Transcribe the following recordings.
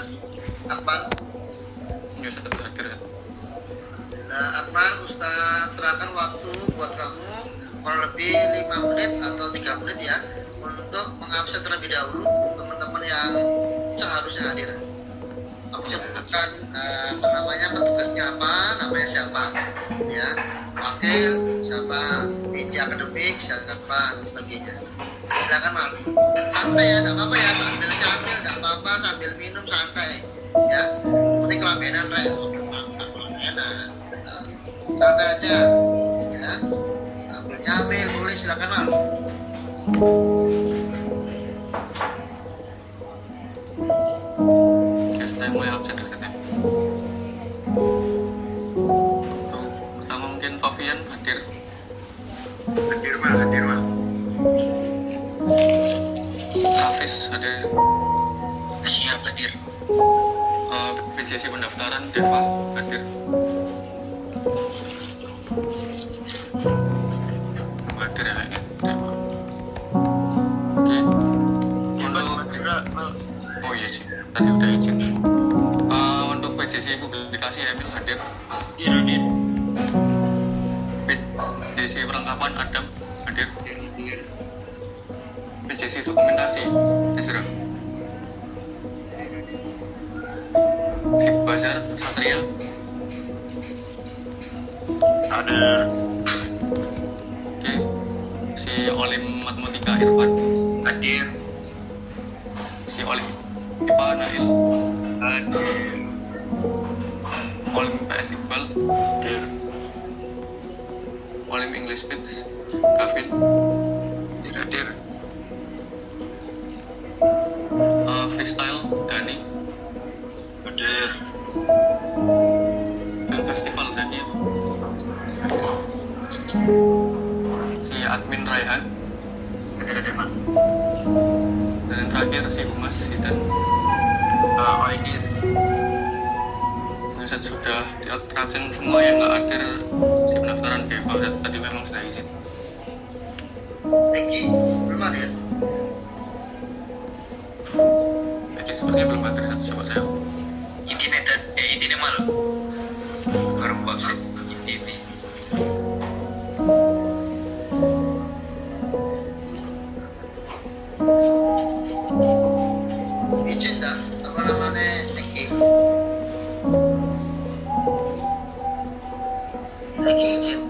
Mas Akmal. Ya satu hadir. Nah, Akmal, Ustaz serahkan waktu buat kamu kurang lebih 5 menit atau 3 menit ya untuk mengabsen terlebih dahulu teman-teman yang seharusnya hadir. Kamu sebutkan eh, apa namanya petugasnya apa, namanya siapa, ya, wakil siapa, meja akademik siapa dan sebagainya. Silakan mal, santai ya, tidak apa-apa ya, sambil nyambil tidak apa-apa, sambil minum santai, ya. Penting untuk makan kelamenan, gitu. santai aja, ya. Sambil nyamil boleh silakan mal. Ya saya mulai ya. Tuh, pertama mungkin Fabian hadir. Hadir mas, hadir mas. Hafiz hadir. Siap hadir. Eh, PJC pendaftaran Deva hadir. Hadir ya kayaknya. Deva. Oke. Untuk Oh iya sih, tadi udah izin. Eh, untuk PJC publikasi Emil hadir. Hadir, hadir. PJC perlengkapan Adam hadir. PJC dokumentasi Ezra. Si Bazar Satria Hadir. Oke. Si Olim Matematika Irfan. Hadir. Si Olim IPA Nail. Hadir. Olim PS Iqbal. Hadir. Olim English Speech Gavin. Hadir, hadir. Eh, freestyle Dani. Hadir. Film Festival Zaki. Si admin Raihan. Hadir mas. Dan yang terakhir si Humas Sidan. Uh, hadir. Riset sudah diabsen semua yang nggak hadir si pendaftaran Deva tadi memang sudah izin. Tinggi, belum hadir. Jadi sepertinya belum hadir satu coba saya. Intinya tad, eh intinya mal. Baru absen. Inti. Izin dah, apa namanya Tinggi. Tinggi izin.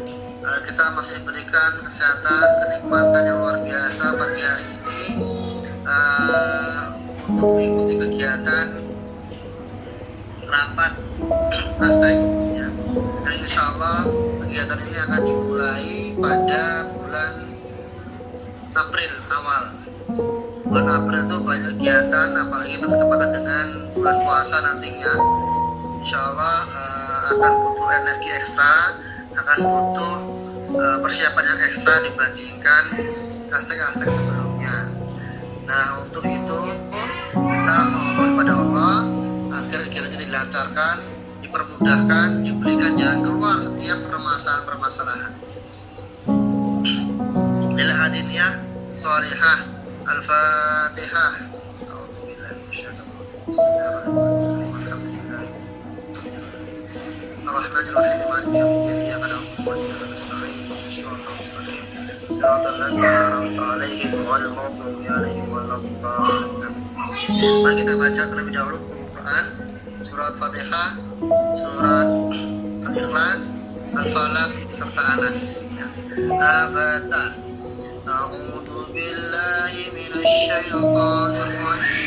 kita masih diberikan kesehatan kenikmatan yang luar biasa pagi hari ini. Eh, untuk mengikuti kegiatan rapat hashtag ya. Dan insya Allah kegiatan ini akan dimulai pada bulan April awal. Bulan April itu banyak kegiatan apalagi bertepatan dengan bulan puasa nantinya. Insya Allah eh, akan butuh energi ekstra akan butuh eh, persiapan yang ekstra dibandingkan hashtag-hashtag sebelumnya. Nah untuk itu kita mohon pada Allah agar kita dilancarkan dipermudahkan diberikan jalan keluar setiap permasalahan-permasalahan. Lil hadiniyah salihah Al-Fatihah. A'udzubillahi minasyaitonir rajim. Bismillahirrahmanirrahim Maliki yaumiddin Iyyaka na'budu wa iyyaka nasta'in Shiratal mustaqim Shiratal ladzina an'amta 'alaihim ghairil maghdubi 'alaihim waladdallin Mari kita baca terlebih dahulu Al-Quran Surat Fatihah Surat Al-Ikhlas Al-Falaq serta Anas ya. Abata أعوذ بالله من الشيطان الرجيم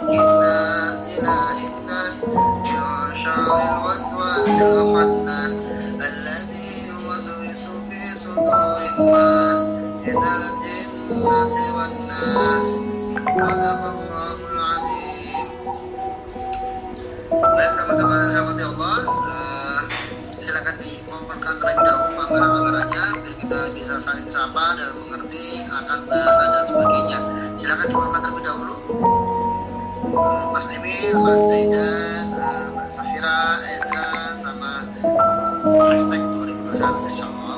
الناس إله الناس من شر الوسواس الخناس الذي يوسوس في صدور الناس من الجنة والناس صدق الله العظيم Baik teman-teman yang dirahmati Allah, eh, silakan dikompilkan terlebih dahulu kamera-kameranya biar kita bisa saling sapa dan mengerti akan bahasa dan sebagainya. Silakan dikompilkan terlebih dahulu. Mas Limin, Mas Zaidan, uh, Mbak Safira, Ezra, sama Hashtag 2021 Insya Allah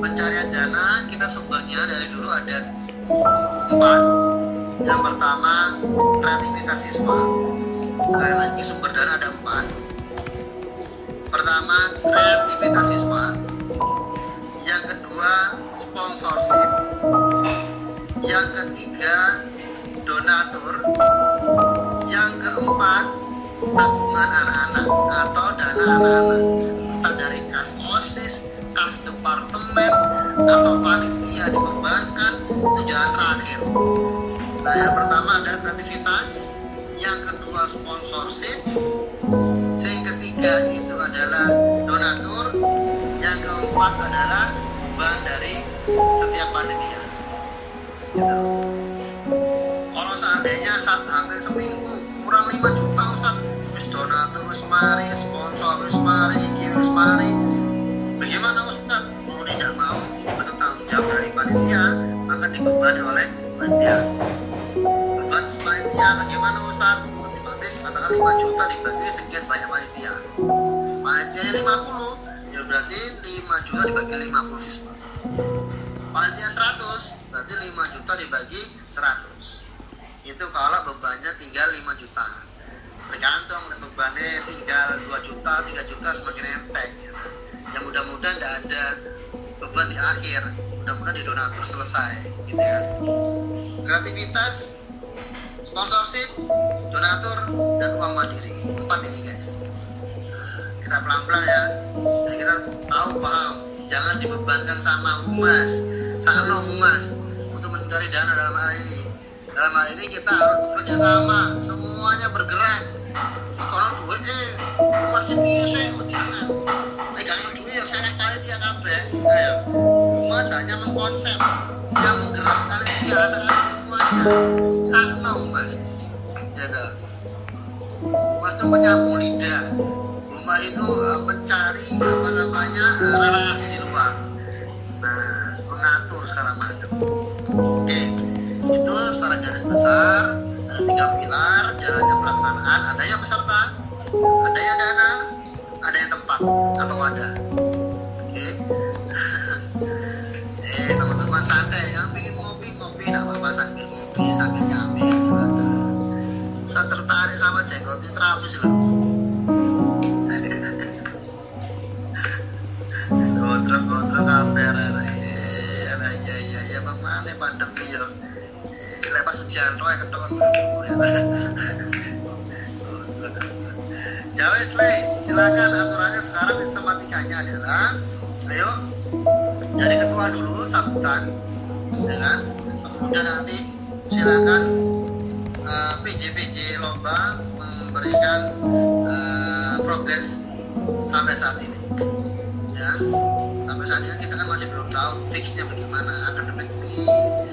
pencarian dana kita sumbernya dari dulu ada empat. Yang pertama kreativitas siswa sekali lagi sumber dana ada empat. Pertama kreativitas siswa yang kedua sponsorship. Yang ketiga donatur. Yang keempat tabungan anak-anak atau dana anak-anak. Entah dari kas osis kas departemen atau panitia dibebankan itu jalan terakhir. Nah yang pertama adalah kreativitas yang kedua sponsorship yang ketiga itu adalah donatur yang keempat adalah beban dari setiap panitia. Gitu. Kalau seandainya saat hampir seminggu kurang 5 juta Ustaz. Donatur mari sponsor wis mari iki bagaimana Ustaz mau tidak mau ini bentuk tanggung jawab dari panitia. Maka dibebani oleh panitia. Beban panitia bagaimana Ustaz? Berarti katakan 5 juta dibagi sekian banyak panitia. Panitia 50 ya berarti 5 juta dibagi 50 siswa panitia 100 berarti 5 juta dibagi 100 itu kalau bebannya tinggal 5 juta. Tergantung bebannya tinggal 2 juta 3 juta semakin enteng gitu. Yang mudah-mudahan tidak ada beban di akhir. Mudah-mudahan di donatur selesai gitu ya. Kreativitas sponsorship donatur dan uang mandiri. Empat ini guys. Nah, kita pelan-pelan ya. Dan kita tahu paham. Jangan dibebankan sama humas. Sama humas. Untuk mencari dana dalam hal ini. Dalam hal ini kita harus bekerja sama. Semuanya bergerak sekolah duit eh masih piye sih jangan pegang duit ya saya kali dia kabeh ayo humas hanya mengkonsep yang menggerakkan ini anak-anak semuanya sama humas ya dah humas itu menyambung lidah rumah itu mencari apa namanya relasi di luar nah mengatur segala macam. Oke itu secara garis besar tiga pilar jalannya pelaksanaan. Ada yang peserta ada yang dana ada yang tempat atau ada oke. Okay. eh teman-teman santai yang pingin kopi kopi, tidak apa-apa sambil kopi sambil nyambi silakan saya tertarik sama jenggotnya Travis loh. Gondrong-gondrong kamera lepas ujian roy kedok ya wes le. Silakan aturannya sekarang sistematikanya adalah ayo. Dari ketua dulu sambutan. Kan kemudian nanti silakan eh, PJ-PJ lomba memberikan eh, progres sampai saat ini. Ya sampai saat ini kita kan masih belum tahu fixnya bagaimana akademik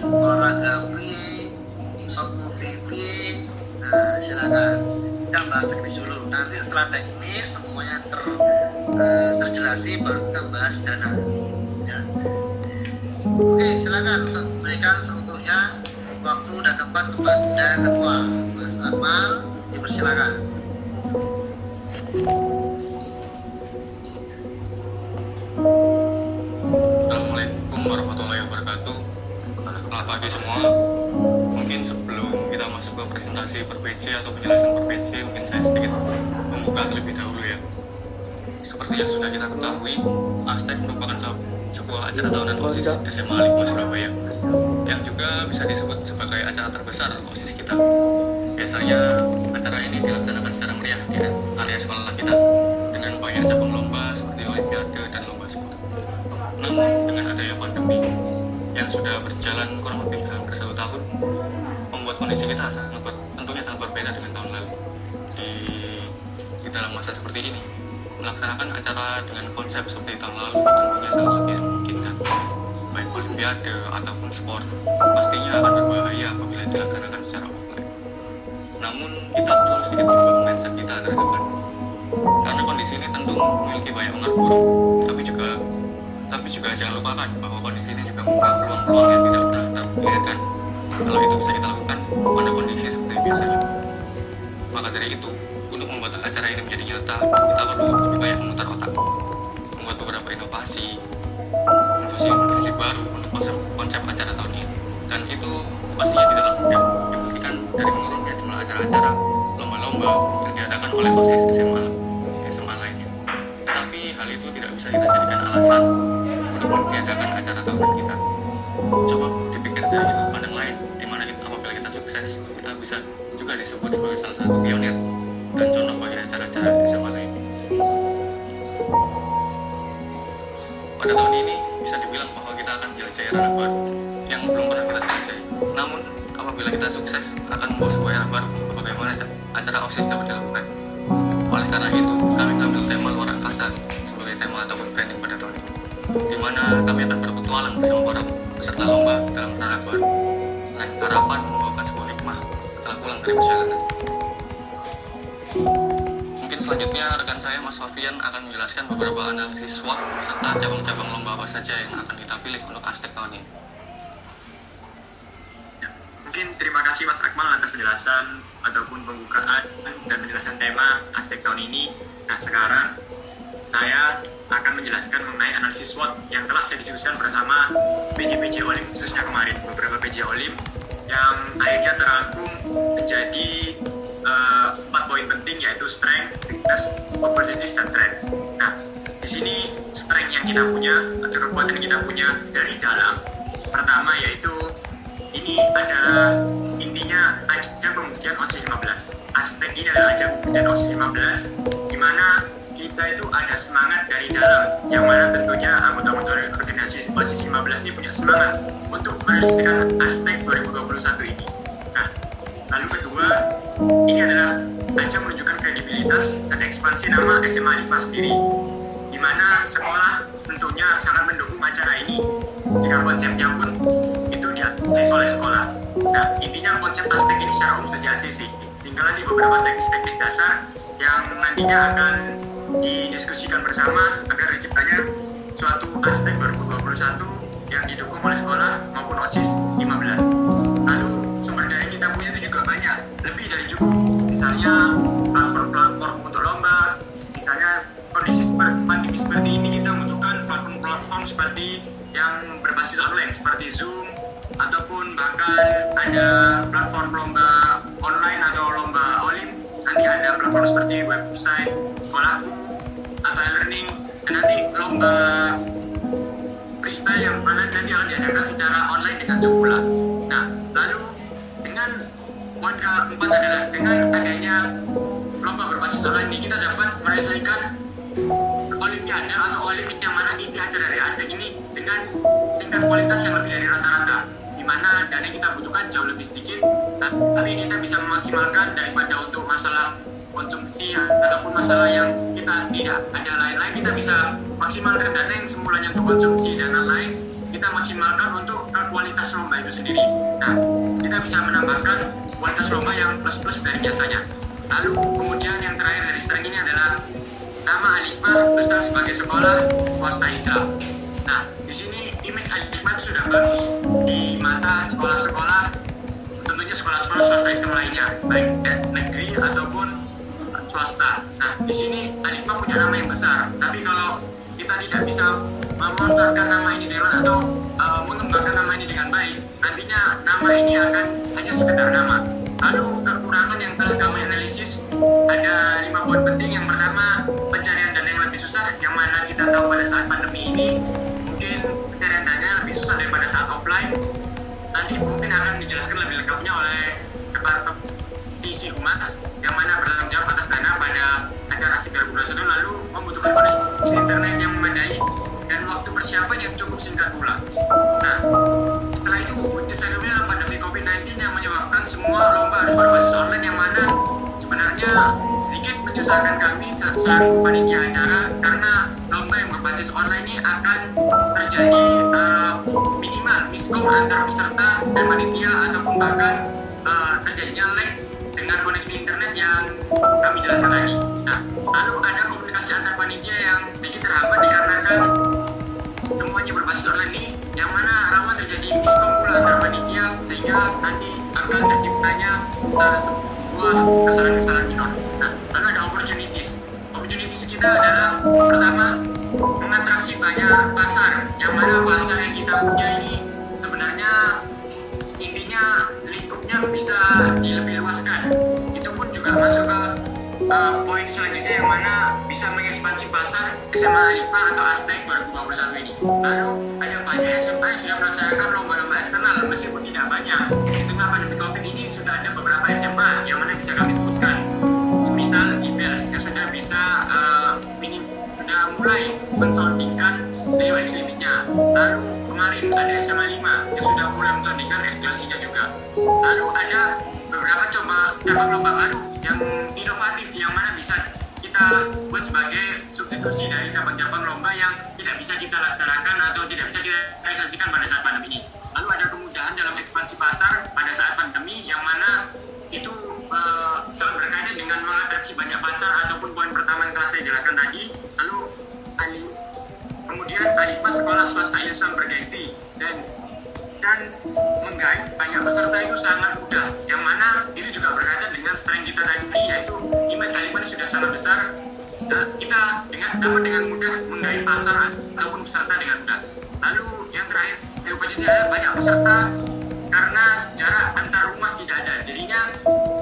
olahraga silakan kita bahas teknis dulu. Nanti setelah teknis semuanya ter eh, terjelasi baru kita bahas dana. Ya. Oke silakan berikan seutuhnya waktu dan tempat kepada ketua. Mas Akmal dipersilakan. Assalamualaikum warahmatullahi wabarakatuh. Selamat pagi semua. Mungkin sebelum kita masuk ke presentasi per PJ atau penjelasan per PJ, mungkin saya sedikit membuka terlebih dahulu ya. Seperti yang sudah kita ketahui, ASTEC merupakan se- sebuah acara tahunan OSIS SMA Lingkungan Surabaya yang juga bisa disebut sebagai acara terbesar OSIS kita. Biasanya acara ini dilaksanakan secara meriah di area sekolah kita dengan banyak cabang lomba seperti Olimpiade dan lomba sport. Namun dengan adanya pandemi yang sudah berjalan kurang lebih hampir satu tahun, kondisi kita sangat ber- tentunya sangat berbeda dengan tahun lalu. Di, di dalam masa seperti ini, melaksanakan acara dengan konsep seperti tahun lalu tentunya sangat tidak memungkinkan. Baik olimpiade ataupun sport, pastinya akan berbahaya apabila dilaksanakan secara offline. Namun kita perlu sedikit merubah mindset kita terhadap. Karena kondisi ini tentu memiliki banyak pengaruh buruk, tapi juga tapi juga jangan lupakan bahwa kondisi ini juga membuka peluang-peluang yang tidak pernah terpikirkan. Kalau itu bisa kita lakukan pada kondisi seperti biasanya. Maka dari itu, untuk membuat acara ini menjadi nyata, kita perlu lebih banyak memutar otak, membuat beberapa inovasi, inovasi inovasi baru untuk konsep, konsep acara tahun ini. Dan itu pastinya tidaklah mudah dibuktikan dari menurunnya jumlah acara-acara lomba-lomba yang diadakan oleh OSIS saja yang akan kita pilih untuk Aztec tahun ini. Mungkin terima kasih Mas Akmal atas penjelasan di Tinggal nanti beberapa teknis-teknis dasar yang nantinya akan didiskusikan bersama daripada untuk masalah konsumsi ataupun masalah yang kita tidak ada lain-lain kita bisa maksimalkan dana yang semulanya untuk konsumsi dan lain-lain kita maksimalkan untuk kualitas lomba itu sendiri. Nah kita bisa menambahkan kualitas lomba yang plus-plus dari biasanya. Lalu kemudian yang terakhir dari string ini adalah nama Alifah besar sebagai sekolah swasta Islam. Nah di sini image Alifah sudah bagus di mata sekolah-sekolah tentunya sekolah-sekolah swasta Islam lainnya baik negeri ataupun swasta. Nah, di sini Alifah punya nama yang besar, tapi kalau kita tidak bisa memanfaatkan nama ini dengan atau uh, mengembangkan nama ini dengan baik, nantinya nama ini akan hanya sekedar nama. Lalu kekurangan yang telah kami analisis ada lima poin penting. Yang pertama pencarian dana yang lebih susah, yang mana kita tahu pada saat pandemi ini mungkin pencarian dana lebih susah daripada saat offline. Nanti mungkin akan dijelaskan lebih lengkapnya oleh Departemen sisi humas yang mana bertanggung jawab atas dana pada acara ASIK 2021 lalu membutuhkan koneksi internet yang memadai dan waktu persiapan yang cukup singkat pula. Nah, setelah itu adalah pandemi COVID-19 yang menyebabkan semua lomba harus berbasis online yang mana sebenarnya sedikit menyusahkan kami selaku panitia acara karena lomba yang berbasis online ini akan terjadi uh, minimal miskom antar peserta dan panitia ataupun bahkan uh, terjadinya lag dengan koneksi internet yang kami jelaskan tadi. Nah, lalu ada komunikasi antar panitia yang sedikit terhambat dikarenakan semuanya berbasis online ini, yang mana rawan terjadi miskom antar panitia sehingga nanti akan terciptanya uh, sebuah kesalahan-kesalahan minor. Nah, lalu ada opportunities. Opportunities kita adalah pertama mengatraksi banyak pasar, yang mana pasar yang kita punya ini sebenarnya intinya lingkupnya bisa dilebih luaskan itu pun juga masuk ke uh, poin selanjutnya yang mana bisa mengekspansi pasar SMA Alipa atau Aztec 2021 ini. Lalu ada banyak SMA yang sudah melaksanakan lomba-lomba eksternal meskipun tidak banyak. Di tengah pandemi covid ini sudah ada beberapa SMA yang mana bisa kami sebutkan. Misal IBEL yang sudah bisa uh, minim sudah mulai mensondingkan DWX limitnya lalu kemarin ada SMA 5 yang sudah mulai mensondingkan eksplosinya juga. Lalu ada beberapa coba cabang lomba baru yang inovatif yang mana bisa kita buat sebagai substitusi dari cabang-cabang lomba yang tidak bisa kita laksanakan atau tidak bisa kita realisasikan pada saat pandemi ini. Lalu ada kemudahan dalam ekspansi pasar pada saat pandemi yang mana itu uh, sangat berkaitan dengan mengatraksi banyak pasar ataupun poin pertama yang telah saya jelaskan tadi. Lalu kemudian Alifah sekolah swasta Islam bergengsi. Dan chance menggait banyak peserta itu sangat mudah. Yang mana itu juga berkaitan dengan strength kita tadi yaitu image ini sudah sangat besar. Dan kita dengan dapat dengan mudah menggait pasar ataupun peserta dengan mudah. Lalu yang terakhir ada banyak peserta karena jarak antar rumah tidak ada. Jadinya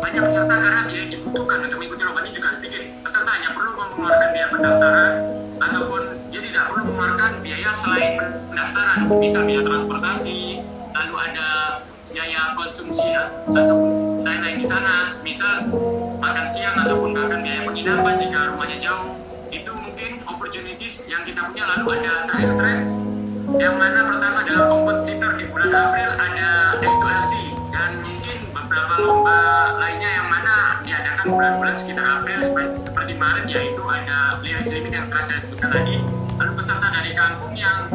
banyak peserta karena biaya yang dibutuhkan untuk mengikuti lomba ini juga sedikit. Peserta hanya perlu mengeluarkan biaya pendaftaran ataupun dia tidak perlu mengeluarkan biaya selain pendaftaran. Misal biaya transportasi lalu ada biaya konsumsi ya, ataupun lain-lain di sana. Misal makan siang ataupun bahkan biaya penginapan jika rumahnya jauh. Itu mungkin opportunities yang kita punya. Lalu ada terakhir trends yang mana pertama adalah kompetitor di bulan April ada S2LC dan mungkin beberapa lomba lainnya yang mana diadakan bulan-bulan sekitar April seperti, Maret yaitu ada Lyrics Limit yang telah saya sebutkan tadi. Lalu peserta dari kampung yang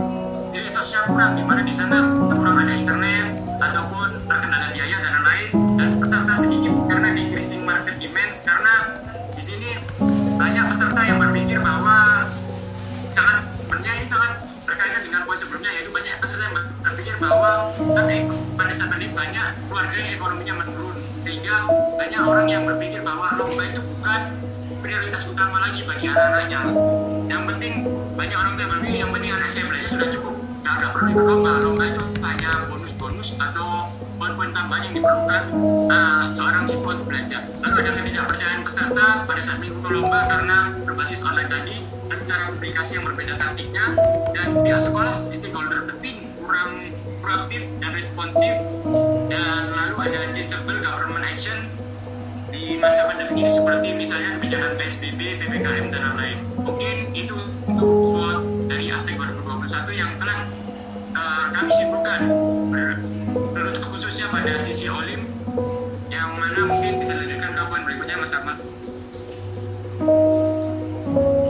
jadi sosial kurang di mana di sana kurang ada internet ataupun terkendala biaya dan lain-lain. Dan peserta sedikit karena decreasing market demands karena di sini banyak peserta yang berpikir bahwa sangat sebenarnya ini sangat berkaitan dengan poin sebelumnya yaitu banyak peserta yang berpikir bahwa kan pada saat ini banyak keluarga yang ekonominya menurun sehingga banyak orang yang berpikir bahwa lomba itu bukan prioritas utama lagi bagi anak-anaknya. Yang penting banyak orang yang berpikir yang penting anak saya belajar sudah cukup nggak ada perlu ikut lomba. Lomba itu hanya bonus-bonus atau poin-poin tambahan yang diperlukan uh, seorang siswa untuk belajar. Lalu ada ketidakpercayaan peserta pada saat mengikuti lomba karena berbasis online tadi dan cara aplikasi yang berbeda taktiknya dan pihak sekolah stakeholder penting kurang proaktif dan responsif dan lalu ada changeable government action di masa pandemi ini seperti misalnya kebijakan PSBB, PPKM dan lain-lain. Mungkin itu untuk SWOT dari Aztec 2021 yang telah uh, kami simpulkan menurut khususnya pada sisi Olim yang mana mungkin bisa dilanjutkan ke poin berikutnya Mas Ahmad.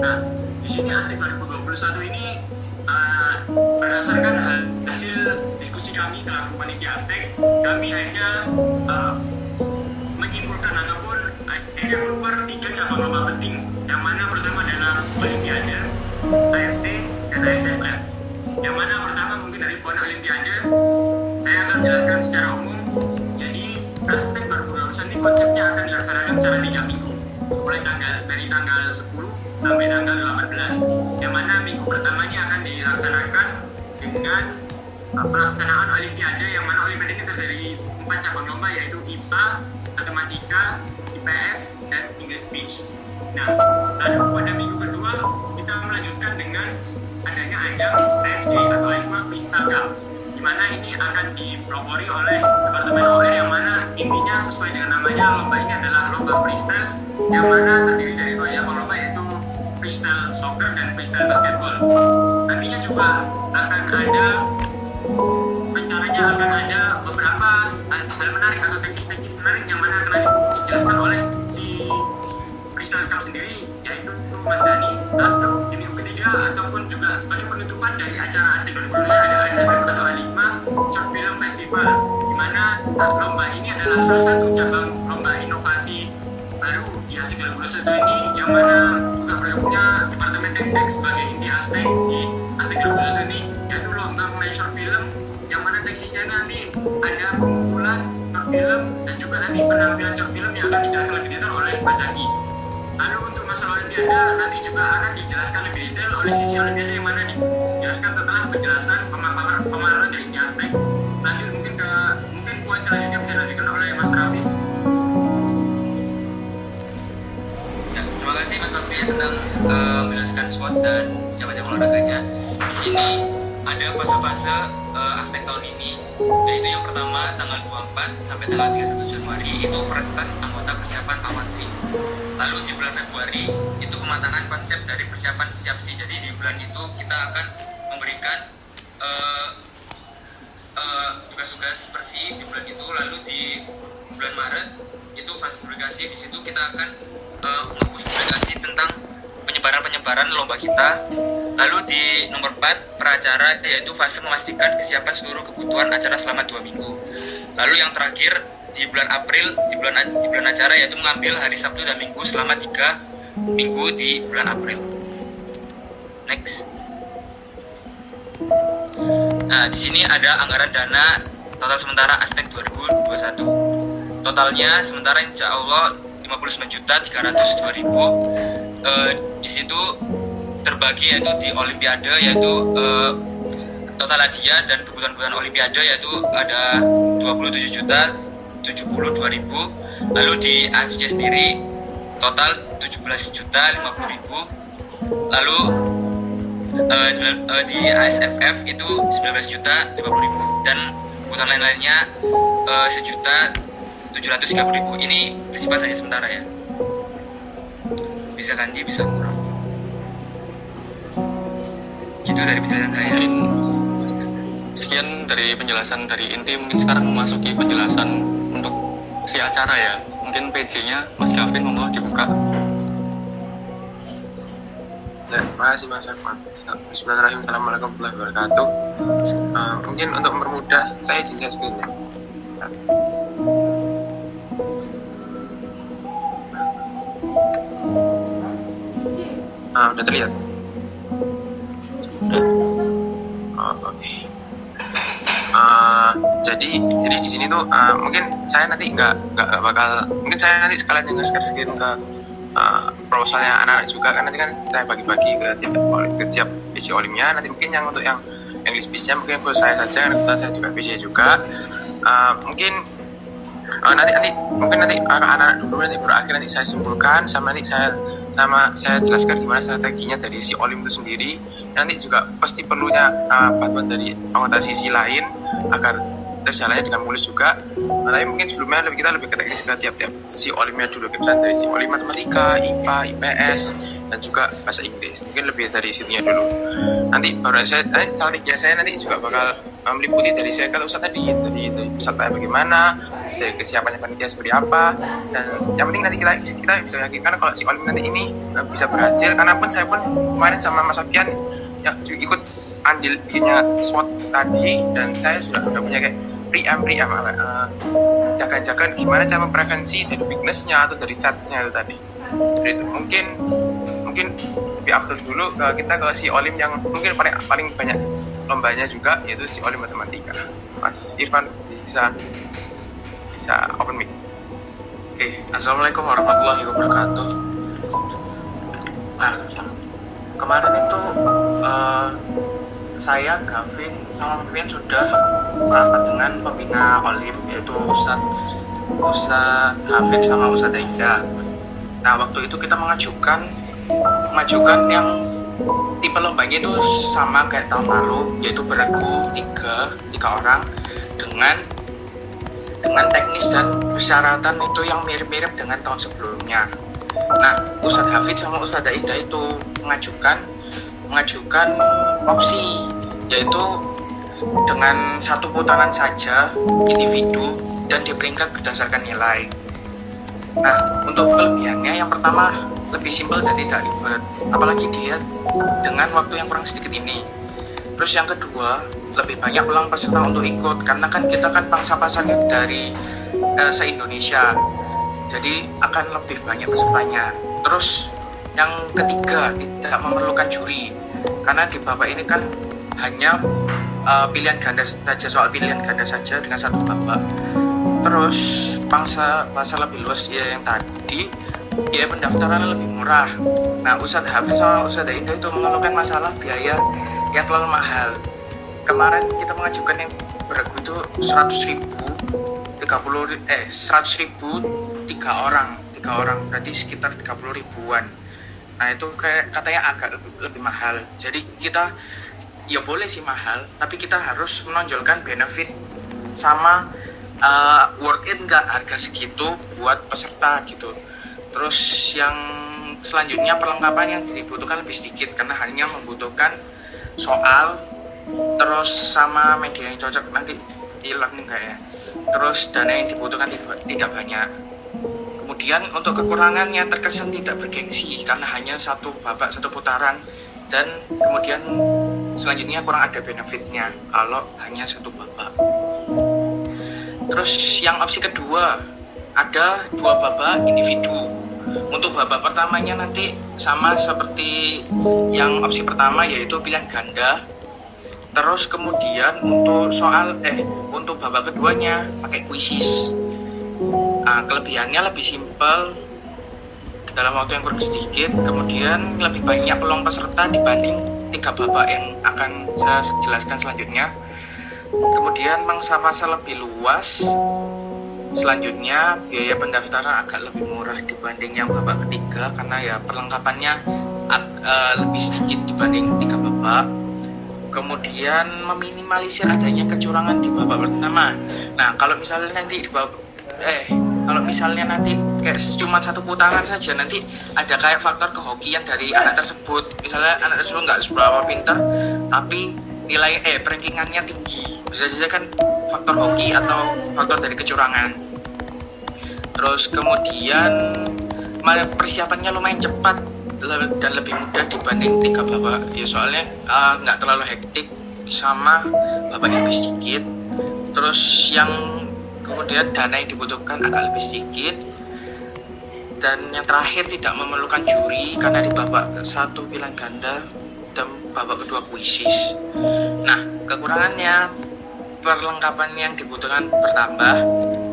Nah, sini Aztec 2021 ini uh, berdasarkan hasil diskusi kami selaku panitia Aztec, kami hanya uh, menyimpulkan ataupun akhirnya keluar tiga cabang lomba penting yang mana pertama adalah Olimpiade, AFC, dan ASFF yang mana pertama mungkin dari poin Olimpiade saya akan menjelaskan secara umum. Jadi Aztec 2021 ini konsepnya akan dilaksanakan secara tiga minggu. Mulai tanggal dari tanggal 10 sampai tanggal 18 yang mana minggu pertamanya akan dilaksanakan dengan uh, pelaksanaan Olimpiade yang mana Olimpiade ini terdiri empat cabang lomba yaitu IPA, matematika, IPS, dan English Speech. Nah, lalu pada minggu kedua kita melanjutkan dengan adanya ajang TFC atau Equa Freestyle Cup di mana ini akan dipelopori oleh Departemen OR yang mana intinya sesuai dengan namanya lomba ini adalah lomba freestyle yang mana terdiri dari dua cabang lomba yaitu freestyle soccer dan freestyle basketball. Nantinya juga akan ada rencananya akan ada beberapa hal menarik atau teknis-teknis menarik yang mana akan dijelaskan oleh si freestyle cup sendiri yaitu Mas Dani di minggu ketiga ataupun juga sebagai penutupan dari acara Aztec 2022 ada ASFF atau A5 Short Film Festival di mana lomba ini adalah salah satu cabang lomba inovasi baru. Di Aztec 2021 ini yang mana juga bergabungnya Departemen Teknik sebagai inti Aztec di 2021 ini. Yaitu lomba short film yang mana teksisnya nanti ada pengumpulan short film dan juga nanti penampilan short film yang akan dijelaskan lebih detail oleh Mas Zaki lalu untuk masalah Olimpiade nanti juga akan dijelaskan lebih detail oleh sisi Olimpiade yang mana dijelaskan setelah penjelasan pemaparan pemaparan dari inti Aztec. Lanjut mungkin ke mungkin selanjutnya bisa dilanjutkan oleh Mas Travis tentang eh, menjelaskan SWOT dan cabang-cabang olahraganya. Di sini ada fase-fase uh, Aztec tahun ini, yaitu yang pertama tanggal 24 sampai tanggal 31 Januari itu perekrutan anggota persiapan awansi. Lalu di bulan Februari itu pematangan konsep dari persiapan siapsi. Jadi di bulan itu kita akan memberikan eh, eh, tugas-tugas bersih di bulan itu. Lalu di bulan Maret itu fase publikasi di situ kita akan uh, publikasi tentang penyebaran-penyebaran lomba kita. Lalu di nomor 4 peracara yaitu fase memastikan kesiapan seluruh kebutuhan acara selama dua minggu. Lalu yang terakhir di bulan April di bulan di bulan acara yaitu mengambil hari Sabtu dan Minggu selama tiga minggu di bulan April. Next. Nah, di sini ada anggaran dana total sementara Aztec 2021. Totalnya sementara insya Allah 59 juta 302 ribu. Eh, di situ terbagi yaitu di Olimpiade yaitu eh, total hadiah dan kebutuhan-kebutuhan Olimpiade yaitu ada 27 juta 72 ribu. Lalu di AFC sendiri total 17 juta 50 ribu. Lalu eh, di ASFF itu 19 juta 50 ribu dan kebutuhan lain-lainnya eh, sejuta 730 ribu ini bersifat hanya sementara ya bisa ganti bisa kurang gitu dari penjelasan saya mungkin sekian dari penjelasan dari inti mungkin sekarang memasuki penjelasan untuk si acara ya mungkin PJ-nya Mas Gavin monggo dibuka Ya, terima kasih Mas Irfan. Bismillahirrahmanirrahim. Assalamualaikum warahmatullahi wabarakatuh. Uh, mungkin untuk mempermudah, saya izin share screen ya. Ah, udah terlihat. Sudah. Oh, oke. Ah, jadi jadi di sini tuh ah, mungkin saya nanti nggak nggak bakal mungkin saya nanti sekalian yang share screen ke uh, proposalnya anak-anak juga kan nanti kan kita bagi-bagi ke tiap ke setiap PC olimnya nanti mungkin yang untuk yang English speech-nya mungkin full saya saja karena saya juga PC juga Uh, mungkin uh, nanti nanti mungkin nanti anak-anak dulu nanti berakhir nanti saya simpulkan sama nanti saya sama saya jelaskan gimana strateginya dari si olim itu sendiri. Nanti juga pasti perlunya uh, bantuan dari anggota sisi lain agar terjalannya dengan mulus juga. Nah, tapi mungkin sebelumnya lebih kita lebih ke teknis ke tiap-tiap. Si olimnya dulu misalnya dari si olim matematika IPA IPS dan juga bahasa Inggris. Mungkin lebih dari situnya dulu. Nanti baru saya nanti strateginya saya nanti juga bakal um, meliputi dari saya kalau usah tadi dari, dari peserta bagaimana dari kesiapannya panitia seperti apa dan yang penting nanti kita kita bisa yakinkan kalau si olim nanti ini uh, bisa berhasil. Karena pun saya pun kemarin sama Mas Sofian ya ikut andil bikinnya SWOT tadi dan saya sudah sudah punya kayak preamp preamp uh, jaga-jaga gimana cara memprevensi dari weaknessnya atau dari fatsnya itu tadi? Jadi itu mungkin mungkin lebih after dulu uh, kita ke si Olim yang mungkin paling paling banyak lombanya juga yaitu si Olim matematika. Mas Irfan bisa bisa open mic. Oke, Assalamualaikum warahmatullahi wabarakatuh. Nah, kemarin itu uh, saya Gavin sama Vivian sudah rapat dengan pembina Olim yaitu Ustadz Ustadz Hafid sama Ustadz Aida. Nah waktu itu kita mengajukan mengajukan yang tipe lombanya itu sama kayak tahun lalu yaitu berlaku tiga tiga orang dengan dengan teknis dan persyaratan itu yang mirip-mirip dengan tahun sebelumnya. Nah, Ustadz Hafid sama Ustadz Aida itu mengajukan mengajukan opsi yaitu dengan satu putaran saja individu dan diperingkat berdasarkan nilai. Nah, untuk kelebihannya yang pertama lebih simpel dan tidak ribet, apalagi dilihat dengan waktu yang kurang sedikit ini. Terus yang kedua, lebih banyak peluang peserta untuk ikut karena kan kita kan pangsa pasarnya dari eh, se-Indonesia. Jadi akan lebih banyak pesertanya. Terus yang ketiga, tidak memerlukan juri. Karena di babak ini kan hanya uh, pilihan ganda saja soal pilihan ganda saja dengan satu babak. Terus pangsa pasar lebih luas ya yang tadi biaya pendaftaran lebih murah. Nah, Ustadz Hafiz sama Ustadz Indah itu mengeluhkan masalah biaya yang terlalu mahal. Kemarin kita mengajukan yang berlaku itu 100 ribu 30 eh 100 ribu tiga orang tiga orang berarti sekitar 30 ribuan nah itu kayak katanya agak lebih, mahal. Jadi kita ya boleh sih mahal tapi kita harus menonjolkan benefit sama uh, worth it nggak harga segitu buat peserta gitu. Terus yang selanjutnya perlengkapan yang dibutuhkan lebih sedikit karena hanya membutuhkan soal terus sama media yang cocok. Nanti e-learning kayak terus dana yang dibutuhkan tidak banyak kemudian untuk kekurangannya terkesan tidak bergengsi karena hanya satu babak satu putaran. Dan kemudian selanjutnya kurang ada benefitnya kalau hanya satu babak. Terus yang opsi kedua ada dua babak individu. Untuk babak pertamanya nanti sama seperti yang opsi pertama yaitu pilihan ganda. Terus kemudian untuk soal eh untuk babak keduanya pakai quizzes nah, kelebihannya lebih simpel dalam waktu yang kurang sedikit. Kemudian lebih banyak peluang peserta dibanding tiga babak yang akan saya jelaskan selanjutnya. Kemudian mangsa pasar lebih luas. Selanjutnya biaya pendaftaran agak lebih murah dibanding yang babak ketiga karena ya perlengkapannya uh, lebih sedikit dibanding tiga babak. Kemudian meminimalisir adanya kecurangan di babak pertama. Nah, kalau misalnya nanti di babak eh kalau misalnya nanti kayak cuma satu putaran saja nanti ada kayak faktor kehokian dari anak tersebut. Misalnya anak tersebut nggak seberapa pintar tapi nilai eh rankingannya tinggi. Bisa saja kan faktor hoki atau faktor dari kecurangan. Terus kemudian persiapannya lumayan cepat dan lebih mudah dibanding tiga babak ya soalnya uh, nggak terlalu hektik sama babak yang lebih sedikit. Terus yang kemudian dana yang dibutuhkan agak lebih sedikit. Dan yang terakhir tidak memerlukan juri karena di babak satu pilihan ganda dan babak kedua kuisis nah kekurangannya perlengkapan yang dibutuhkan bertambah.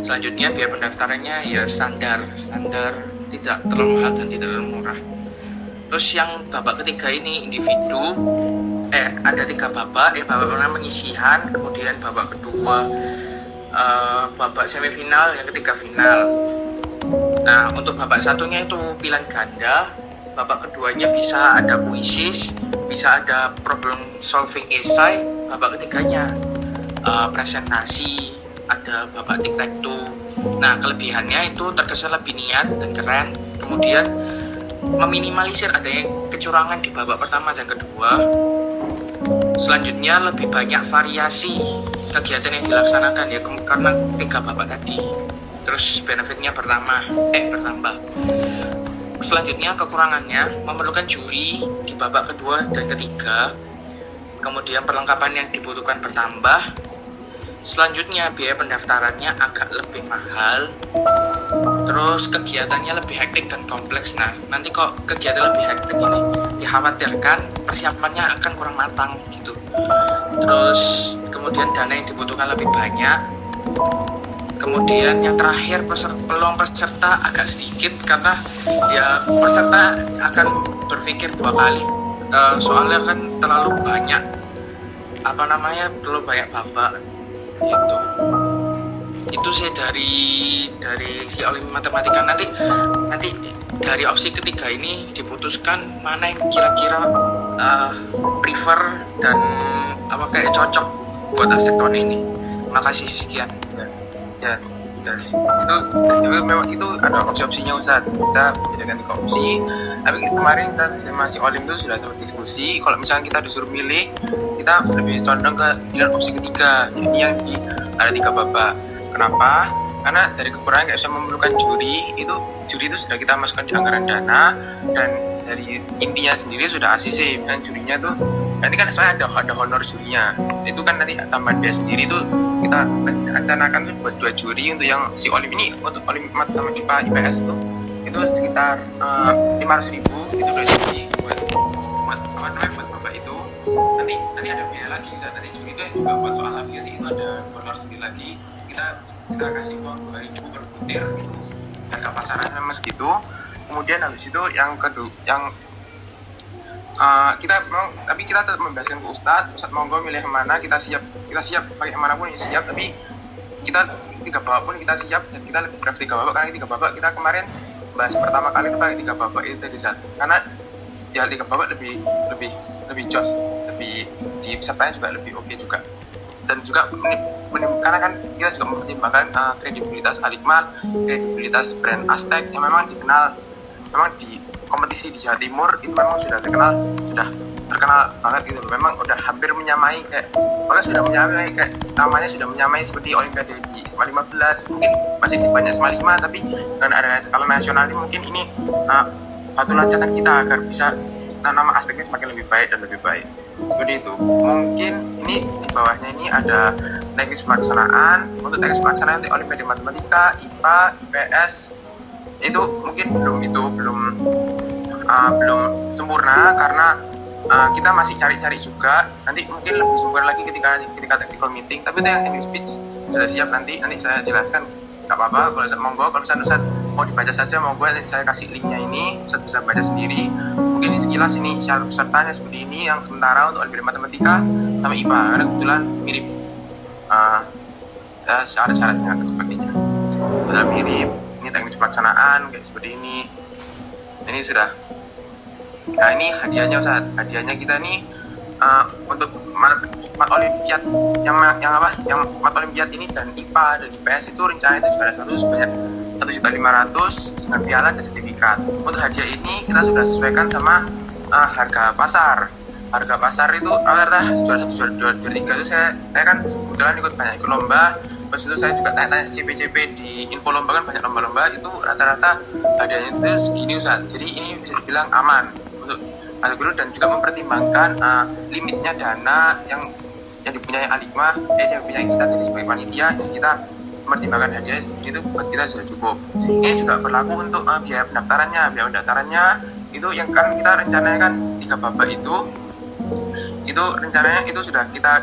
Selanjutnya biaya pendaftarannya ya standar standar tidak terlalu mahal dan tidak terlalu murah. Terus yang babak ketiga ini individu eh ada tiga babak eh babak pertama penyisihan kemudian babak kedua uh, babak semifinal yang ketiga final. Nah untuk babak satunya itu pilihan ganda. Babak keduanya bisa ada puisis bisa ada problem solving essay babak ketiganya uh, presentasi ada babak tac toe. Nah kelebihannya itu terkesan lebih niat dan keren. Kemudian meminimalisir adanya kecurangan di babak pertama dan kedua. Selanjutnya lebih banyak variasi kegiatan yang dilaksanakan ya karena tiga babak tadi. Terus benefitnya pertama eh bertambah. Selanjutnya kekurangannya memerlukan juri di babak kedua dan ketiga. Kemudian perlengkapan yang dibutuhkan bertambah. Selanjutnya biaya pendaftarannya agak lebih mahal. Terus kegiatannya lebih hektik dan kompleks. Nah nanti kok kegiatan lebih hektik ini dikhawatirkan persiapannya akan kurang matang gitu terus kemudian dana yang dibutuhkan lebih banyak. Kemudian yang terakhir peserta, peluang peserta agak sedikit karena ya peserta akan berpikir dua kali. Eh, soalnya kan terlalu banyak apa namanya terlalu banyak babak gitu itu sih dari dari si olim matematika. Nanti nanti dari opsi ketiga ini diputuskan mana yang kira-kira eh, prefer dan apa kayak cocok buat aspek ini. Makasih sekian. Ya yes. itu itu memang itu ada opsi-opsinya Ustaz. Kita menjadikan tiga opsi. Tapi kemarin kita sama si Olim itu sudah sempat diskusi kalau misalnya kita disuruh milih kita lebih condong ke pilihan opsi ketiga. Ini yang di ada tiga babak kenapa? Karena dari kekurangan nggak bisa memerlukan juri itu juri itu sudah kita masukkan di anggaran dana dan dari intinya sendiri sudah ACC dan jurinya tuh nanti kan saya ada ada honor jurinya itu kan nanti tambahan biaya sendiri tuh kita rencanakan tuh buat dua juri untuk yang si Olim ini untuk Olim Mat sama IPA IPS tuh itu sekitar lima ratus ribu itu dua juri buat buat apa namanya buat bapak itu. Nanti nanti ada biaya lagi saat nanti juri itu yang juga buat soal lagi nanti itu ada honor sendiri lagi kita kita kasih uang dua ribu per butir harga pasarannya memang segitu. Kemudian habis itu yang kedua yang Uh, kita memang tapi kita tetap membebaskan ke Ustadz. Ustadz monggo milih mana kita siap kita siap pakai yang mana pun yang siap. Tapi kita tiga babak pun kita siap dan kita lebih prefer tiga babak karena tiga babak kita kemarin bahas pertama kali itu pakai tiga babak itu tadi saat karena ya tiga babak lebih lebih lebih jos lebih di pesertanya juga lebih oke juga dan juga karena kan kita juga mempertimbangkan uh, kredibilitas Alikman kredibilitas brand Aztec yang memang dikenal memang di kompetisi di Jawa Timur itu memang sudah terkenal sudah terkenal banget gitu memang udah hampir menyamai kayak bahkan sudah menyamai kayak namanya sudah menyamai seperti Olimpiade di SMA 15 mungkin masih di banyak SMA 5 tapi dengan ada skala nasional ini mungkin ini uh, batu loncatan kita agar bisa nama Azteknya semakin lebih baik dan lebih baik. Seperti itu. Mungkin ini di bawahnya ini ada teknis pelaksanaan. Untuk teknis pelaksanaan nanti Olimpiade Matematika IPA IPS itu mungkin belum itu belum uh, belum sempurna karena uh, kita masih cari-cari juga. Nanti mungkin lebih sempurna lagi ketika ketika technical meeting. Tapi itu yang English speech. Sudah siap nanti. Nanti saya jelaskan nggak apa-apa kalau saya monggo. Kalau misalnya Ustaz mau dibaca saja monggo nanti saya kasih linknya ini Ustaz bisa baca sendiri. Mungkin ini sekilas ini syarat pesertanya seperti ini yang sementara untuk Olimpiade Matematika sama IPA karena kebetulan mirip uh, ya, syarat-syaratnya dan sepertinya sudah mirip ini teknis pelaksanaan kayak seperti ini. Ini sudah nah ini hadiahnya Ustaz. Hadiahnya kita nih uh, untuk mat, mat olimpiad yang yang apa? Yang mat olimpiad ini dan IPA dan IPS itu rencana itu sudah ada satu sebanyak satu juta lima ratus dengan piala dan sertifikat. Untuk hadiah ini kita sudah sesuaikan sama uh, harga pasar. Harga pasar itu rata-rata juara satu juara dua juara tiga itu saya saya kan kebetulan ikut banyak ikut lomba. Terus itu saya juga tanya-tanya CP-CP di info lomba kan banyak lomba-lomba itu rata-rata hadiahnya itu segini Ustaz. Jadi ini bisa dibilang aman untuk guru dan juga mempertimbangkan uh, limitnya dana yang yang dipunyai Alikma eh yang punya kita dari sebagai panitia dan kita mempertimbangkan hadiah segini itu buat kita sudah cukup. Ini juga berlaku untuk uh, biaya pendaftarannya biaya pendaftarannya. Itu yang kan kita rencananya kan tiga babak itu itu rencananya itu sudah kita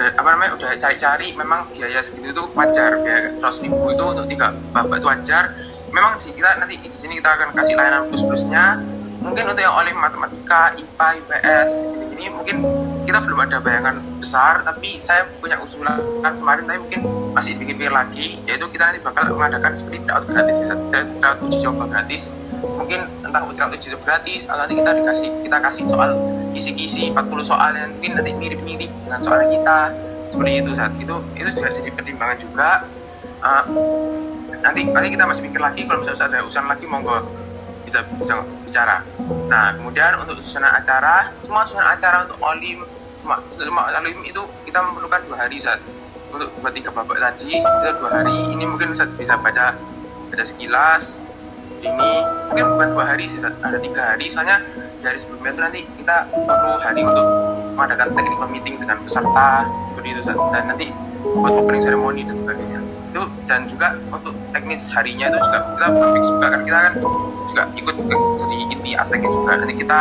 udah apa namanya udah cari-cari memang biaya segitu itu wajar biaya seratus ribu itu untuk tiga babak itu wajar. Memang sih kita nanti di sini kita akan kasih layanan plus plusnya mungkin untuk yang olim matematika IPA IPS gini-gini mungkin kita belum ada bayangan besar tapi saya punya usulan kemarin tapi mungkin masih dipikir lagi yaitu kita nanti bakal mengadakan seperti tryout gratis tryout uji coba gratis. Mungkin tentang tryout uji coba gratis nanti kita dikasih kita kasih soal kisi-kisi 40 soal yang mungkin nanti mirip-mirip dengan soal kita seperti itu saat itu itu juga jadi pertimbangan juga. Uh, nanti nanti kita masih pikir lagi kalau misalnya ada urusan lagi monggo bisa bisa bicara. Nah kemudian untuk susunan acara semua susunan acara untuk olim semua olim itu kita memerlukan dua hari saat untuk buat tiga babak tadi itu dua hari. Ini mungkin Ustaz bisa baca baca sekilas ini. Mungkin bukan dua hari sih ada tiga hari. Soalnya dari sebelumnya itu nanti kita perlu hari untuk mengadakan teknik meeting dengan peserta seperti itu Ustaz. dan nanti buat opening ceremony dan sebagainya itu dan juga untuk teknis harinya itu juga kita fix juga kan kita kan juga ikut inti aspeknya juga. Nanti kita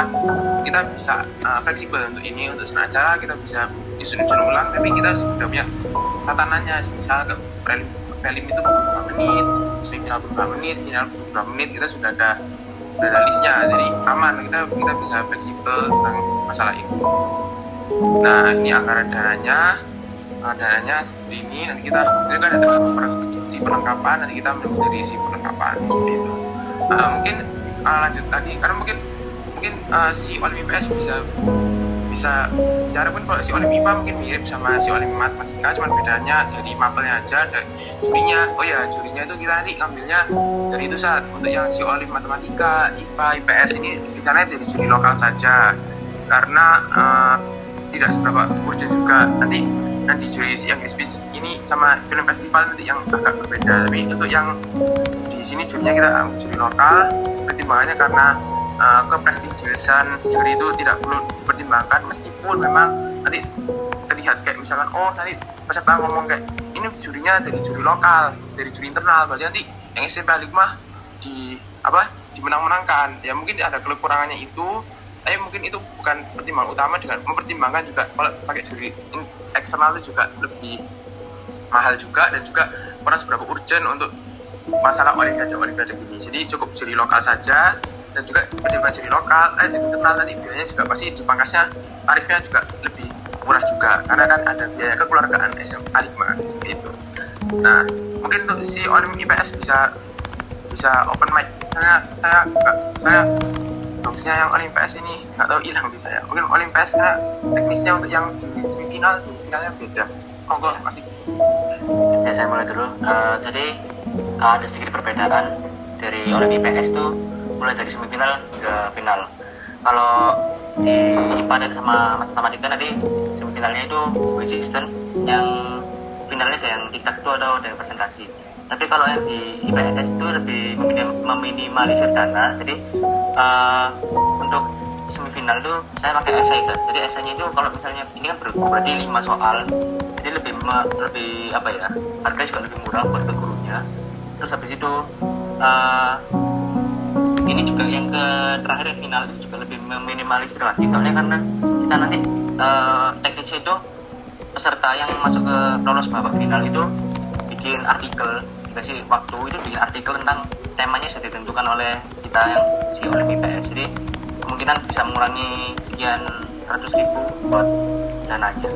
kita bisa uh, fleksibel untuk ini untuk senang acara kita bisa disusun ulang tapi kita sudah punya tatanannya. Misal ke prelim prelim itu beberapa menit semifinal beberapa menit final beberapa menit kita sudah ada sudah ada listnya. Jadi aman kita kita bisa fleksibel tentang masalah ini. Nah ini anggaran dananya seperti ini nanti kita kan ada si perlengkapan nanti kita menjadi si perlengkapan seperti itu. Uh, mungkin uh, lanjut tadi karena mungkin mungkin uh, si Olim IPS bisa bisa cara pun kalau si Olim IPA mungkin mirip sama si Olim Matematika cuman bedanya dari mapelnya aja dari jurinya oh ya jurinya itu kita nanti ngambilnya dari itu saat untuk yang si Olim Matematika IPA IPS ini bicaranya dari juri lokal saja. Karena uh, tidak seberapa urgent juga. Nanti nanti juri yang speech ini sama film festival nanti yang agak berbeda. Tapi untuk yang di sini jurinya kita juri lokal pertimbangannya karena uh, keprestigiusan juri itu tidak perlu dipertimbangkan meskipun memang nanti terlihat kayak misalkan oh nanti peserta ngomong kayak ini jurinya dari juri lokal dari juri internal. Berarti nanti yang SMP Aligmah di apa dimenang-menangkan. Ya mungkin ada kekurangannya itu tapi mungkin itu bukan pertimbangan utama dengan mempertimbangkan juga kalau pakai juri eksternal itu juga lebih mahal juga dan juga kurang seberapa urgent untuk masalah olimpiade olimpiade gini. Jadi cukup juri lokal saja dan juga pertimbangan juri lokal eh juri internal nanti biayanya juga pasti dipangkasnya tarifnya juga lebih murah juga. Karena kan ada biaya kekeluargaan SMA 5 seperti itu. Nah mungkin untuk si olim IPS bisa bisa open mic. Saya saya saya boxnya yang Olimpias ini nggak tahu hilang di saya mungkin Olimpias teknisnya untuk yang di semifinal finalnya beda. Monggo masih ya saya mulai dulu. Uh, jadi uh, ada sedikit perbedaan dari Olimpias itu mulai dari semifinal ke final. Kalau di IPA dan sama matematika nanti semifinalnya itu resisten yang finalnya ada yang tingkat itu atau ada yang presentasi tapi kalau yang di IPS itu lebih meminimalisir dana. Jadi uh, untuk semifinal itu saya pakai essay kan jadi essaynya itu kalau misalnya ini kan ber berarti lima soal. Jadi lebih lebih apa ya harganya juga lebih murah buat ke gurunya. Terus habis itu uh, ini juga yang ke terakhir final itu juga lebih meminimalisir lagi. Soalnya karena kita nanti uh, teknisnya itu peserta yang masuk ke lolos babak final itu bikin artikel dikasih waktu itu bikin artikel tentang temanya sudah ditentukan oleh kita yang si oleh IPS jadi kemungkinan bisa mengurangi sekian ratus ribu buat dananya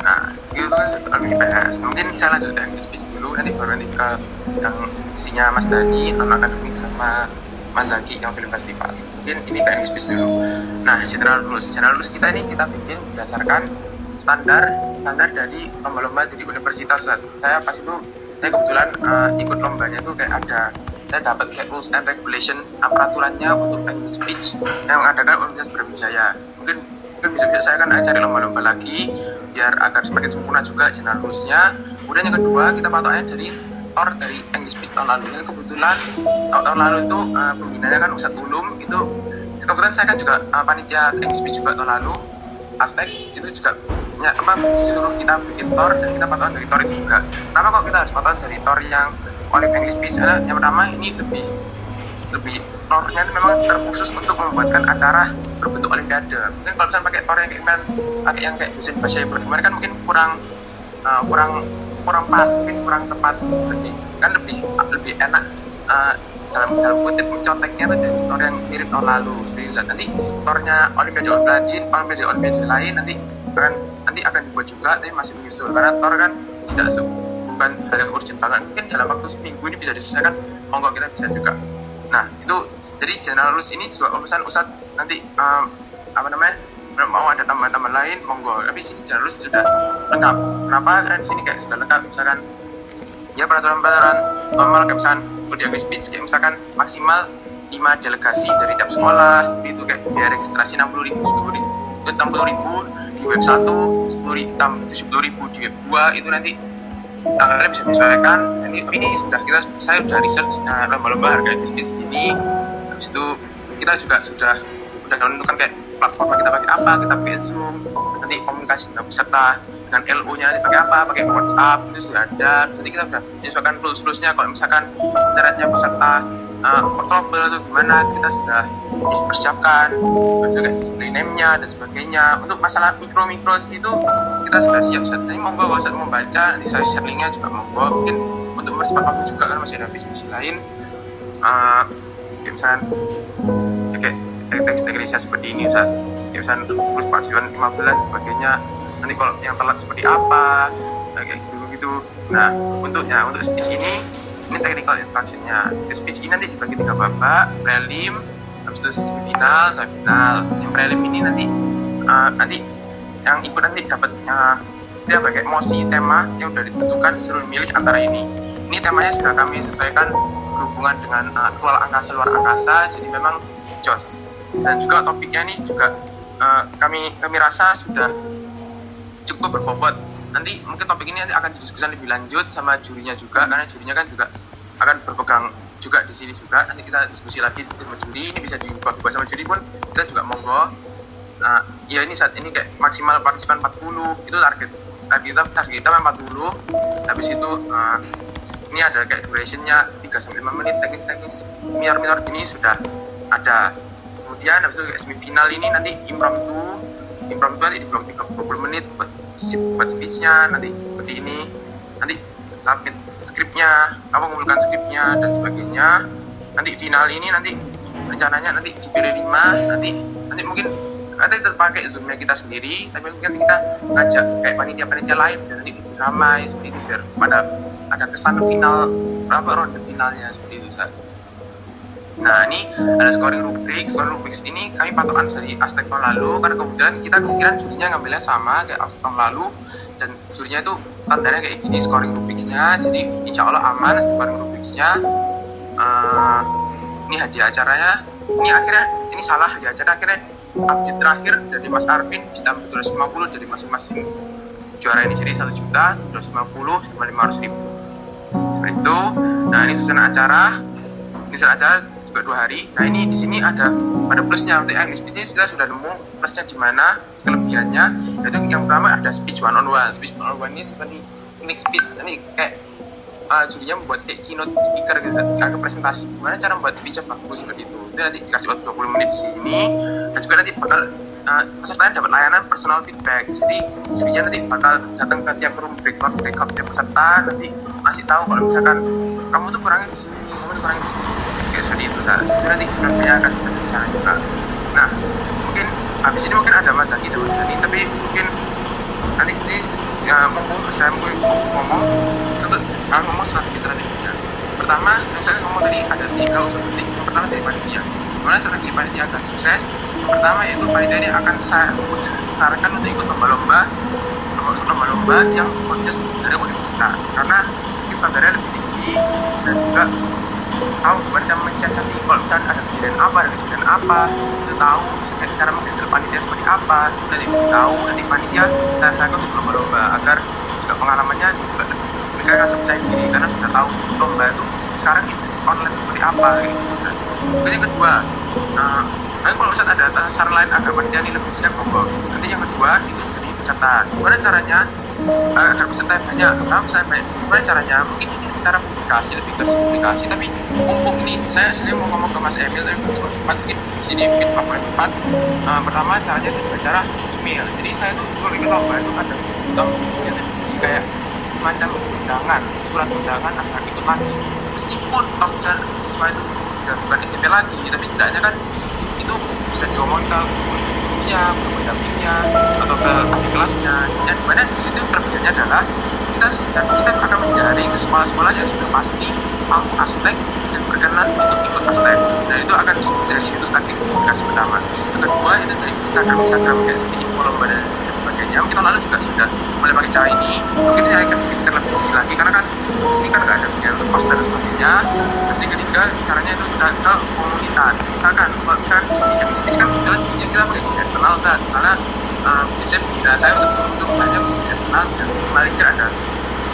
nah itu kan oleh IPS mungkin bisa lanjut dari speech dulu. Nanti baru nanti ke yang isinya Mas Dani non akademik sama Mas Zaki yang film festival. Mungkin ini kayak speech dulu. Nah general rules general rules kita ini kita bikin berdasarkan standar standar dari lomba-lomba di universitas saya pas itu saya kebetulan uh, ikut lombanya tuh kayak ada saya dapat kayak rules and regulation peraturannya untuk English speech yang mengadakan Universitas Brawijaya. Mungkin mungkin bisa-bisa saya akan cari lomba-lomba lagi biar agar semakin sempurna juga general rulesnya. Kemudian yang kedua kita patokannya dari tor dari English speech tahun lalu. Yang kebetulan tahun, lalu itu uh, pembinanya kan Ustadz Ulum itu kebetulan saya kan juga uh, panitia English speech juga tahun lalu Aztec itu juga ya, apa disuruh kita bikin tor dan kita patokan dari tor itu juga. Kenapa kok kita harus patokan dari tor yang Olympic English Speech karena yang pertama ini lebih lebih tornya itu memang terkhusus untuk membuatkan acara berbentuk olimpiade. Mungkin kalau misalnya pakai tor yang kayak pakai yang kayak mesin bahasa kemarin kan mungkin kurang uh, kurang kurang pas mungkin kurang tepat lebih kan lebih lebih enak uh, dalam dalam kutip menconteknya itu dari tor yang mirip tahun lalu. Itu nanti tornya Olimpiade Olimpiade Olimpiade Olimpiade lain nanti akan nanti akan dibuat juga tapi masih menyusul. Karena tor kan tidak se bukan hal yang urgent banget. Mungkin dalam waktu seminggu ini bisa diselesaikan monggo kita bisa juga. Nah itu jadi general rules ini juga urusan usat nanti um, apa namanya mau ada tambahan-tambahan lain monggo. Tapi sini jalur sudah lengkap. Kenapa? Di sini kayak sudah lengkap. Misalkan ya peraturan-peraturan normal kayak misalkan kalau di Speech kayak misalkan maksimal 5 delegasi dari tiap sekolah seperti itu kayak biaya registrasi 60 ribu 10 ribu 60 ribu di web 1 10 ribu 70 ribu di web 2 itu nanti tanggalnya bisa disesuaikan. Ini ini sudah kita saya sudah research uh, lomba-lomba harga bisnis ini. Habis itu kita juga sudah sudah menentukan kayak platform kita pakai apa kita pakai zoom nanti komunikasi dengan peserta dengan LO nya nanti pakai apa pakai WhatsApp itu sudah ada. Nanti kita sudah menyesuaikan rules rulesnya kalau misalkan internetnya peserta uh, portable atau gimana kita sudah persiapkan juga display name-nya dan sebagainya. Untuk masalah mikro mikro itu kita sudah siap saat ini. Monggo kalau saat membaca nanti saya share linknya juga monggo. Mungkin untuk mempercepat waktu juga karena masih ada visi lain. Uh, kayak misalnya kayak teks teknisnya seperti ini Ustaz. Kayak misalnya terus partisipan 15 sebagainya. Nanti kalau yang telat seperti apa kayak gitu gitu. Nah untuknya untuk speech ini ini technical instructionnya. Speech ini nanti dibagi tiga babak prelim habis itu final sampai final yang prelim ini nanti uh, nanti yang ikut nanti dapat uh, seperti apa kayak mosi tema yang sudah ditentukan disuruh milih antara ini. Ini temanya sudah kami sesuaikan berhubungan dengan uh, luar angkasa luar angkasa. Jadi memang jos dan juga topiknya ini juga uh, kami kami rasa sudah cukup berbobot. Nanti mungkin topik ini akan didiskusikan lebih lanjut sama jurinya juga karena jurinya kan juga akan berpegang juga di sini juga. Nanti kita diskusi lagi sama juri ini bisa dibuka buka sama juri pun kita juga monggo. Nah ya ini saat ini kayak maksimal partisipan 40 itu target target kita target kita 40 habis itu uh, ini ada kayak durationnya 3 sampai 5 menit teknis-teknis minor-minor ini sudah ada kemudian habis itu semifinal ini nanti impromptu impromptu nanti blok 30 menit buat, buat speechnya nanti seperti ini. Nanti submit skripnya apa mengumpulkan skripnya dan sebagainya. Nanti final ini nanti rencananya nanti dipilih 5 nanti nanti mungkin nanti terpakai zoomnya kita sendiri tapi mungkin kita ngajak kayak panitia-panitia lain dan nanti ramai seperti itu biar pada ada kesan final berapa ronde finalnya seperti itu saat Nah ini ada scoring rubrik, scoring rubrik ini kami patokan dari aspek tahun lalu. Karena kebetulan kita kemungkinan jurinya ngambilnya sama kayak aspek tahun lalu. Dan jurinya itu standarnya kayak gini scoring rubriknya. Jadi insya Allah aman scoring rubriknya. Uh, ini hadiah acaranya. Ini akhirnya ini salah hadiah acara akhirnya update terakhir dari Mas Arvin. Ditambah 250 dari masing-masing. Juara ini jadi 1 juta 250 sama 500 ribu. Seperti itu. Nah ini susunan acara. Ini susunan acara juga dua hari. Nah ini di sini ada ada plusnya untuk yang speech kita sudah nemu plusnya di mana kelebihannya. Yaitu yang pertama ada speech one on one. Speech one on one ini seperti unique speech. Ini kayak uh, julinya membuat kayak keynote speaker gitu, agak presentasi gimana cara membuat speech yang bagus seperti itu. Itu nanti dikasih waktu 20 menit di sini dan juga nanti bakal uh, pesertanya dapat layanan personal feedback. Jadi julinya nanti bakal datang ke tiap room breakout breakout tiap peserta nanti masih tahu kalau misalkan kamu tuh kurangnya di sini, kamu tuh kurangnya di sini seperti itu saat itu nanti nantinya akan bisa juga nah mungkin habis ini mungkin ada mas Zaki dan mas Dani tapi mungkin nanti ini ya, mumpung saya mungkin ngomong. Untuk uh, ngomong strategi strateginya pertama saya ngomong tadi ada tiga unsur penting. Yang pertama dari panitia. Gimana strategi panitia akan sukses? Yang pertama yaitu panitia ini akan saya sarankan untuk ikut lomba-lomba lomba-lomba yang khusus dari universitas. Karena standarnya lebih tinggi dan juga tahu macam mensiasati kalau misalnya ada kejadian apa ada kejadian apa itu tahu. Cara menghandle panitia seperti apa itu tahu nanti panitia saya saya untuk lomba-lomba agar juga pengalamannya juga mereka rasa percaya diri karena sudah tahu lomba itu sekarang itu online seperti apa gitu. Dan kemudian yang kedua nah, kalau misalnya ada saran lain agar panitia ini lebih siap monggo. Nanti yang kedua itu jadi peserta. Gimana caranya? Agar peserta yang banyak. Kenapa saya banyak? Gimana caranya? Mungkin ini cara publikasi lebih ke publikasi tapi mumpung ini saya sendiri mau ngomong ke Mas Emil tapi Mas sempat mungkin di sini mungkin Pak Empat. Uh, pertama caranya dengan cara email. Jadi saya tuh kalau ikut lomba itu ada atau ya, kayak semacam undangan surat undangan agar ikut lagi meskipun misalnya siswa itu sudah bukan SMP lagi tapi setidaknya kan itu bisa diomongin ke gurunya ke pendampingnya atau ke adik kelasnya. Yang di mana di situ perbedaannya adalah kita kita akan menjaring sekolah-sekolah yang sudah pasti mau aspek dan berkenan untuk ikut aspek dan itu akan dari situ strategi komunikasi pertama. Kedua itu dari Instagram Instagram kayak seperti info lomba sebagainya mungkin tahun lalu juga sudah mulai pakai cara ini. Mungkin saya akan bikin lebih kecil lagi karena kan ini kan nggak ada untuk post dan sebagainya. Terus yang ketiga caranya itu kita ke komunitas. Misalkan misalkan di jam bisnis kan punya kita pakai dunia internal saat uh, biasanya nah, saya sebelum itu hanya dunia internal dan di Malaysia ada.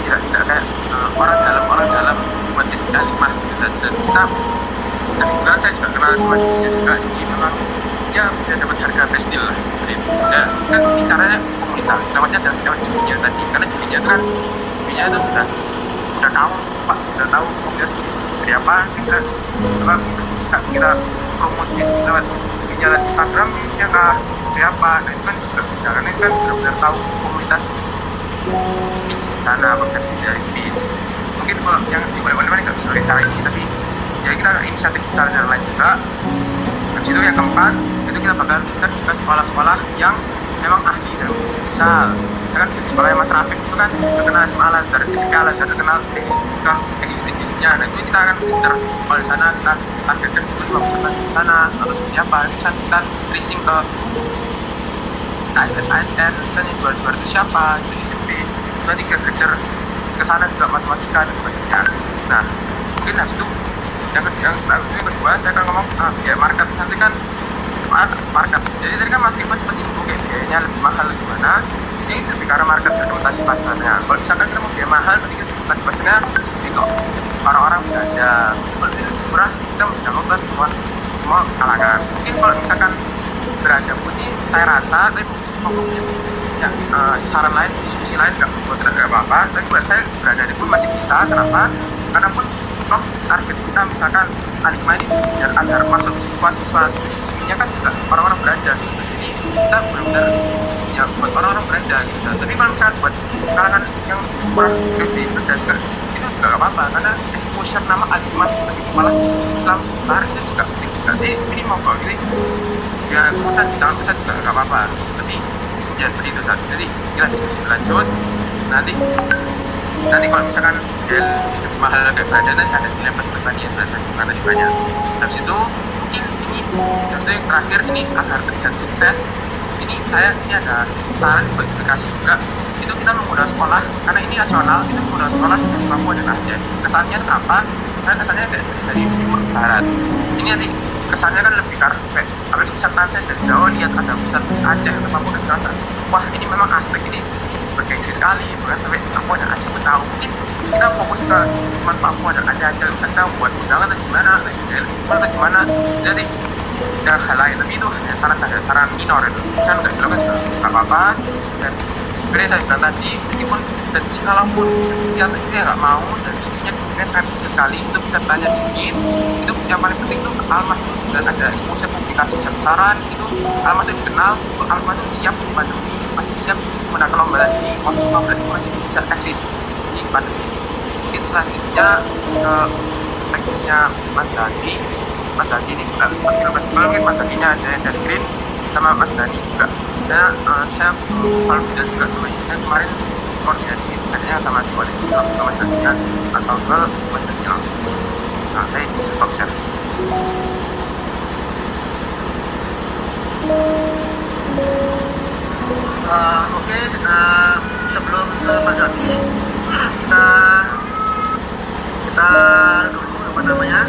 Tidak tidak kayak uh, orang dalam orang dalam buat kalimah gitu dan dan kita dan juga saya juga kenal sama dirinya juga jadi memang dia bisa dapat harga best deal lah seperti itu dan kan ini caranya komunitas namanya dan lewat jadinya tadi. Karena jadinya itu kan jadinya itu sudah sudah tahu pak sudah tahu komunitas seperti apa kita apa kita, kita promotin lewat jadinya lewat Instagram ya kah seperti apa. Nah itu kan juga bisa karena kan benar-benar tahu komunitas di sana bekerja dari speech mungkin kalau yang di mana-mana nggak bisa cara ini tapi ya kita inisiatif cara cara lain juga. Habis itu yang keempat itu kita bakal research juga sekolah-sekolah yang memang ahli bisnis misal misalkan di sekolahnya Mas Rafiq itu kan terkenal SMA Al Azhar FISK Al Azhar terkenal teknis kan teknis teknisnya. Nah itu kita akan incer kalau di sana kita targetkan itu cuma bisa di sana atau seperti apa. Bisa kita tracing ke ASN ASN misalnya jual jual itu siapa itu SMP itu nanti kita kejar ke sana juga matematika dan sebagainya. Nah mungkin habis itu yang kedua, yang, kedua saya akan ngomong ah, biaya market. Nanti kan market. Jadi tadi kan Mas sempat nyinggung kayak biayanya lebih mahal gimana? Ini lebih karena market segmentasi pasarnya kalau misalkan kita mau biaya mahal berarti segmentasi pasarnya jadi kok orang-orang belanja kalau ini lebih murah kita menjangkau ke semua semua kalangan. Mungkin kalau misalkan berada pun ini saya rasa tapi mungkin ya uh, saran lain diskusi lain nggak buat tidak apa-apa. Tapi buat saya berada di pun masih bisa. Kenapa? Karena pun toh target kita misalkan alimah ini biar agar masuk siswa-siswa siswinya kan juga orang-orang belanja gitu. jadi kita benar-benar ya buat orang-orang belanja gitu tapi kalau misalkan buat kalangan yang kurang gede dan juga itu juga gak apa-apa karena exposure nama alimah sebagai sekolah Islam besar itu juga penting jadi ini mau kok jadi ya kemudian jangan besar juga gak apa-apa tapi ya seperti itu saat jadi kita diskusi berlanjut nanti nanti kalau misalkan ya mahal kayak berada nanti ada nilai pertanian dan saya sebutkan tadi banyak habis itu contoh yang terakhir ini agar terlihat sukses. Ini saya ini ada saran buat aplikasi juga. Itu kita menggunakan sekolah karena ini nasional itu menggunakan sekolah dari Papua dan Aceh. Kesannya kenapa? Karena kesannya kayak dari timur barat. Ini nanti kesannya kan lebih karpet apalagi misalkan saya dari Jawa lihat ada pusat Aceh atau Papua dan Selatan wah ini memang aspek ini. Bergengsi sekali bukan sampai Papua dan Aceh pun tahu. Mungkin kita fokus ke cuma Papua dan Aceh aja kita buat undangan atau gimana atau gimana. Jadi dan hal lain tapi itu hanya saran saja saran minor itu. Saya nggak bilang juga nggak apa-apa. Dan sebenarnya saya bilang tadi meskipun dan jikalaupun yang dia nggak mau dan sebenarnya kemudian sangat kecil sekali itu bisa tanya dikit. Itu yang paling penting itu itu dan ada exposure publikasi besar besaran itu itu dikenal itu siap di pandemi masih siap menangkal lomba lagi. Waktu 15 itu masih bisa eksis di pandemi. Mungkin selanjutnya ke teknisnya Mas Zaki Mas Zaki ini sambil Mas kalau mungkin Mas Zakinya aja yang saya screen sama Mas Dani juga. Saya uh, saya selalu bilang juga sama ini kemarin koordinasi hanya sama si Wali juga ke Mas Zakinya atau ke Mas Dani langsung. Nah saya izin stop share Uh, Oke, uh, sebelum ke Mas Zaki, kita kita dulu apa namanya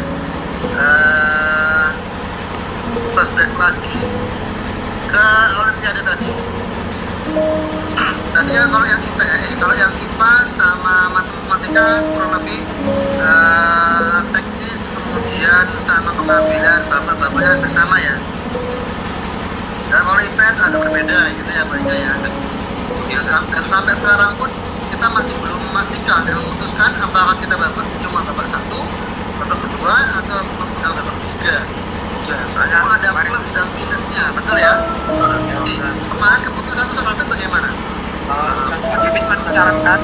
uh, flashback lagi ke Olimpiade tadi. tadi ya kalau yang IPA, eh, kalau yang IPA sama matematika kurang lebih uh, teknis kemudian sama pengambilan bapak-bapaknya bersama ya. Dan kalau IPS agak berbeda gitu ya Pak ya. Dan, sampai sekarang pun kita masih belum memastikan dan memutuskan apakah kita babak cuma babak satu, babak kedua atau babak babak ketiga. ya soalnya Memang ada plus dan minusnya, betul ya? Jadi kemarin keputusan untuk Rafiq bagaimana? Kevin cuma menyarankan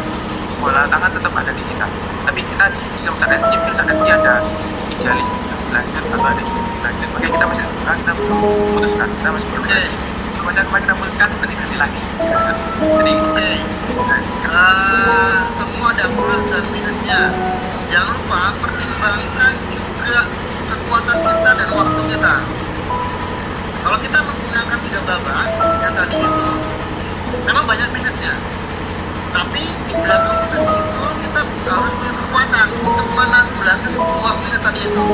bola tangan tetap ada di kita. Tapi kita di sistem mungkin SG ada idealis. Lanjut atau ada lanjut. Makanya kita masih kita belum memutuskan. Kita masih belum Oke, Cuma kemarin kita putuskan nanti kasih lagi. Jadi oke. Eh, semua ada plus dan minusnya. Jangan lupa pertimbangkan juga kekuatan kita dan waktu kita. Kalau kita menggunakan tiga babak yang tadi itu memang banyak minusnya. Tapi di belakang minus itu kita harus punya kekuatan untuk menanggulangi semua minus tadi itu.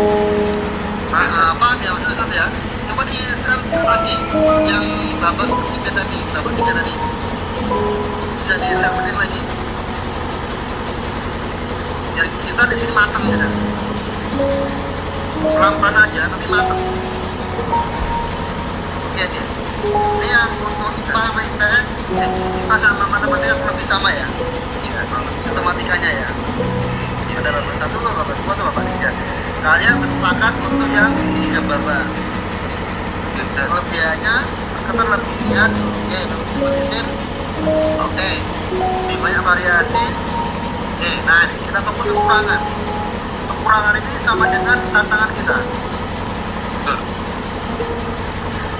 Nah, paham ya maksud ya? Coba di diilustrasikan lagi yang babak ketiga tadi babak ketiga tadi. Jadi diilustrasikan lagi biar kita di sini matang gitu pelan-pelan aja tapi matang oke oke. Ini yang untuk IPA sama IPS eh, IPA sama matematika kurang lebih sama ya? Ya lebih sistematikanya ya. Ada babak satu babak dua atau babak tiga. Kalian bersepakat untuk yang tiga babak kelebihannya terkesan lebih lihat oke kompetitif oke lebih banyak variasi oke nah ini kita fokus kekurangan kekurangan ini sama dengan tantangan kita.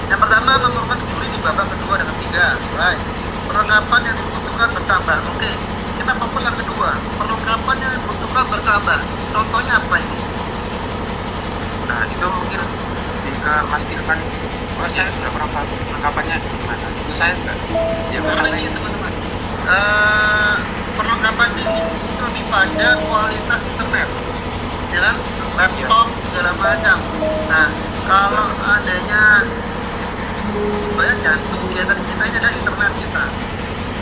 Yang pertama memerlukan juri di babak kedua dan ketiga right perlengkapan yang dibutuhkan bertambah. Oke kita fokus yang kedua. Perlengkapan yang dibutuhkan bertambah. Contohnya apa ini? Nah itu mungkin jika Mas Irfan. Oh saya sudah pernah tahu perlengkapannya gimana itu saya enggak ya karena ini teman-teman. Eh, perlengkapan di sini lebih pada kualitas internet. Ya kan? Laptop segala macam. Nah kalau seandainya banyak jantung kegiatan kita ini adalah internet kita.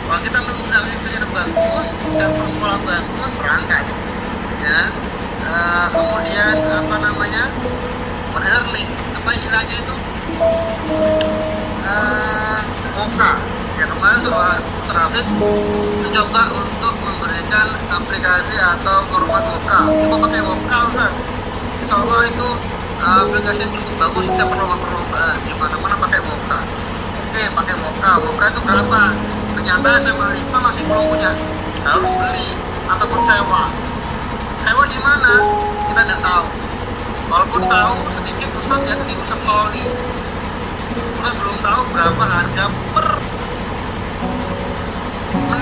Kalau kita menggunakan internet bagus server sekolah bagus berangkat. Ya. Eh, kemudian apa namanya? E-learning apa istilahnya itu? Eh Moka ya kemarin Surah Surafit mencoba untuk memberikan aplikasi atau format Moka coba pakai Moka Ustaz. Insya Allah itu eh, aplikasi yang cukup bagus setiap perlombaan-perlombaan. Di mana-mana pakai Moka oke pakai Moka Moka itu berapa? Ternyata SMA 5 masih belum punya. Harus beli ataupun sewa. Sewa di mana? Kita tidak tahu. Walaupun tahu sedikit Ustaz ya di Ustaz Soli kita belum tahu berapa harga per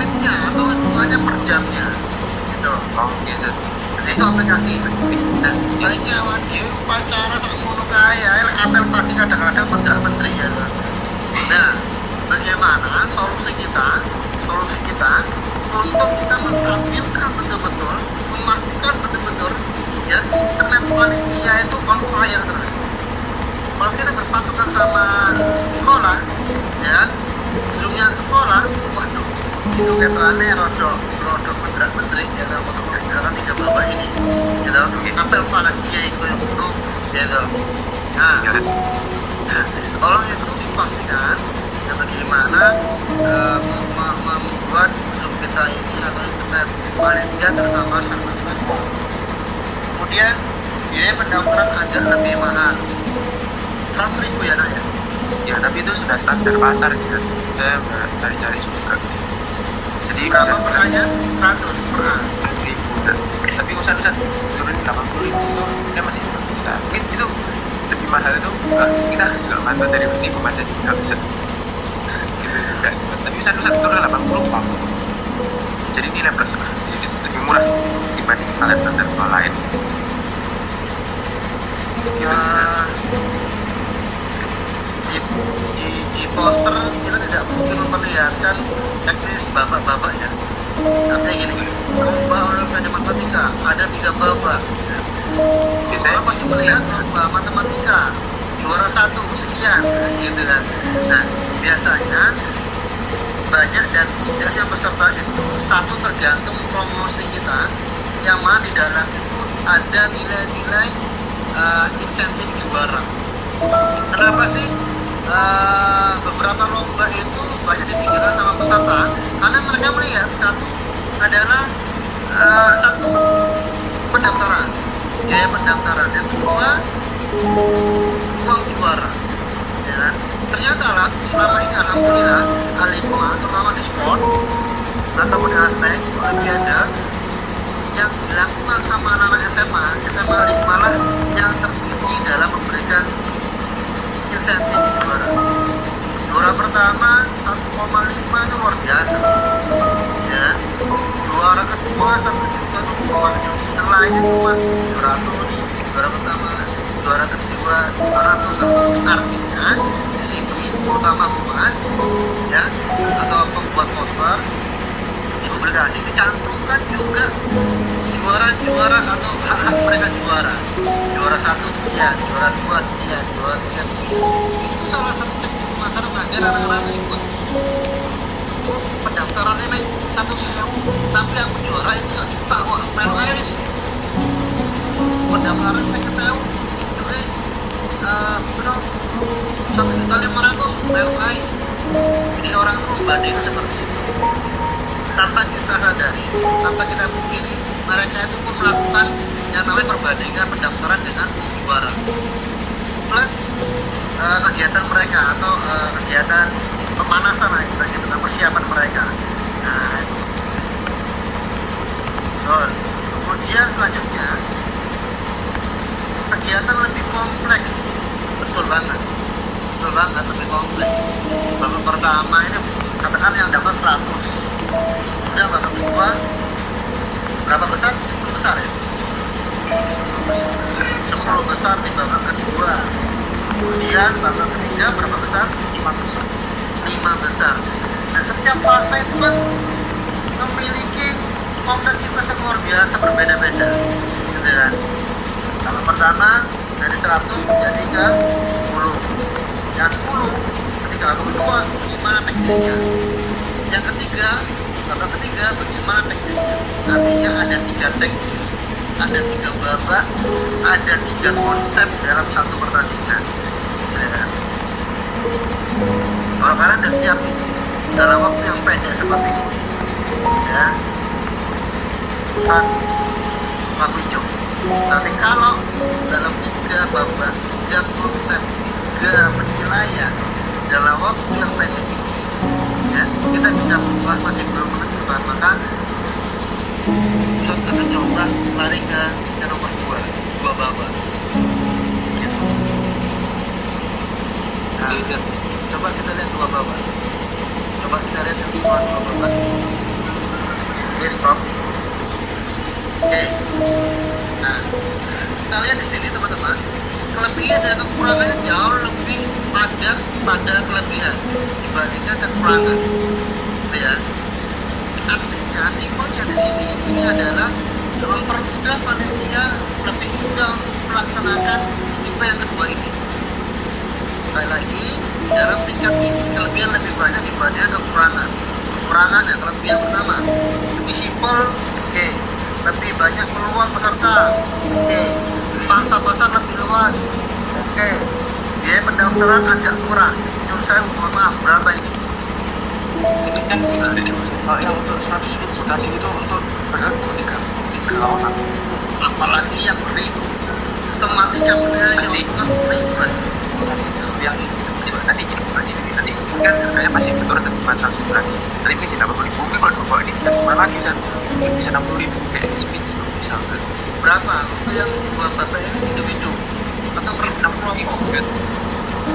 menitnya atau hitungannya per jamnya? Gitu. Oh iya Zat. Jadi itu aplikasi. Nah kayaknya awan dia upacara sama kaya apel pagi kadang-kadang menteri menteri ya. Zat. nah bagaimana solusi kita? Solusi kita untuk bisa menstabilkan betul-betul memastikan betul-betul ya internet panitia itu on fire terus. Kalau kita berpatokan sama sekolah ya kan zoomnya sekolah waduh itu ketuanya rodok rodok menteri menteri ya kan untuk menggunakan tiga bapak ini. Gitu. Apel pada kiai itu yang penuh gitu. Nah. Ya. Nah, tolong itu dipastikan ya bagaimana eh, mem- mem- membuat Zoom kita ini atau internet. Panitia terutama server kemudian biaya pendaftaran agak lebih mahal. 100 ribu ya nak ya? Ya tapi itu sudah standar pasar ya. Saya cari-cari juga jadi berapa pertanya 100 per ribu tapi usah usah. Turunin 80 ribu itu ya masih belum bisa. Mungkin itu lebih mahal itu enggak kita enggak mantu dari besi masih nggak bisa. Gitu juga tapi usah usah. Turun 80 pak. Jadi nilai plus. Jadi lebih murah dibanding kalian belajar sekolah lain. Gitu. Nah, di, di, di poster kita tidak mungkin memperlihatkan teknis babak-babak ya. Artinya gini lomba olimpiade matematika ada tiga babak biasanya orang pasti melihat lomba matematika. Juara satu sekian gitu kan. Nah biasanya banyak dan tidaknya peserta itu satu tergantung promosi kita yang mana di dalam itu ada nilai-nilai eh, insentif juara. Kenapa sih eh, beberapa lomba itu banyak ditinggalkan sama peserta karena mereka melihat satu adalah eh, satu pendaftaran biaya pendaftaran yang kedua uang juara ya kan? ternyata lah selama ini alhamdulillah Alima terutama di sport ataupun hashtag olimpiade yang dilakukan sama anak-anak SMA SMA 5 lah yang tertinggi dalam memberikan insentif juara. Pertama 1,5 itu luar biasa. Ya. Juara kedua satu juta itu luar yang lainnya cuma 200 juara pertama juara kedua 500 artinya di sini terutama humas ya atau pembuat poster di publikasi dicantumkan juga juara juara atau hak hak mereka juara. Juara satu sekian juara dua sekian juara tiga sekian. Itu salah satu teknik pemasaran agar anak-anak itu ikut. Pendaftarannya mek satu sewu tapi aku juara itu satu juta wah sih pendaftaran saya ketahui itu eh berapa satu juta lima ratus aja jadi orang itu membandingkan seperti itu tanpa kita sadari tanpa kita pungkiri mereka itu pun melakukan yang namanya perbandingan pendaftaran dengan juara. Plus eh, kegiatan mereka atau eh, kegiatan pemanasan lah istilahnya gitu persiapan mereka. Nah itu. Betul. kemudian selanjutnya kegiatan lebih kompleks. Betul banget. Betul banget lebih kompleks. Babak pertama ini katakan yang dapat 100 kemudian babak kedua berapa besar? Itu besar ya? 10 besar di babak kedua. Kemudian babak ketiga berapa besar? 5 besar. 5 besar. Dan setiap fase itu kan memiliki kompleksitas yang luar biasa berbeda-beda. Gitu kan? Babak pertama dari 100 menjadi ke 10 yang 10 ketika babak kedua bagaimana teknisnya? Yang ketiga babak ketiga bagaimana teknisnya artinya ada tiga teknis ada tiga babak ada tiga konsep dalam satu pertandingan kan? kalau kalian udah siap nih dalam waktu yang pendek seperti ini ya kan lampu hijau tapi kalau dalam tiga babak tiga konsep tiga penilaian dalam waktu yang pendek ini ya kita bisa buat masih belum menentukan maka kita akan coba lari ke yang nomor dua dua babak gitu. nah coba kita lihat dua babak coba kita lihat yang dua dua babak oke stop oke. Nah kita lihat di sini teman-teman kelebihan dan kekurangannya jauh lebih padat pada kelebihan dibandingkan kekurangan. Gitu ya. Artinya simpelnya di sini ini adalah mempermudah panitia lebih mudah untuk melaksanakan tipe yang kedua ini. Sekali lagi dalam tingkat ini kelebihan lebih banyak dibandingkan kekurangan. Kekurangan ya kelebihan pertama. Lebih simpel oke. Lebih banyak peluang peserta oke. Pangsa pasar lebih luas oke. Biaya pendaftaran agak murah jujur saya mohon maaf berapa ini? Ini kan kalau yang untuk 100 ribu tadi itu untuk berat tiga tiga orang. Apalagi yang beribu sistematika penilaian yang bukan ribuan yang itu nanti masih nanti kan harganya masih betul dan bukan 100 berarti tadi mungkin tidak puluh ribu mungkin kalau dibawa ini tidak murah lagi bisa mungkin bisa 60 ribu kayak speed itu bisa berapa? Untuk yang dua bapak ini individu atau per kelompok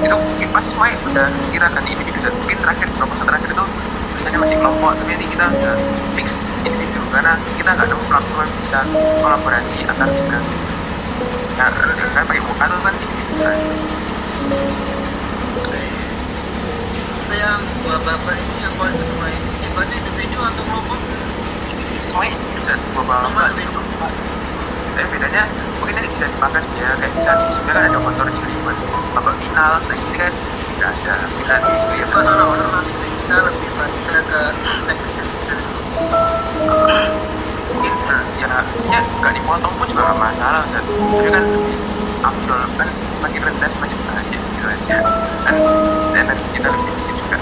itu mungkin pas main udah kira kan individu dan mungkin terakhir proposal terakhir itu tulisannya masih kelompok tapi nanti kita udah mix individu. Karena kita nggak ada platform yang bisa kolaborasi antar tiga nah kan pakai muka tuh kan individu kan. Untuk yang dua bapak ini yang poin kedua ini sifatnya individu atau kelompok? Semuanya bisa beberapa nomor individu tapi bedanya mungkin nanti bisa dipakai ya kayak misalnya sebenarnya kan ada motor jeli buat babak final nah ini kan nggak ada kita di itu masalah honor nanti kita lebih pada ke di sini mungkin nah, ya sebenarnya nggak dipotong pun juga nggak masalah Ustaz. tapi kan lebih afdol kan semakin rendah semakin bahagia gitu aja. Kan dan kita lebih sedikit juga.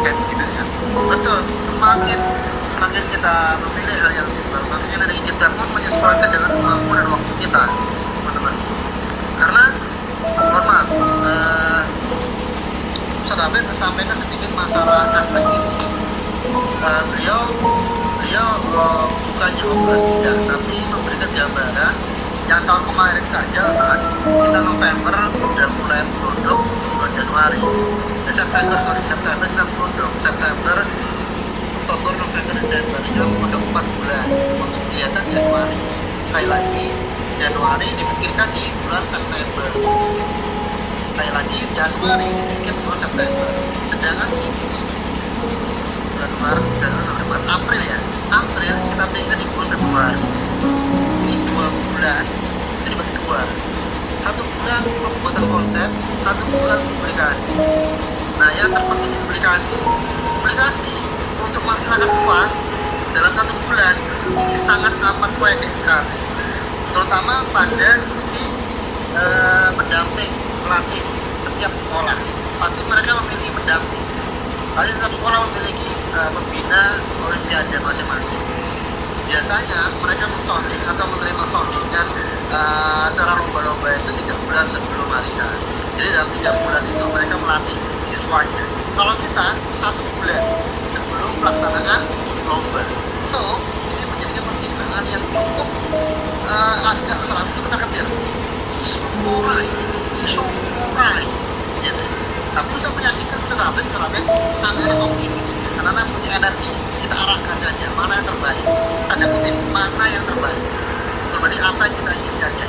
Kan gitu sih betul semakin semakin kita memilih hal yang simpel makin dari kita pun menyesuaikan dengan kemampuan dan waktu kita teman-teman. Karena mohon maaf eh, Ustaz sampaikan sedikit masalah aspek ini. Eh, beliau beliau eh, bukannya obras tidak tapi memberikan gambaran yang tahun kemarin saja saat kita November sudah mulai produk bulan Januari. Eh, September sorry September kita produk September Oktober, November, Desember itu udah 4 bulan. Untuk kelihatan Januari. Sekali lagi Januari dipikirkan di bulan September. Sekali lagi Januari dipikirkan bulan September. Sedangkan ini bulan Maret, Januari, November, April ya. April kita pikirkan di bulan Februari. Ini dua bulan itu dibagi dua. Satu bulan pembuatan konsep satu bulan publikasi. Nah yang terpenting publikasi publikasi untuk masyarakat luas dalam satu bulan ini sangat amat pendek sekali terutama pada sisi eh, pendamping pelatih setiap sekolah pasti mereka memiliki pendamping pasti setiap sekolah memiliki eh, pembina olimpiade masing-masing biasanya mereka mensonding atau menerima soundingan uh, acara lomba-lomba itu tiga bulan sebelum hari. Jadi dalam tiga bulan itu mereka melatih siswanya. Kalau kita satu bulan pelaksanaan lomba. So ini menjadi pertimbangan yang cukup uh, agak terlalu kita kecil. Isu moral, isu moral. Tapi saya meyakinkan terapin terapin agar optimis karena punya energi. Kita arahkan saja mana yang terbaik. Tanda kutip mana yang terbaik. Berarti apa yang kita inginkan ya.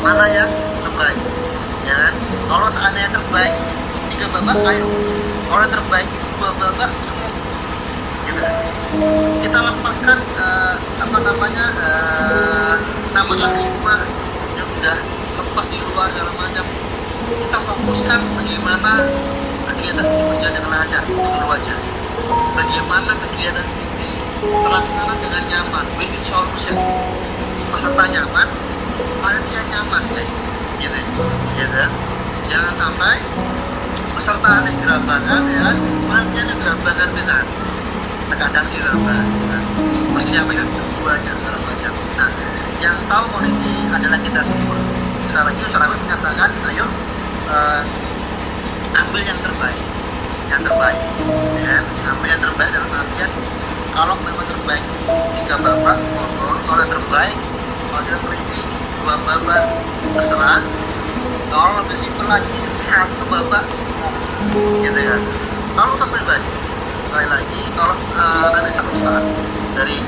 Mana yang terbaik ya kan? Kalau seandainya terbaik tiga babak ayo. Kalau terbaik itu dua babak kita lepaskan uh, apa namanya uh, nama agama yang udah lepas di luar segala macam. Kita fokuskan bagaimana kegiatan ini berjalan dengan lancar itu aja bagaimana kegiatan ini terlaksana dengan nyaman win-win solution. Peserta nyaman panitia nyaman guys. Gitu jangan sampai peserta ada gerabakan ya kan? Panitia ada gerabakan bisa terkadang gerabakan gitu kan. Persiapan banyak segala macam. Nah yang tahu kondisi adalah kita semua. Sekali lagi masyarakat menyatakan ayo uh, ambil yang terbaik. Yang terbaik ya kan? ambil yang terbaik dalam artian kalau memang terbaik tiga babak monggo. Kalau terbaik kalau kita teliti dua babak terserah. Kalau lebih simpel lagi satu babak gitu kan kalau untuk pribadi sekali lagi. Kalau uh, nanti satu saat dari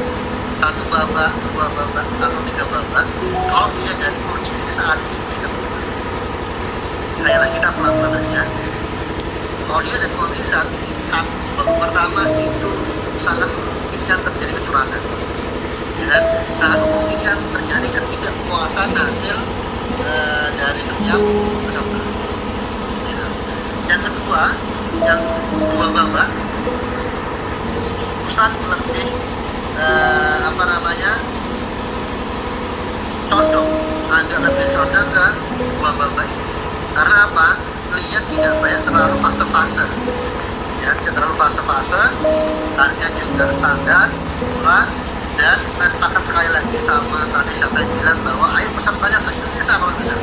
satu babak dua babak atau tiga babak kalau dia dari kondisi saat ini teman-teman. Kayalah kita pelan-pelan aja. Kalau dia dari kondisi saat ini saat babak pertama itu sangat memungkinkan terjadi kecurangan. Kan sangat memungkinkan terjadi ketidakpuasan hasil e, dari setiap peserta. Gitu. yang kedua yang dua babak pusat lebih e, apa namanya condong. Agak lebih condong ke dua babak ini. Karena apa? Lihat tidak banyak terlalu fase-fase. Ya tidak terlalu fase-fase. Target juga standar murah dan saya sepakat sekali lagi sama tadi siapa yang bilang bahwa ayo pesertanya se Indonesia kalau bisa.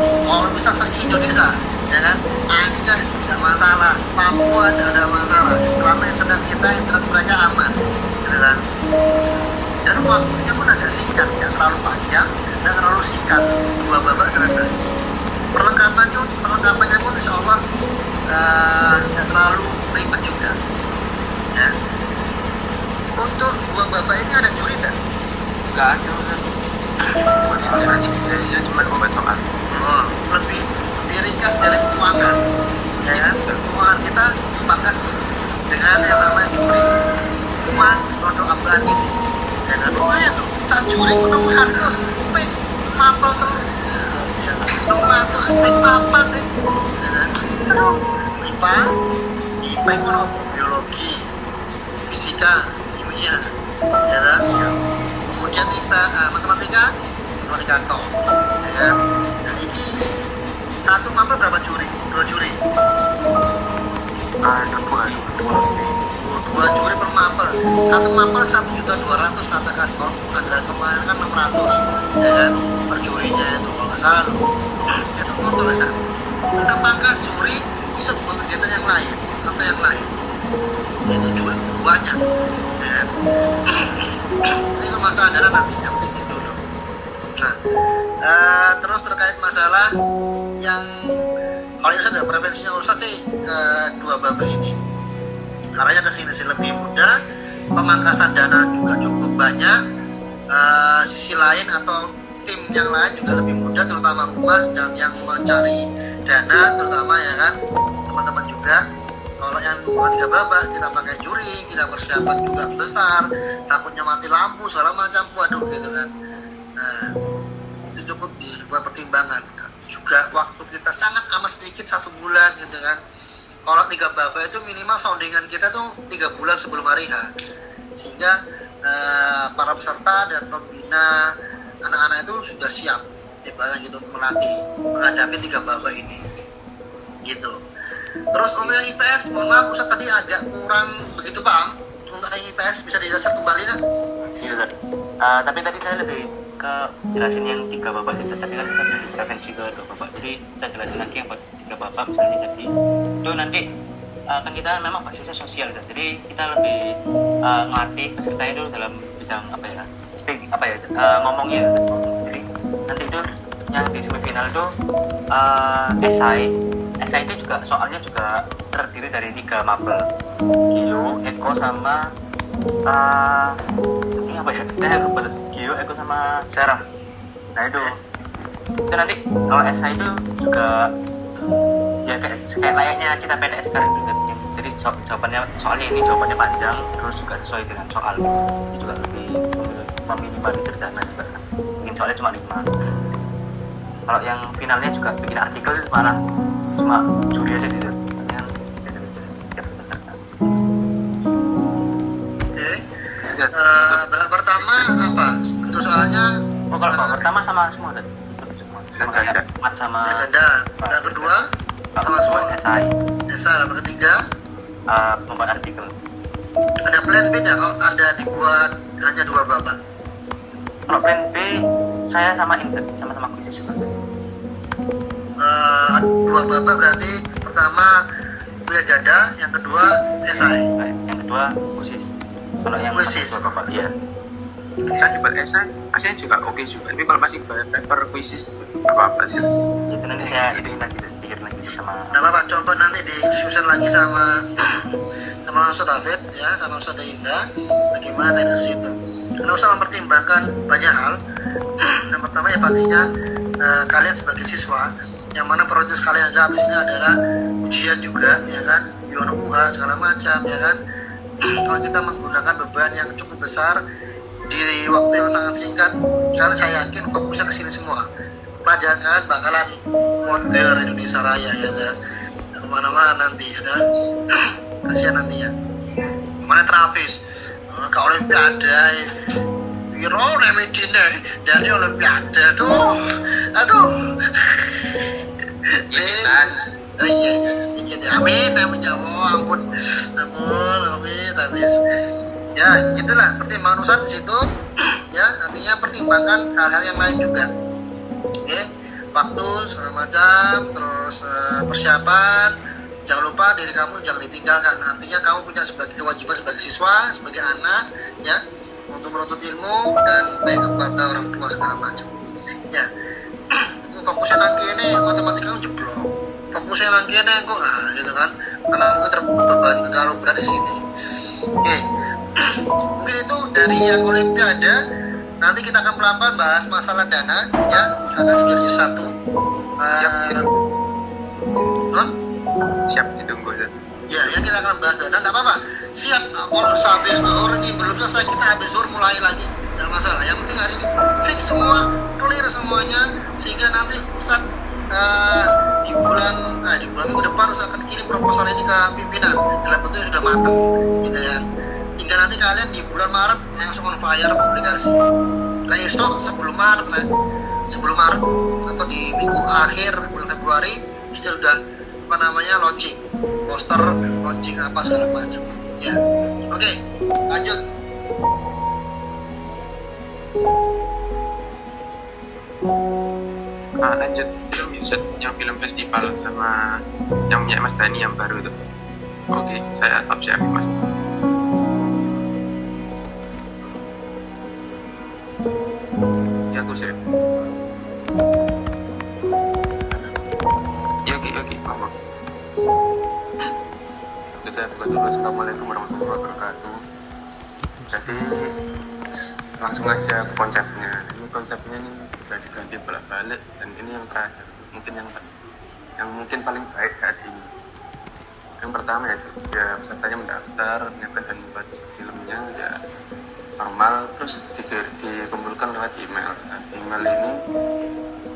Kalau bisa se Indonesia ya kan? Tidak masalah. Papua tidak ada masalah. Selama internet kita internet mereka aman. Gitu kan. Dan waktunya pun agak singkat tidak terlalu panjang dan terlalu singkat. Dua babak selesai. Perlengkapan pun perlengkapannya pun insya Allah uh, tidak terlalu ribet juga. Ya. Untuk dua babak ini ada juri tidak? nggak ada jadinya cuma soal. Oh, lebih lebih ringkas dari keuangan ya. Kan keuangan kita dipangkas dengan yang namanya juri. Emas produk abad ini. Ya kan lumayan tuh saat juri nomor harus ping mapel terus. Ya kan nomor harus ping papat ya ya kan? Aduh IPA IPA biologi fisika kimia. Ya kan? Kemudian IPA eh, matematika matematika toh ya kan? Dan ini satu mapel berapa juri? Dua juri? Ada dua dua Oh, dua juri per mapel satu mapel satu juta dua ratus katakan kalau anggaran kemarin kan enam ratus. Ya kan? Per jurinya itu kalau nggak salah loh. Itu motor ya San. kita pangkas juri bisa buat kegiatan yang lain atau yang lain? Itu juri banyak ya kan? Ini itu masalah adalah nanti yang penting itu dulu. Nah eh, terus terkait masalah yang kalau ini sudah preferensinya Ustaz sih ke dua babak ini. Arahnya ke sini sih lebih mudah. Pemangkasan dana juga cukup banyak. Eh, sisi lain atau tim yang lain juga lebih mudah terutama humas dan yang mencari dana terutama ya kan teman-teman juga. Kalau yang tiga babak kita pakai juri kita persiapan juga besar. Takutnya mati lampu segala macam. Waduh gitu kan. Nah itu cukup dibuat pertimbangan juga waktu kita sangat amat sedikit satu bulan gitu kan. Kalau tiga baba itu minimal soundingan kita tuh tiga bulan sebelum hari H. Sehingga eh, para peserta dan pembina anak-anak itu sudah siap ibaratnya gitu melatih menghadapi tiga baba ini. Gitu. Terus untuk yang IPS mohon maaf Ustaz tadi agak kurang begitu paham. Untuk IPS bisa dijelaskan kembali kan Iya. Eh, tapi tadi saya lebih ke jelasin yang tiga bapak Ustaz. Tapi kan kasih preferensi ke dua bapak. Jadi saya jelasin lagi yang tiga bapak misalnya jadi itu nanti eh, kan kita memang basisnya sosial, Ustaz. Jadi kita lebih eh, ngelatih pesertanya dulu dalam bidang apa ya? apa ya? eh, ngomongnya. Jadi nanti itu yang di semifinal itu eh, esai. Esai itu juga soalnya juga terdiri dari tiga mapel. Gio, Eko sama eh ini apa ya? Lupa tuh. Gio, Eko sama Sarah. Nah itu. Itu nanti kalau SI itu juga ya kayak, kayak layaknya kita PTS sekarang juga jadi so- jawabannya soalnya ini jawabannya panjang terus juga sesuai dengan soal. Gitu. Ini juga lebih meminimalisir dana juga. Mungkin soalnya cuma lima. Kalau yang finalnya juga bikin artikel malah cuma juri aja gitu babak pertama Oh kalau eh, babak pertama sama semua tadi. Dan ganda. Mat sama ganda babak kedua sama semua SI Desa babak ketiga uh, membuat artikel. ada plan beda kalau ada dibuat hanya dua babak Kalau plan B saya sama Inter sama-sama khusus juga. Eh, dua babak berarti pertama kuliah dada yang kedua esai Yang kedua khusus. Kalau yang dua bapak iya. Saya dapat esai hasilnya juga oke juga tapi kalau masih paper kuisis apa apa sih Itu nanti saya lagi pikir lagi sama Nah Bapak coba nanti disusun lagi sama sama Ustaz David ya sama Ustaz Indah bagaimana teknis itu. Karena Ustaz mempertimbangkan banyak hal. yang pertama ya pastinya eh, kalian sebagai siswa yang mana prioritas kalian ada habis ini adalah ujian juga ya kan, Yono UH segala macam ya kan. Kalau kita menggunakan beban yang cukup besar di waktu yang sangat singkat, karena saya yakin fokusnya ke sini semua. Pelajaran bakalan model Indonesia Raya ya kan ke mana-mana nanti ya kan? Kasihan nanti ya. Mana Travis? Eh, ke Olimpiade. Wiro Remedine. Dari Olimpiade tuh aduh. Initan. Oh iya iya. Ya. Amin amin ya ampun. Ampun amin habis ya gitulah pertimbangan Ustadz di situ. Ya nantinya pertimbangkan hal-hal yang lain juga. Oke waktu segala macam terus eh, persiapan. Jangan lupa diri kamu jangan ditinggalkan. Artinya kamu punya sebagai kewajiban sebagai siswa sebagai anak ya untuk menuntut ilmu dan baik kepada orang tua segala macam. Ya itu fokusnya nanti ini matematika jeblok. Fokusnya nanti ini kok ah gitu kan. Karena mungkin terbeban terlalu berat di sini. Oke mungkin itu dari yang olimpiade. Nanti kita akan pelan-pelan bahas masalah dana. Ya akan jadi satu. Siap, Eh, siap. ditunggu Zat. ya ya kita akan bahas dana. Tidak apa-apa. Siap. Kalau habis zuhur ini belum selesai kita habis zuhur mulai lagi. Tidak masalah. Yang penting hari ini fix semua clear semuanya sehingga nanti Ustaz eh, di bulan nah, di bulan minggu depan Ustaz akan kirim proposal ini ke pimpinan. Dalam bentuk sudah matang gitu kan tinggal nanti kalian di bulan Maret langsung on fire publikasi. Kayak stok sebelum Maret lah. Sebelum Maret. Atau di minggu akhir bulan Februari kita sudah apa namanya launching poster launching apa segala macam. Ya. Oke lanjut. Ah lanjut. Film yang film festival sama yang punya Mas Dani yang baru itu. Oke saya stop share Mas aku ya oke oke apa Oke, saya buka dulu. Assalamualaikum warahmatullahi wabarakatuh. Jadi langsung aja ke konsepnya. Ini konsepnya ini sudah diganti bolak balik dan ini yang terakhir. Mungkin yang yang mungkin paling baik saat ini. Yang pertama ya, ya pesertanya mendaftar, menyiapkan dan membuat filmnya ya normal, terus di, dikumpulkan lewat email. Nah, email ini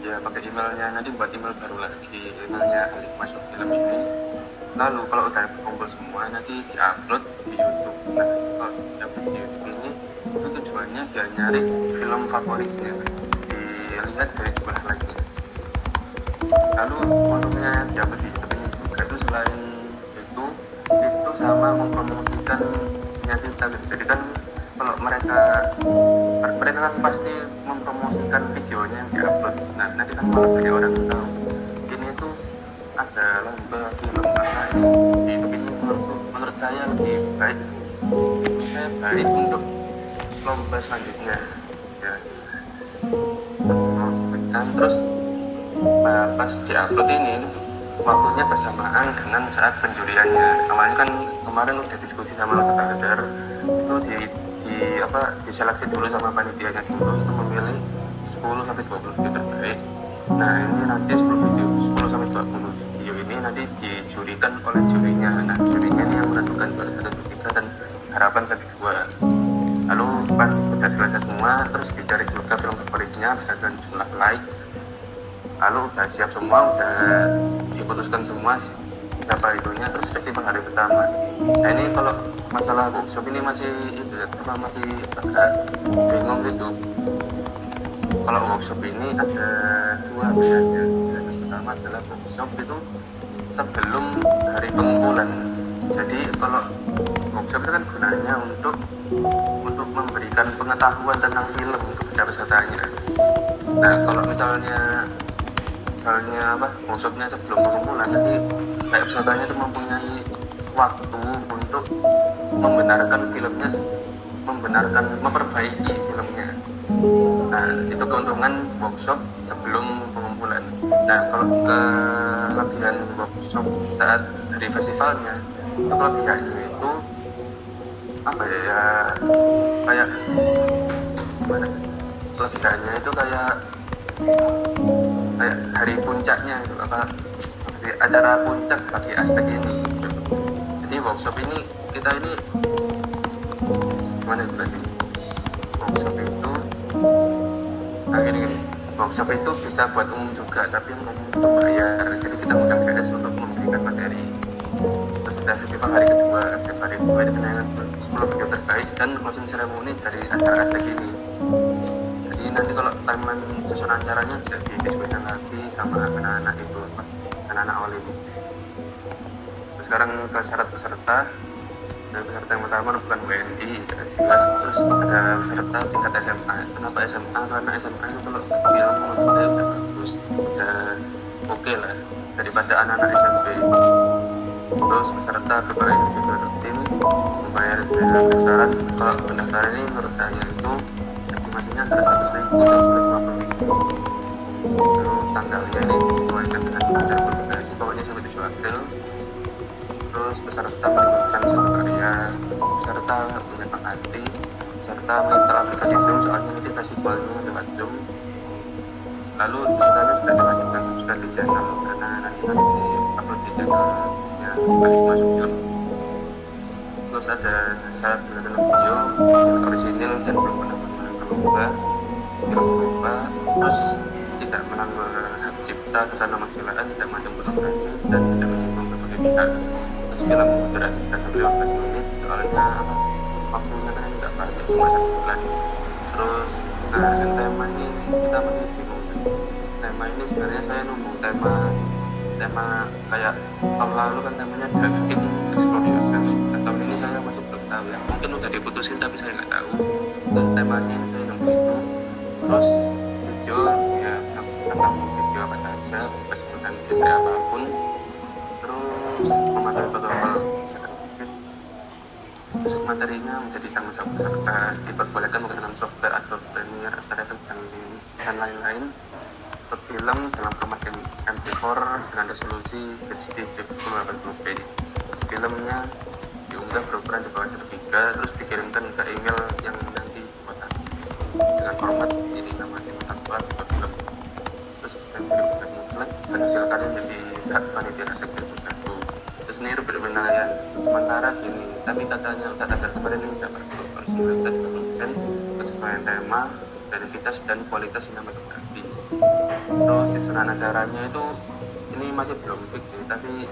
ya pakai emailnya nanti buat email baru lagi emailnya masuk film ini. Lalu kalau udah kumpul semua nanti diupload di YouTube. Nah kalau diupload di YouTube ini itu tujuannya biar nyari film favoritnya. Dilihat dari sebelah lagi. Lalu untungnya diupload di YouTube ini juga itu selain itu itu sama mempromosikan nyati kita jadi kan kalau mereka mereka kan pasti mempromosikan videonya yang diupload. Nah nanti kan malah banyak orang tahu. Ini tuh ada lomba film apa ini di ini menurut, menurut saya lebih baik. Saya baik untuk lomba selanjutnya. Ya. Dan terus nah, pas diupload ini waktunya bersamaan dengan saat penjuriannya. Awalnya kan kemarin udah diskusi sama Lota Azhar itu di di apa diseleksi dulu sama panitianya dulu itu memilih 10 sampai 20 video terbaik nah ini nanti 10 video 10 sampai 20 video ini nanti dijurikan oleh jurinya. Nah jurinya ini yang menentukan juara satu dan harapan satu dua. Lalu pas sudah selesai semua terus dicari juga film favoritnya berdasarkan jumlah like. Lalu udah siap semua udah diputuskan semua siapa itunya terus festival hari pertama. Nah ini kalau masalah workshop ini masih itu apa masih agak bingung gitu. Kalau workshop ini ada dua bedanya yang pertama adalah workshop itu sebelum hari pengumpulan. Jadi kalau workshop itu kan gunanya untuk untuk memberikan pengetahuan tentang film kepada pesertanya nah kalau misalnya misalnya apa workshopnya sebelum pengumpulan. Nanti kayak pesertanya itu mempunyai waktu untuk membenarkan filmnya membenarkan memperbaiki filmnya. Nah itu keuntungan workshop sebelum pengumpulan. Nah kalau kelebihan workshop saat dari festivalnya itu kelebihannya itu apa ya, ya kayak gimana? Kelebihannya itu kayak kayak hari puncaknya itu apa acara puncak bagi Aztec ini. Jadi workshop ini kita ini gimana sih? Workshop itu nah gini workshop itu bisa buat umum juga tapi yang umum bayar. Jadi kita undang GS untuk memberikan materi. Terus kita festival hari kedua festival hari kedua dengan 10 video terbaik dan closing ceremony dari acara Aztec ini jadi nanti kalau timeline susunan acaranya bisa didiskusikan lagi sama anak-anak itu anak-anak olim sekarang ke syarat peserta. Dan peserta yang pertama bukan WNI jelas. Terus ada peserta tingkat SMA kenapa SMA karena SMA itu kalau film menurut udah bagus udah oke okay lah daripada anak-anak SMP terus peserta beberapa individual rutin membayar biaya pendaftaran. Kalau pendaftaran ini menurut saya itu estimasinya antara seratus ribu dan seratus lima puluh ribu. Terus tanggalnya ini disesuaikan dengan tanggal publikasi pokoknya sampai tujuh April. Terus peserta mendapatkan satu karya peserta punya hati peserta menginstal aplikasi Zoom soalnya nanti festivalnya lewat Zoom. Lalu pesertanya sudah diwajibkan subscribe di channel karena nanti kan di upload di channelnya balik masuk film. Terus ada syarat film video orisinil dan belum pernah film lomba terus tidak melanggar hak cipta kesanaan silaan tidak macam pornografi dan tidak menyinggung berbagai pihak terus film durasi kita sampai 15 menit soalnya waktunya kan tidak banyak cuma satu bulan. Terus nah dan tema ini kita masih bingung tema ini sebenarnya saya nunggu tema tema kayak tahun lalu kan temanya driving mungkin udah diputusin tapi saya nggak tahu. Dan temanya saya nunggu itu terus video ya tentang video apa saja bebas menggunakan genre apa pun. Terus memakai protokol terus materinya menjadi tanggung jawab peserta diperbolehkan menggunakan software Adobe Premiere After Effects dan, dan lain-lain. Film dalam format MP4 dengan resolusi HD 1080p filmnya diunggah berukuran di bawah 1 terus dikirimkan ke email yang nanti buatan dengan format ini namanya tanpa film. Terus kita kirim ke mutlak dan hasil menjadi hak panitia seksi satu. Terus ini penilaian sementara gini tapi katanya Ustaz Azhar kemarin ini dapat 19 persen kesesuaian tema, kreativitas dan kualitas sinematografi. Terus susunan acaranya itu ini masih belum fix sih tapi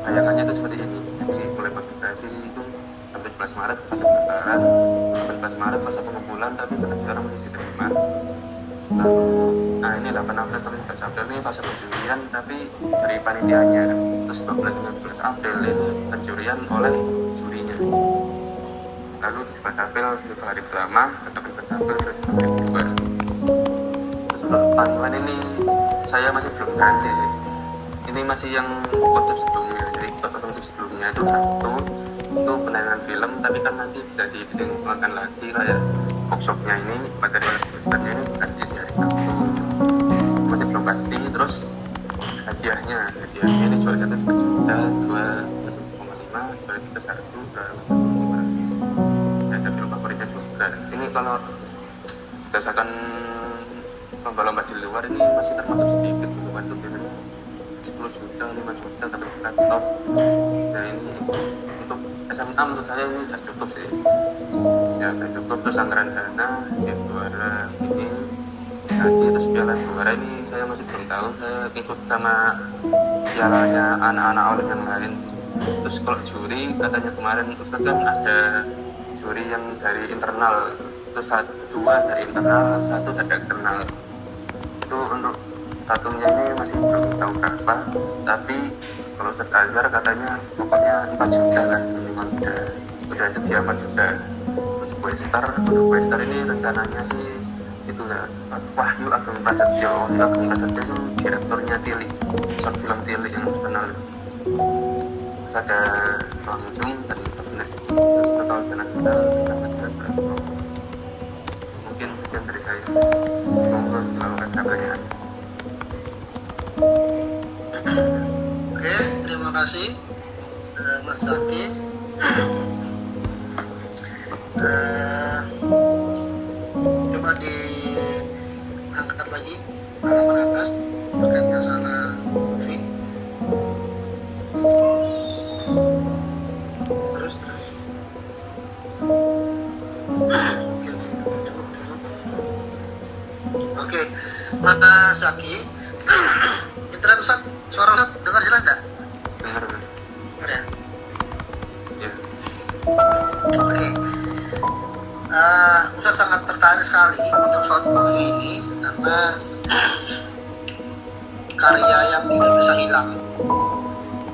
bayangannya itu seperti ini jadi mulai publikasi itu sampai 11 Maret fase pendaftaran sampai 11 Maret fase pengumpulan tapi pendaftaran masih diterima lalu nah ini 8 April sampai 11 April ini fase penjurian tapi dari panitianya terus 12 15 April ini penjurian oleh jurinya lalu 17 April itu hari pertama 18 April terus hari kedua terus untuk timeline ini saya masih belum ganti ini masih yang konsep sebelumnya jadi konsep sebelumnya itu satu itu penayangan film tapi kan nanti bisa dikembangkan lagi kayak workshopnya ini materi universitasnya ini nanti hari Sabtu masih belum pasti terus hadiahnya hadiahnya ini jual satu juta dua koma lima jual kita satu dua ada film favoritnya juga. Ini kalau berdasarkan lomba-lomba di luar ini masih termasuk sedikit film 10 juta, 5 juta, tapi laptop ini untuk SMA menurut saya ini sudah cukup sih. Ya sudah cukup. Terus anggaran dana ya juara ini lagi terus piala juara ini saya masih belum tahu. Saya ikut sama pialanya anak-anak oleh yang lain. Terus kalau juri katanya kemarin Ustaz kan ada juri yang dari internal. Terus satu dua dari internal satu dari eksternal. Itu untuk satunya ini masih belum tahu berapa tapi kalau Ustaz Azhar katanya pokoknya 4 juta lah memang udah udah sedia 4 juta. Terus Westar untuk Westar ini rencananya sih itu ya Wahyu Agung Prasetyo. Wahyu Agung Prasetyo itu direkturnya Tili short film Tili yang terkenal. Terus ada Langsung dan Internet terus total dana sudah mungkin sekian dari saya. Monggo dilakukan pertanyaan Oke, terima kasih eh, Mas Zaki. Eh, coba diangkat lagi halaman atas terkait masalah movie. Terus. Oke, Mas Zaki. Internet Ustaz, suara Ustaz dengar jelas enggak? dengar? Dengar ya? ya Oke. Eh, Ustaz sangat tertarik sekali untuk short movie ini karena karya yang tidak bisa hilang.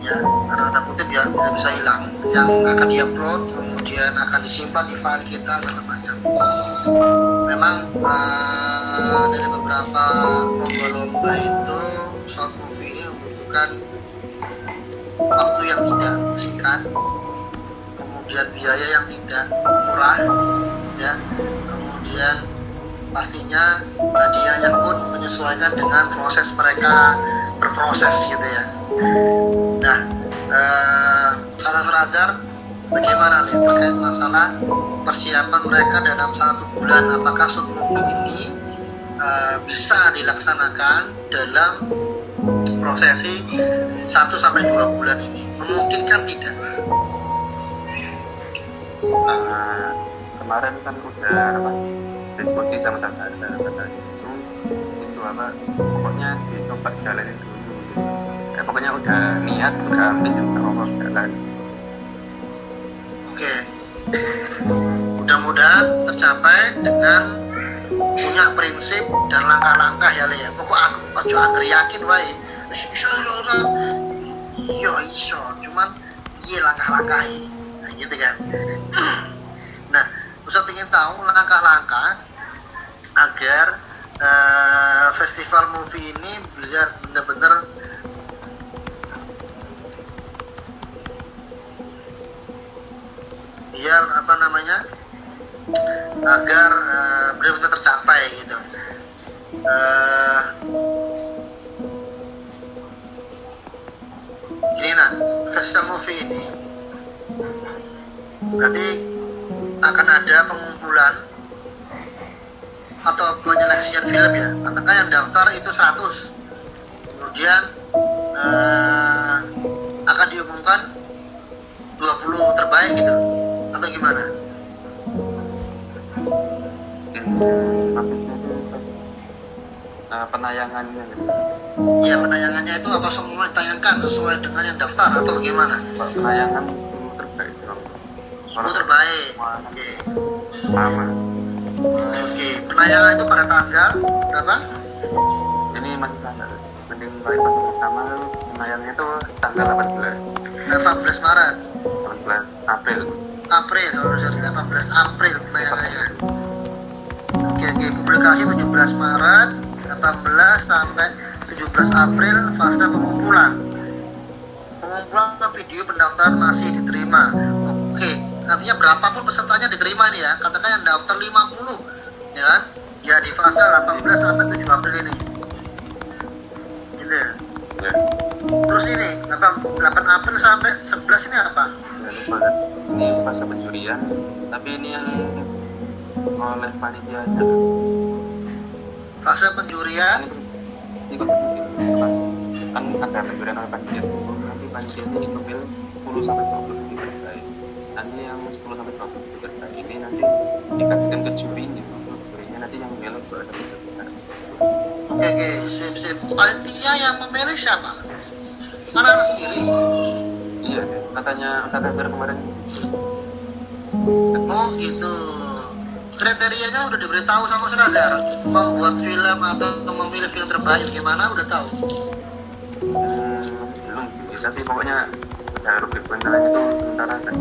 Ya, ada tanda kutip ya, tidak bisa hilang. Yang akan diupload, kemudian akan disimpan di file kita segala macam. Memang eh, dari beberapa lomba-lomba itu short movie ini membutuhkan waktu yang tidak singkat kemudian biaya yang tidak murah ya. Kemudian pastinya hadiahnya pun menyesuaikan dengan proses mereka berproses gitu ya. Nah eh, Kata Surazar bagaimana nih terkait masalah persiapan mereka dalam satu bulan? Apakah shoot ini eh, bisa dilaksanakan dalam prosesi 1 sampai 2 bulan ini memungkinkan tidak Nah, kemarin kan udah apa diskusi sama tante tante itu itu apa pokoknya dicoba jalanin dulu eh, pokoknya udah niat udah ambis insya Allah jalan Oke. Mudah-mudahan tercapai dengan punya prinsip dan langkah-langkah ya Le ya. Pokok aku ojo angker yakin wae. Iso. Iya iso, cuman iya langkah-langkah Nah gitu kan. Nah, Ustaz ingin tahu langkah-langkah agar eh, festival movie ini benar-benar biar apa namanya agar eh, benar-benar tercapai gitu Eh, ini nah festival movie ini. Berarti akan ada pengumpulan atau penyeleksian film ya? Katakan yang daftar itu 100 kemudian eh, akan diumumkan 20 terbaik gitu? Atau gimana? Maksudnya uh, penayangannya gitu. Ya penayangannya itu apa semua ditayangkan sesuai dengan yang daftar atau bagaimana? Kalau penayangan 10 terbaik. Sepuluh terbaik. Oke. Sama. Oke. Penayangan itu pada tanggal berapa? Ini masih sama. Mending paling pertama penayangnya itu tanggal 18. 18 Maret. 18 April. April, oh, sorry, 18 April penayangannya. Oke, oke. Publikasi 17 Maret, 18 sampai 17 April fase pengumpulan. Pengumpulan video pendaftaran masih diterima. Oke, artinya berapapun pesertanya diterima ini ya. Katakan yang daftar 50, ya kan? Ya di fase 18 sampai 7 April ini. Gitu. ya. Ya. Terus ini 8, 8 April sampai 11 ini apa? Ini masa penjurian, tapi ini yang oleh panitia aja. Fase penjurian Ini kan kan ada penjurian oleh panitia. Nanti panitia ini memilih 10 sampai 20 titik terbaik. Nanti yang 10 sampai 20 titik terbaik ini nanti dikasihkan ke jurinya. Jurinya nanti yang memilih. Oke oke, sip sip. Panitia yang memilih siapa? Anak-anak sendiri. Iya, katanya kemarin. Oh gitu. Kriterianya udah diberitahu sama Ustaz Azhar. Membuat film atau memilih film terbaik gimana udah tahu. Hmm, belum sih, tapi pokoknya ada rubrik penilaian itu sementara kan.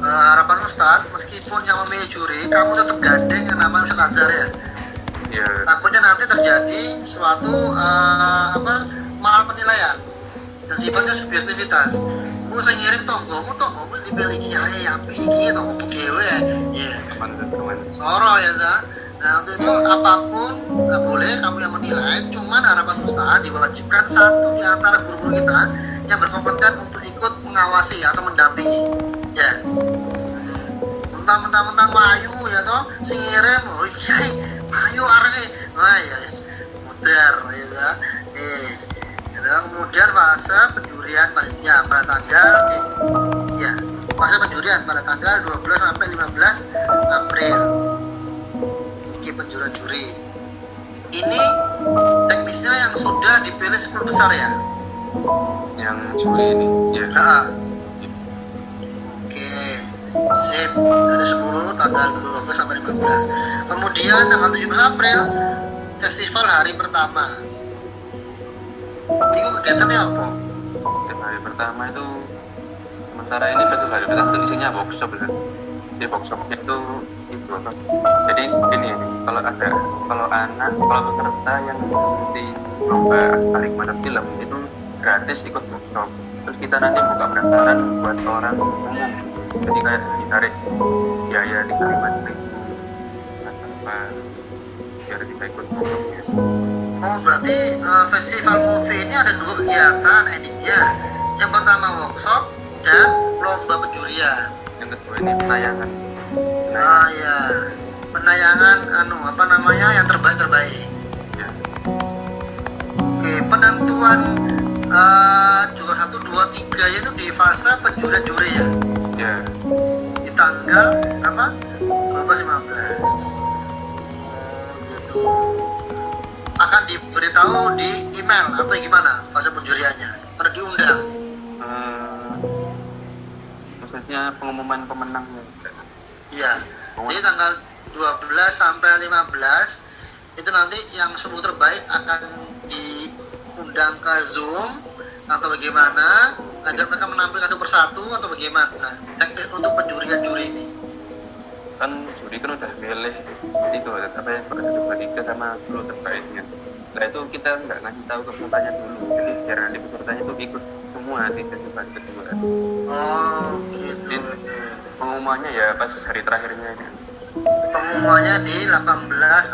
Eh, harapan Ustadz, meskipun yang memilih juri, kamu tetap gandeng yang namanya Ustaz Azhar ya. Ya, Takutnya nanti terjadi suatu eh, apa mahal penilaian dan sifatnya subjektivitas. Gue saya ngirim tonggomu, tonggomu dipilih kiai yang iki, tonggomu dewe ya. teman dan teman. Soro ya ta. Nah untuk itu apa pun nggak boleh kamu yang menilai. Cuman harapan Ustaz diwajibkan satu di antara guru-guru kita yang berkompeten untuk ikut mengawasi atau mendampingi. Ya. Mentang-mentang Wayu ya toh, sing ngirim, oh iya, Wayu arek. Wah ya, muter ya. Eh, ya, kemudian fase penjurian panitia pada tanggal eh, ya fase penjurian pada tanggal 12 sampai 15 April Oke penjurian juri ini teknisnya yang sudah dipilih 10 besar ya Yang juri ini, ya. Ah. Oke, sip. Dari 10 tanggal 12 sampai 15. Kemudian tanggal 17 April festival hari pertama. Itu kegiatannya apa? Hari pertama itu sementara ini festival hari pertama itu isinya workshop ya. Di workshopnya itu itu apa? Jadi ini kalau ada kalau anak kalau peserta yang mengikuti lomba balik mana film itu gratis ikut workshop. Terus kita nanti buka pendaftaran buat orang umum. Jadi kayak ditarik biaya di kalimat apa biar bisa ikut workshopnya. Oh berarti eh, festival movie ini ada dua kegiatan endingnya. Yang pertama workshop dan lomba penjurian. Yang kedua ini penayangan. Ah ya, penayangan anu apa namanya yang terbaik terbaik. Ya. Oke, penentuan eh juara satu dua tiga itu di fase penjurian juri ya. Ya. Di tanggal apa? 12 15. Gitu. Akan diberitahu di email atau gimana fase penjuriannya? Atau Eh, maksudnya pengumuman pemenangnya. Iya. Jadi tanggal 12 sampai 15 itu nanti yang 10 terbaik akan diundang ke Zoom atau bagaimana agar mereka menampilkan satu persatu atau bagaimana teknis untuk penjurian juri ini. kan juri kan udah milih itu apa yang kedua tiga sama dulu terbaiknya nah itu kita nggak ngasih tahu ke pesertanya dulu jadi biar nanti pesertanya itu ikut semua di festival kedua Oh, gitu. jadi pengumumannya ya pas hari terakhirnya aja Pengumumannya di 18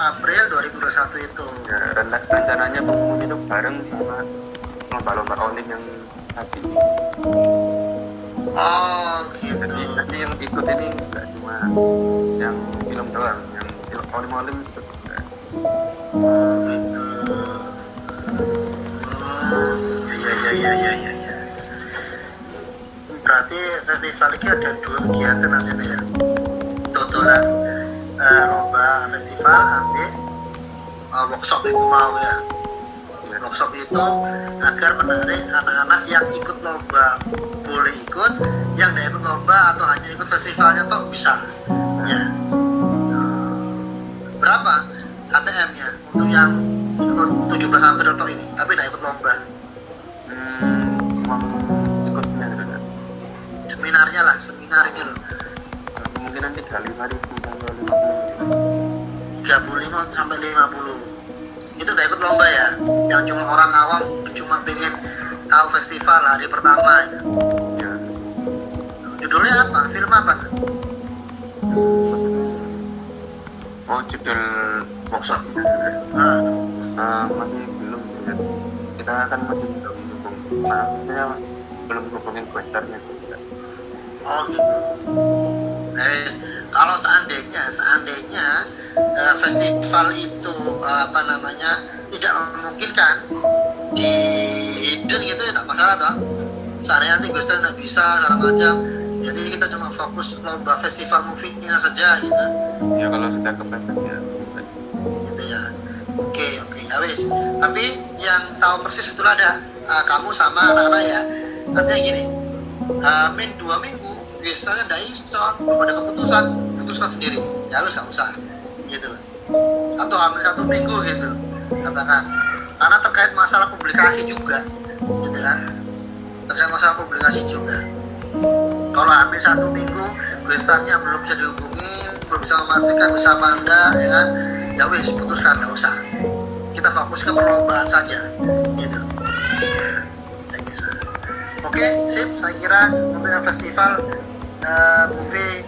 April 2021 itu. ya ren- rencananya pengumumannya itu bareng sama lomba-lomba olim yang tadi Oh, gitu. jadi nanti yang ikut ini nggak cuma yang film doang yang olim olim ikut juga Oh, gitu. Hmm, ya, ya, ya, ya. Berarti festival ini ada dua kegiatan hasilnya ya. Totolan eh, lomba festival ambil oh, workshop itu mau ya workshop itu agar menarik anak-anak yang ikut lomba boleh ikut yang tidak ikut lomba atau hanya ikut festivalnya toh bisa ya berapa KTM-nya untuk yang ikut 17 April toh ini tapi tidak ikut lomba. Hmm, ikutnya gitu kan seminarnya lah seminar ini loh. Kemungkinan tiga lima ribu sampai lima puluh. 35 sampai 50 itu udah ikut lomba ya yang cuma orang awam cuma pengen tahu festival hari pertama itu. Ya. Judulnya apa? Film apa oh judul workshop workshop ah, Eh, masih belum ya. kita kan masih belum dukung nah saya belum hubungin questernya juga oh gitu. Guys, kalau seandainya seandainya eh, festival itu eh, apa namanya tidak memungkinkan di hidden gitu ya tak masalah toh. Seandainya nanti Gusti tidak bisa segala macam jadi kita cuma fokus lomba festival movie-nya saja gitu. Ya kalau sudah kepepet ya gitu ya. Oke oke ya wis. Tapi yang tahu persis itulah ada uh, kamu sama anak-anak ya. Artinya gini uh, dua minggu biasanya ndak iso belum ada keputusan putuskan sendiri. Ya wis nggak usah. Gitu. Atau hamil satu minggu gitu. Katakan. Karena terkait masalah publikasi juga. Gitu kan. Terkait masalah publikasi juga kalau hampir satu minggu gestarnya belum bisa dihubungi belum bisa memastikan bisa apa enggak ya kan? Ya wis putuskan nggak usah. Kita fokus ke perlombaan saja gitu. Oke sip. Saya kira untuk yang festival eh, movie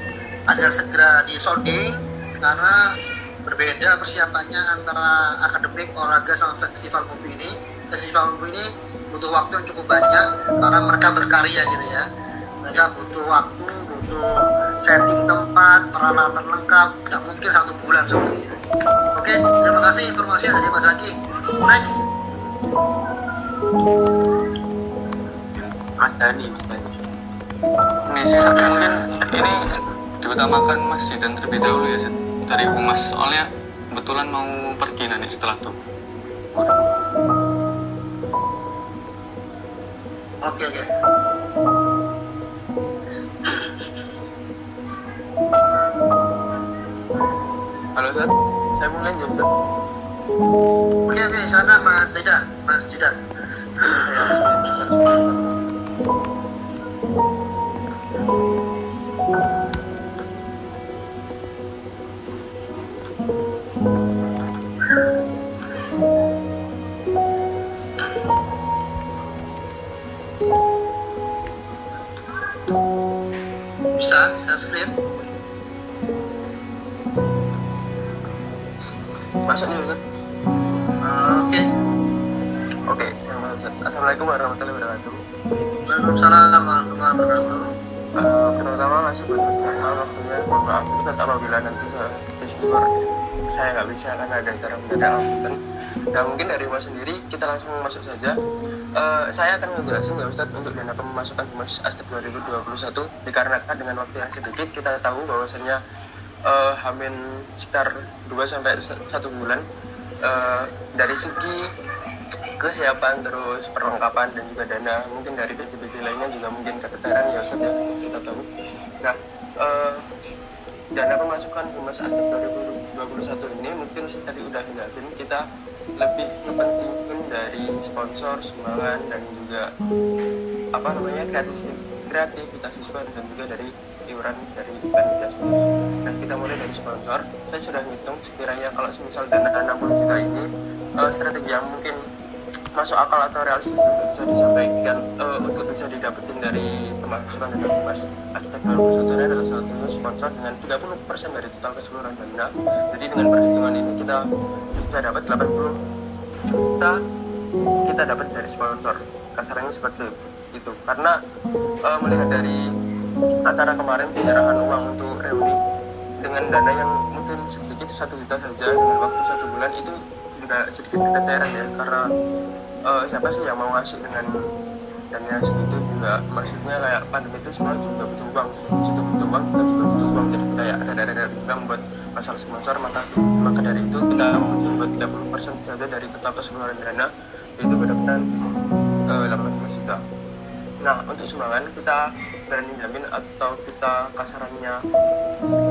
agar segera disounding karena berbeda persiapannya antara akademik olahraga sama festival movie ini. Festival movie ini butuh waktu yang cukup banyak karena mereka berkarya gitu ya mereka butuh waktu butuh setting tempat peralatan lengkap. Tidak mungkin satu bulan seperti itu oke terima kasih informasinya dari Mas Aki next. Mas Dani Mas Dani. Ini sih mungkin ini diutamakan Mas Zidan terlebih dahulu ya Zid. dari humas soalnya kebetulan mau pergi nanti setelah itu. oke oke halo Zat. Saya mau lanjut Zat. Oke oke sana Mas Zidan Mas Zidan bisa bisa skrip masuk nih Zat oke oke Assalamualaikum warahmatullahi wabarakatuh. Waalaikumsalam warahmatullahi wabarakatuh. Eh, pertama masih buat channel waktunya mohon maaf Ustaz apabila nanti saya festival saya nggak bisa karena ada acara mendadak dan nah mungkin dari Mas sendiri kita langsung masuk saja. Eh, saya akan ngejelasin ya Ustaz untuk dana pemasukan Humas Astep 2021 dikarenakan dengan waktu yang sedikit kita tahu bahwasannya eh, hamin sekitar 2 sampai 1 bulan. Eh, dari segi kesiapan terus perlengkapan dan juga dana mungkin dari biji-biji lainnya juga mungkin keteteran ya Ustaz ya kita tahu. Nah eh, dana pemasukan Humas Astep 2021 ini mungkin tadi udah jelasin kita lebih kepentingan dari sponsor sumbangan dan juga apa namanya kreativitas kreativitas siswa dan juga dari iuran dari sendiri. Nah kita mulai dari sponsor. Saya sudah hitung sekiranya kalau misal dana 60 juta ini eh, strategi yang mungkin masuk akal atau realistis untuk bisa disampaikan eh, untuk bisa didapetin dari pemasukan dana humas arsitek 2021 ini adalah satu sponsor dengan 30% dari total keseluruhan dana. Jadi dengan perhitungan ini kita bisa dapat 80 juta kita dapat dari sponsor kasarnya seperti itu karena eh, melihat dari acara kemarin penyerahan uang untuk reuni dengan dana yang mungkin sedikit satu juta saja dengan waktu satu bulan itu juga sedikit keteteran ya karena eh, siapa sih yang mau ngasih dengan dana segitu juga? Maksudnya kayak pandemi itu semua juga butuh uang situ butuh uang kita juga butuh uang. Jadi kayak ya ada dana yang buat masalah sponsor maka maka dari itu kita mungkin buat 30 persen saja dari total keseluruhan dana yaitu benar-benar eh, 18 juta. Nah untuk sumbangan kita berani jamin atau kita kasarannya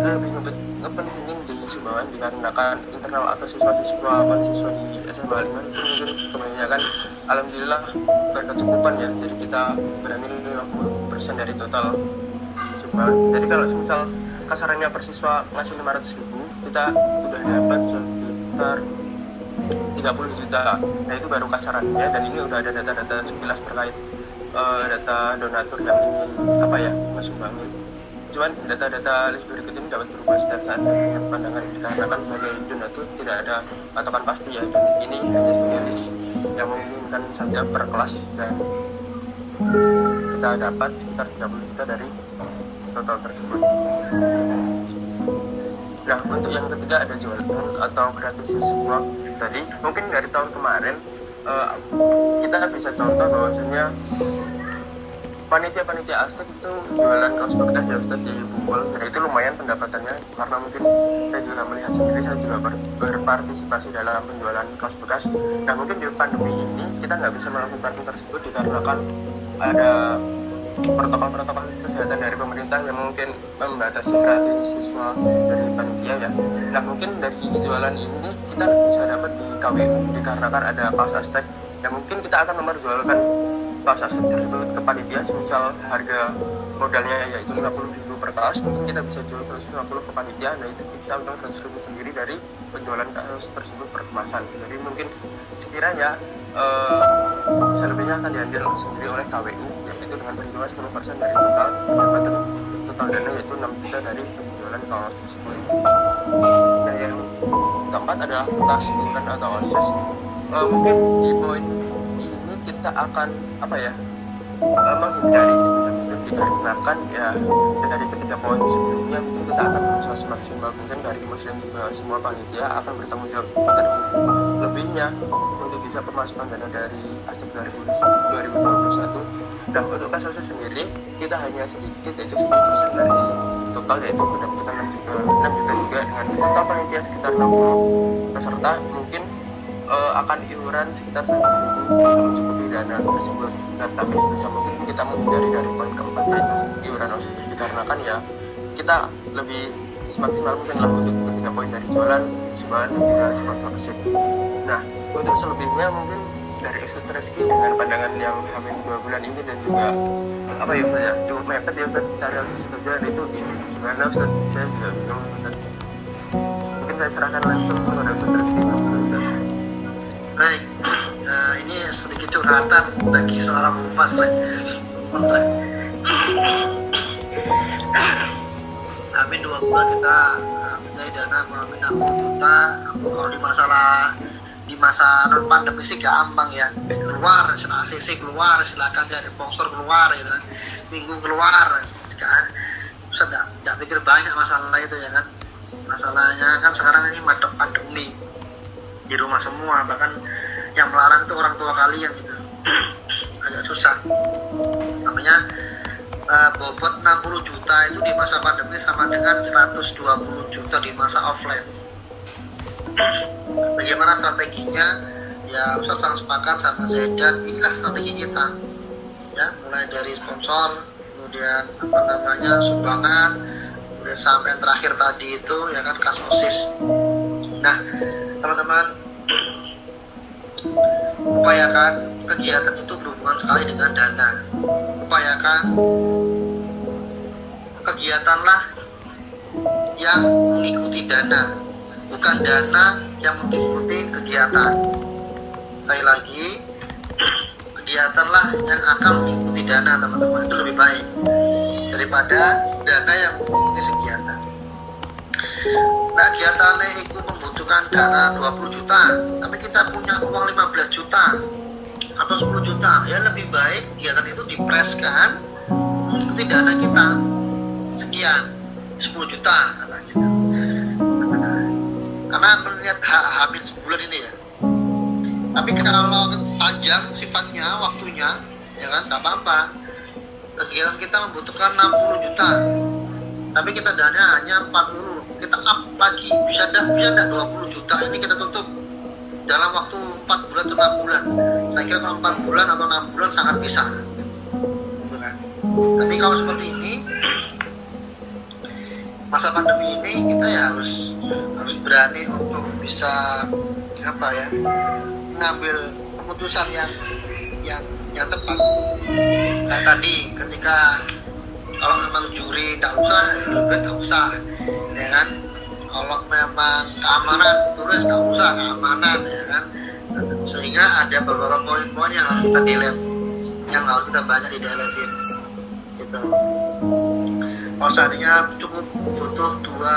lebih ngepentingin di sumbangan dikarenakan internal atau siswa-siswa mahasiswa di SMA 5 itu mungkin kebanyakan. Alhamdulillah berkecukupan ya. Jadi kita berani 50% dari total sumbangan. Jadi kalau misal kasarannya per siswa ngasih 500 ribu kita sudah dapat sekitar 30 juta. Nah itu baru kasarannya dan ini udah ada data-data sekilas terkait uh, data donatur yang ingin apa ya menyumbangin cuman data-data list berikut ini dapat berubah setiap saat. Dengan pandangan dikarenakan sebagai donatur tidak ada patokan pasti ya. Dan ini hanya sebagai list yang memungkinkan saja per kelas dan kita dapat sekitar 30 juta dari total tersebut. Nah untuk yang ketiga ada jualan atau gratis siswa tadi. Mungkin dari tahun kemarin uh, kita bisa contoh bahwasanya panitia-panitia Aztec itu jualan kaos bekas ya Ustaz di Google nah itu lumayan pendapatannya karena mungkin saya juga melihat sendiri saya juga ber, berpartisipasi dalam penjualan kaos bekas. Nah mungkin di pandemi ini kita nggak bisa melakukan tersebut dikarenakan ada protokol-protokol kesehatan dari pemerintah yang mungkin membatasi gratis siswa dari panitia ya. Nah mungkin dari jualan ini kita bisa dapat di KWU dikarenakan ada kaos Aztec yang mungkin kita akan memperjualkan kaos aset tersebut ke panitia misal harga modalnya yaitu 50 ribu per kaos mungkin kita bisa jual 150 ke panitia nah itu kita untung 100 ribu sendiri dari penjualan kaos tersebut per kemasan. Jadi mungkin sekiranya uh, selebihnya akan diambil sendiri oleh KWU yaitu dengan penjualan 10% dari total pendapatan total dana yaitu 6 juta dari penjualan kaos tersebut. Nah yang keempat adalah tas event atau OSIS uh, mungkin di poin kita akan apa ya menghindari sebisa mungkin dikarenakan ya dari ketiga poin sebelumnya mungkin kita akan berusaha semaksimal mungkin dari muslim juga semua panitia akan bertanggung jawab lebihnya untuk bisa pemasukan dana dari aspek 2021 dan untuk kasusnya sendiri kita hanya sedikit yaitu 10% dari total yaitu mendapatkan 6 juta 6 juta juga dengan total panitia sekitar 60 peserta mungkin uh, akan iuran sekitar satu ribu mencukupi dana tersebut. Nah, tapi sebisa mungkin kita menghindari dari poin keempat yaitu iuran osis dikarenakan ya. Kita lebih semaksimal mungkin lah untuk ketiga poin dari jualan, sumbangan dan juga sponsorship. Nah, untuk selebihnya mungkin dari Ustaz Reski dengan pandangan yang hamil dua bulan ini dan juga apa ya Ustaz ya cukup mepet ya Ustaz cari sesuatu tujuan itu ini. Gimana Ustaz saya juga bingung Ustaz mungkin saya serahkan langsung kepada Ustaz Reski Ustaz baik. Uh, ini sedikit curhatan bagi seorang lah. Amin dua bulan kita uh, menjadi dana kurang lebih 60 juta. Kalau di masalah di masa non pandemi sih gampang ya. Keluar ACC keluar silakan cari sponsor keluar gitu kan. Minggu keluar kan. Sudah tidak pikir banyak masalah itu ya kan. Masalahnya kan sekarang ini pandemi di rumah semua. Bahkan yang melarang itu orang tua kalian gitu. Agak susah. Namanya uh, bobot 60 juta itu di masa pandemi sama dengan 120 juta di masa offline. Bagaimana strateginya? Ya Ustaz sangat sepakat sama dan inilah strategi kita. Ya mulai dari sponsor kemudian apa namanya sumbangan kemudian sampai yang terakhir tadi itu ya kan kas osis nah teman-teman upayakan kegiatan itu berhubungan sekali dengan dana. Upayakan kegiatanlah yang mengikuti dana bukan dana yang mengikuti kegiatan. Sekali lagi kegiatanlah yang akan mengikuti dana teman-teman. Itu lebih baik daripada dana yang mengikuti kegiatan nah kegiatannya itu membutuhkan dana 20 juta tapi kita punya uang 15 juta atau 10 juta. Ya lebih baik kegiatan itu dipreskan mengikuti dana kita sekian 10 juta katanya. Karena melihat hamil sebulan ini ya. Tapi kalau panjang sifatnya waktunya ya kan nggak apa-apa. Kegiatan kita membutuhkan 60 juta. Tapi kita dana hanya 40 kita up lagi. Bisa dah bisa dah. 20 juta. Ini kita tutup. Dalam waktu 4 bulan atau 6 bulan. Saya kira kalau 4 bulan atau 6 bulan sangat bisa. Tapi kalau seperti ini masa pandemi ini kita ya harus harus berani untuk bisa apa ya mengambil keputusan yang yang yang tepat. Kayak tadi ketika kalau memang juri tak usah lebih baik usah ya kan? Kalau memang keamanan turis tak usah keamanan ya kan? Sehingga ada beberapa poin-poin yang harus kita delete yang harus kita banyak di deletein gitu. Kalau seandainya cukup butuh dua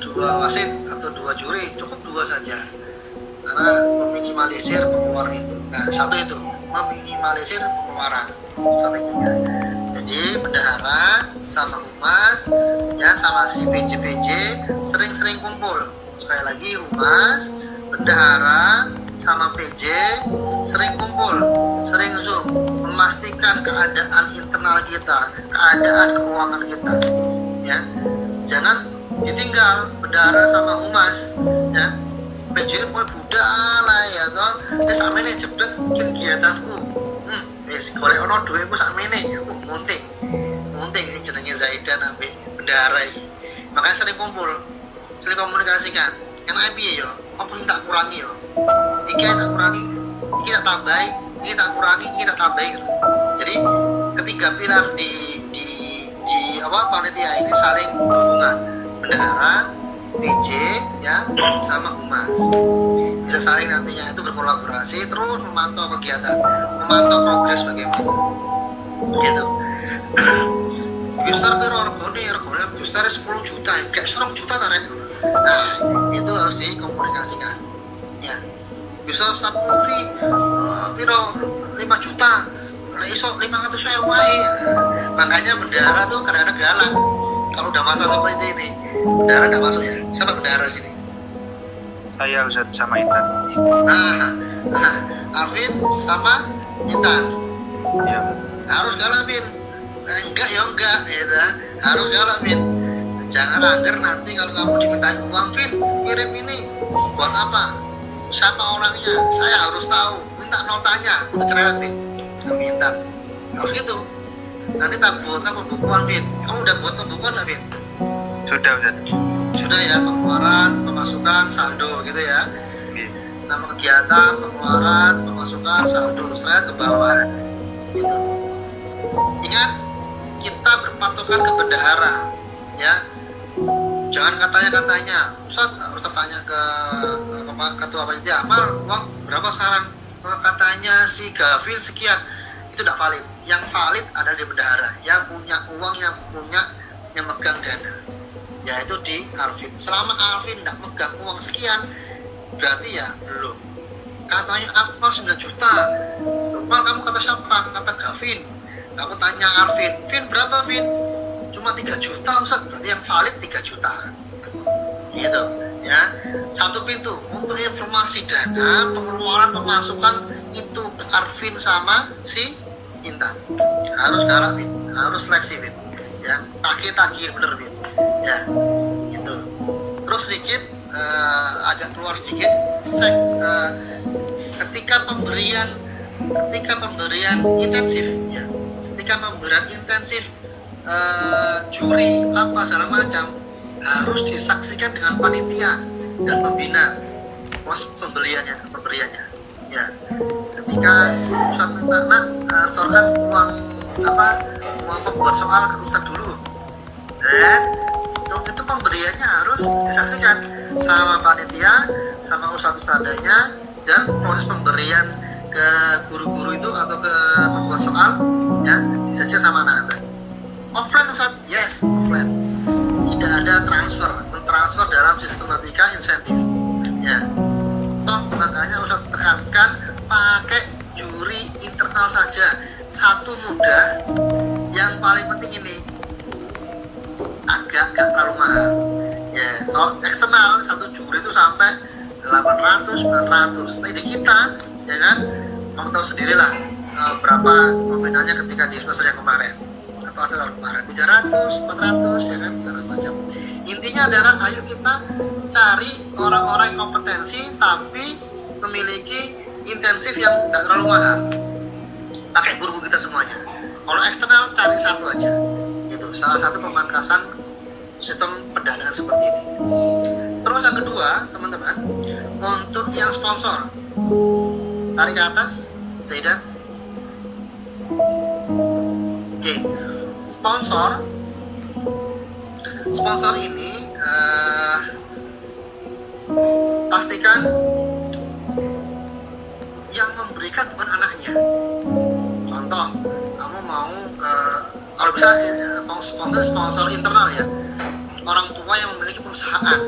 dua wasit atau dua juri cukup dua saja. Karena meminimalisir pengeluaran itu. Nah satu itu meminimalisir pengeluaran strateginya jadi bendahara sama humas ya sama si PJ PJ sering-sering kumpul. Sekali lagi humas bendahara sama PJ sering kumpul sering zoom memastikan keadaan internal kita keadaan keuangan kita ya. Jangan ditinggal bendahara sama humas ya. PJ buat budak lah ya toh. Wis samene jebret bikin kegiatanku wis golek ono duitku sakmene. Uh munting munting ini jenenge Zaidan ambek bendahara iki. Makanya sering kumpul sering komunikasikan. Enak piye yo apa yang tak kurangi yo iki yang tak kurangi iki tak tambahi iki tak kurangi iki tak tambahi. Jadi ketiga pilar di di di apa panitia ini saling berhubungan bendahara PJ ya sama humas bisa saling nantinya itu berkolaborasi terus memantau kegiatan memantau progres bagaimana. Gitu. Gustar pero regone regone Gustar 10 juta kayak seorang juta tarik nah itu harus dikomunikasikan. Ya. Bisa satu movie uh, piro? 5 juta. Iso 500 saya wae makanya bendara tuh kadang-kadang galak kalau udah masalah seperti ini bendara nggak masuk ya? Siapa bendara sini? Saya Ustaz sama Intan. nah, nah Arvin sama Intan. Ya. harus galak Vin. Nah, enggak ya enggak gitu. Harus galak Vin. Jangan angger nanti kalau kamu diminta uang Vin. Kirim ini. Buat apa? Siapa orangnya? Saya harus tahu. Minta notanya. Udah cerewet Vin. Minta. Harus gitu nanti tak buatkan pembukuan Vin? Kamu udah buat pembukuan nggak Vin? Sudah Ustaz. sudah ya pengeluaran pemasukan saldo gitu ya. Iya. nama kegiatan pengeluaran pemasukan saldo. Saya ke bawah. Gitu. Ingat kita berpatokan ke bendahara ya. Jangan katanya katanya Ustaz harus tanya ke, ke, ke ketua panitia Amal uang berapa sekarang? "Oh, katanya si Gavin sekian itu tidak valid. Yang valid adalah di bendahara. Yang punya uang yang punya yang megang dana. Yaitu di Arvin selama Arvin tidak megang uang sekian berarti ya belum. Katanya apa 9 juta. Lupa kamu kata siapa? Kata Gavin. Aku tanya Arvin Vin berapa Vin? Cuma 3 juta Ustaz. Berarti yang valid 3 juta. Gitu ya. Satu pintu. Untuk informasi dana pengeluaran pemasukan itu Arvin sama si Intan harus galak Vin. Harus seleksi Vin. Ya taki taki bener Vin. Ya gitu. Terus sedikit eh, agak keluar sedikit sek, eh, ketika pemberian ketika pemberian intensif ya. Ketika pemberian intensif eh, juri apa segala macam harus disaksikan dengan panitia dan pembina. Pos pembeliannya pemberiannya ya ketika pusat minta nak eh, setorkan uang apa uang pembuat soal ke pusat dulu. Dan itu, itu pemberiannya harus disaksikan sama panitia sama ustadz ustadzanya dan proses pemberian ke guru-guru itu atau ke pembuat soal ya disaksikan sama anak-anak. Offline ustadz yes offline. Tidak ada transfer. Mentransfer dalam sistematika insentif. Ya. Toh makanya ustadz tekankan pakai juri internal saja. Satu mudah. Yang paling penting ini agak agak terlalu mahal. Ya kalau eksternal satu juri itu sampai 800 900 nah ini kita ya kan? Kamu tahu sendiri lah eh, berapa nominalnya ketika di semester yang kemarin. Atau asal kemarin. 300 400 ya kan? Segala macam. Intinya adalah ayo kita cari orang-orang kompetensi tapi memiliki intensif yang tidak terlalu mahal. Pakai guru kita semuanya. Kalau eksternal cari satu aja. Itu salah satu pemangkasan sistem pendanaan seperti ini. Terus yang kedua teman-teman untuk yang sponsor. Tarik ke atas Zaidan oke. Sponsor. Sponsor ini eh, pastikan yang memberikan bukan anaknya. Contoh kamu mau eh, kalau bisa eh, mau sponsor sponsor internal ya. Orang tua yang memiliki perusahaan.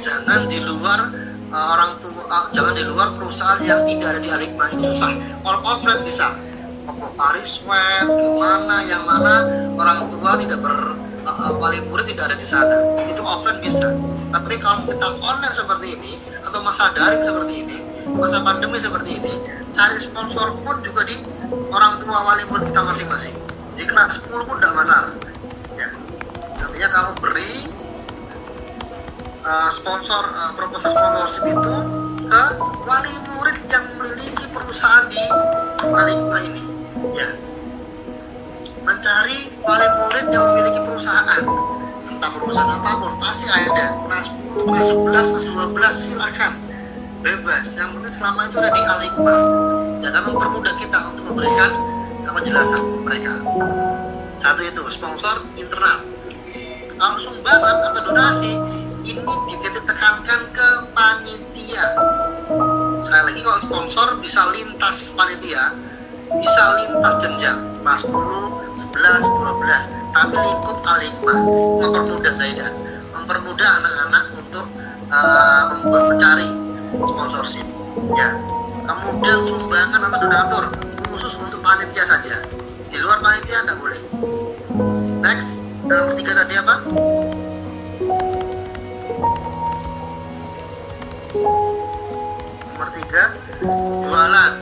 Jangan di luar eh, orang tua eh, jangan di luar perusahaan yang tidak ada di Aligma ini susah. Kalau offline bisa. Kopo Paris Sweat ke mana yang mana orang tua tidak ber eh, wali murid tidak ada di sana. Itu offline bisa. Tapi kalau kita online seperti ini atau masa daring seperti ini masa pandemi seperti ini cari sponsor pun juga di orang tua wali murid kita masing-masing. Di kelas 10 pun tidak masalah. Ya. Nantinya kamu beri uh, sponsor uh, proposal sponsorship itu ke wali murid yang memiliki perusahaan di Aligma ini. Ya. Mencari wali murid yang memiliki perusahaan. Entah perusahaan apa pun pasti ada. Kelas 10, kelas 11, kelas 12 silakan bebas. Yang penting selama itu ada di Aligma jangan mempermudah kita untuk memberikan penjelasan mereka. Satu itu sponsor internal. Kalau sumbangan atau donasi ini ditekankan ke panitia. Sekali lagi kalau sponsor bisa lintas panitia bisa lintas jenjang. Kelas 10, 11, 12 tapi lingkup aligma mempermudah Zaidan mempermudah anak-anak untuk uh, mencari sponsorship. Ya. Kemudian sumbangan atau donatur khusus untuk panitia saja. Di luar panitia tidak boleh. Next dalam bertiga tadi apa? Nomor tiga jualan.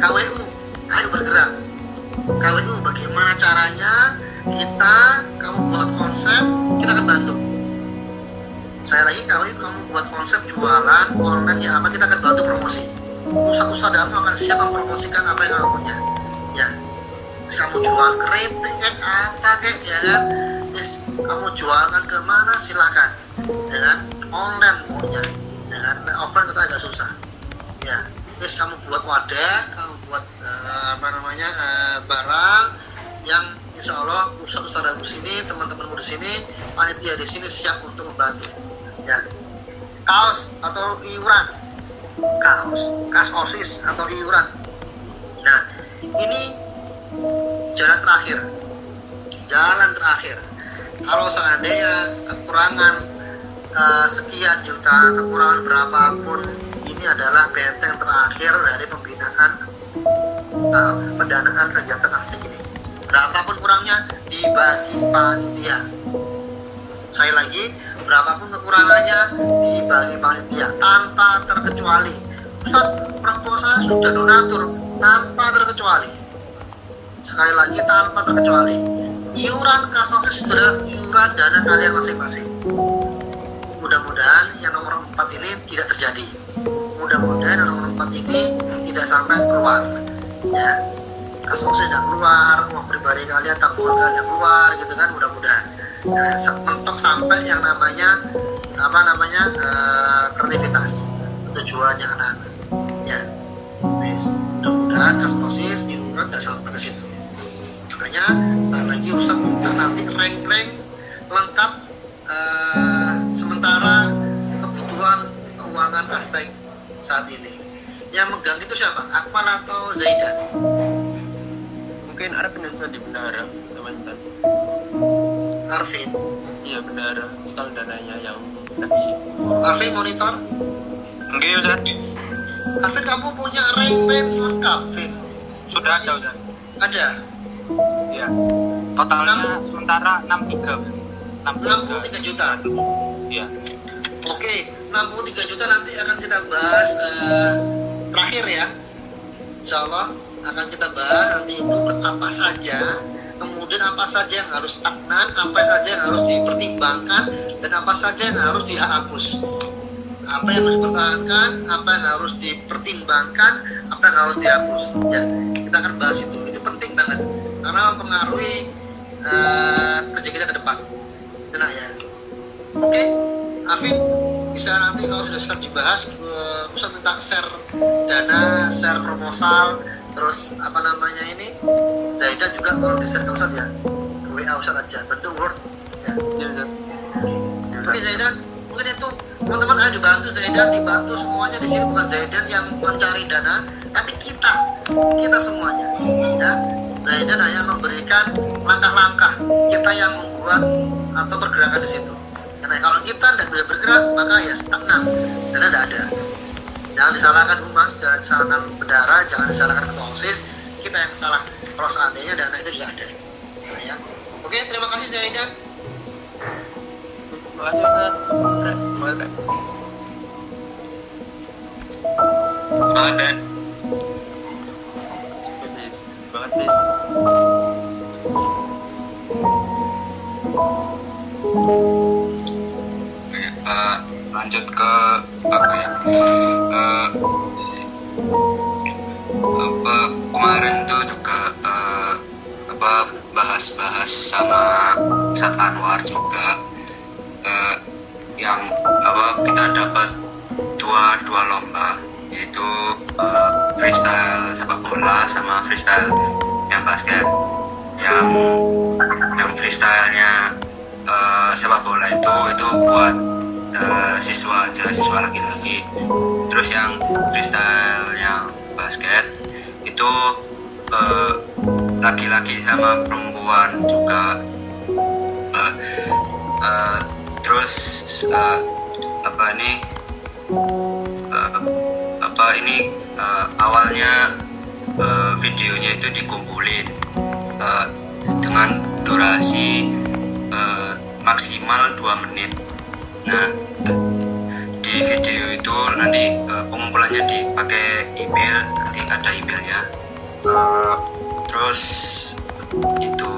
KWU ayo bergerak. KWU bagaimana caranya kita kamu buat konsep kita akan bantu saya lagi KWU kamu buat konsep jualan online ya apa kita akan bantu promosi. Usaha-usaha kamu akan siap mempromosikan apa yang kamu punya. Ya. Terus kamu jual keripik kayak apa kayak ya kan? Yes, kamu jualkan ke mana silakan. Ya online punya ya kan? Nah, offline kita agak susah. Ya. Terus kamu buat wadah kamu buat eh, apa namanya eh, barang yang insya Allah usaha-usaha di sini teman-temanmu di sini panitia di sini siap untuk membantu ya kaos atau iuran. Kaos kas osis atau iuran. Nah ini jalan terakhir. Jalan terakhir. Kalau seandainya kekurangan eh, sekian juta kekurangan berapapun ini adalah benteng terakhir dari pembinaan eh, pendanaan kegiatan aktif ini. Berapapun kurangnya dibagi panitia. Saya lagi berapapun kekurangannya dibagi panitia tanpa terkecuali. Ustaz tua saya sudah donatur tanpa terkecuali. Sekali lagi tanpa terkecuali. Iuran kas sudah iuran dana kalian masing-masing. Mudah-mudahan yang nomor 4 ini tidak terjadi. Mudah-mudahan yang nomor 4 ini tidak sampai keluar. Ya kas office tidak keluar uang pribadi kalian tabungan kalian keluar gitu kan mudah-mudahan mentok sampai yang namanya apa namanya eh, kreativitas. Tujuannya anak-anak ya. Mudah-mudahan kas osis iuran tidak sampai ke situ. Makanya sekali lagi Ustaz minta nanti rank-rank lengkap eh, sementara kebutuhan keuangan Aztec saat ini. Yang megang itu siapa? Akmal atau Zaidan? mungkin ada penelitian di bendahara teman-teman Arvin iya bendahara total dananya yang tadi Arvin monitor enggak Ustaz Arvin kamu punya rank-rank lengkap Vin Sudah ada Ustaz. ada Iya. Totalnya sementara 63. 63 juta Iya. Oke, 63 juta nanti akan kita bahas eh, terakhir ya. Insya Allah akan kita bahas nanti itu apa saja. Kemudian apa saja yang harus stagnan, apa saja yang harus dipertimbangkan, dan apa saja yang harus dihapus. Apa yang harus dipertahankan, apa yang harus dipertimbangkan, apa yang harus dihapus. Ya, kita akan bahas itu. Itu penting banget karena mempengaruhi uh, kerja kita ke depan. Tenang ya. Oke, Arvin bisa nanti kalau sudah siap dibahas, uh, bisa minta share dana, share proposal, terus apa namanya ini? Zaida juga tolong di share ke Ustaz ya ke WA Ustaz aja bentuk Word ya. Iya, Ustaz. oke. Oke Zaidan mungkin itu teman-teman ada dibantu Zaidan dibantu semuanya di sini. Bukan Zaidan yang mencari dana tapi kita. Kita semuanya. Ya. Zaidan hanya memberikan langkah-langkah kita yang membuat atau bergerakan di situ. Karena kalau kita tidak bisa bergerak maka ya stagnan. Dana tidak ada jangan disalahkan humas jangan disalahkan bendara jangan disalahkan ketua osis kita yang salah kalau seandainya dana itu juga ada Nah, ya. oke terima kasih Zaidan Terima kasih Ustaz. Semangat Rek. semangat dan. Semangat Fis. Oke, eh, lanjut ke apa ya? Eh, apa kemarin tuh juga eh, apa bahas-bahas sama Ustadz Anwar juga eh, yang apa kita dapat dua dua lomba yaitu eh, freestyle sepak bola sama freestyle yang basket yang yang freestylenya eh, sepak bola itu itu buat eh, siswa aja siswa laki-laki. Terus yang freestylenya basket itu eh, laki-laki sama perempuan juga. Eh, eh, terus eh, apa nih eh, apa ini? Eh, awalnya eh, videonya itu dikumpulin eh, dengan durasi eh, maksimal 2 menit nah di video itu nanti eh, pengumpulannya dipakai email nanti ada emailnya. Eh, terus itu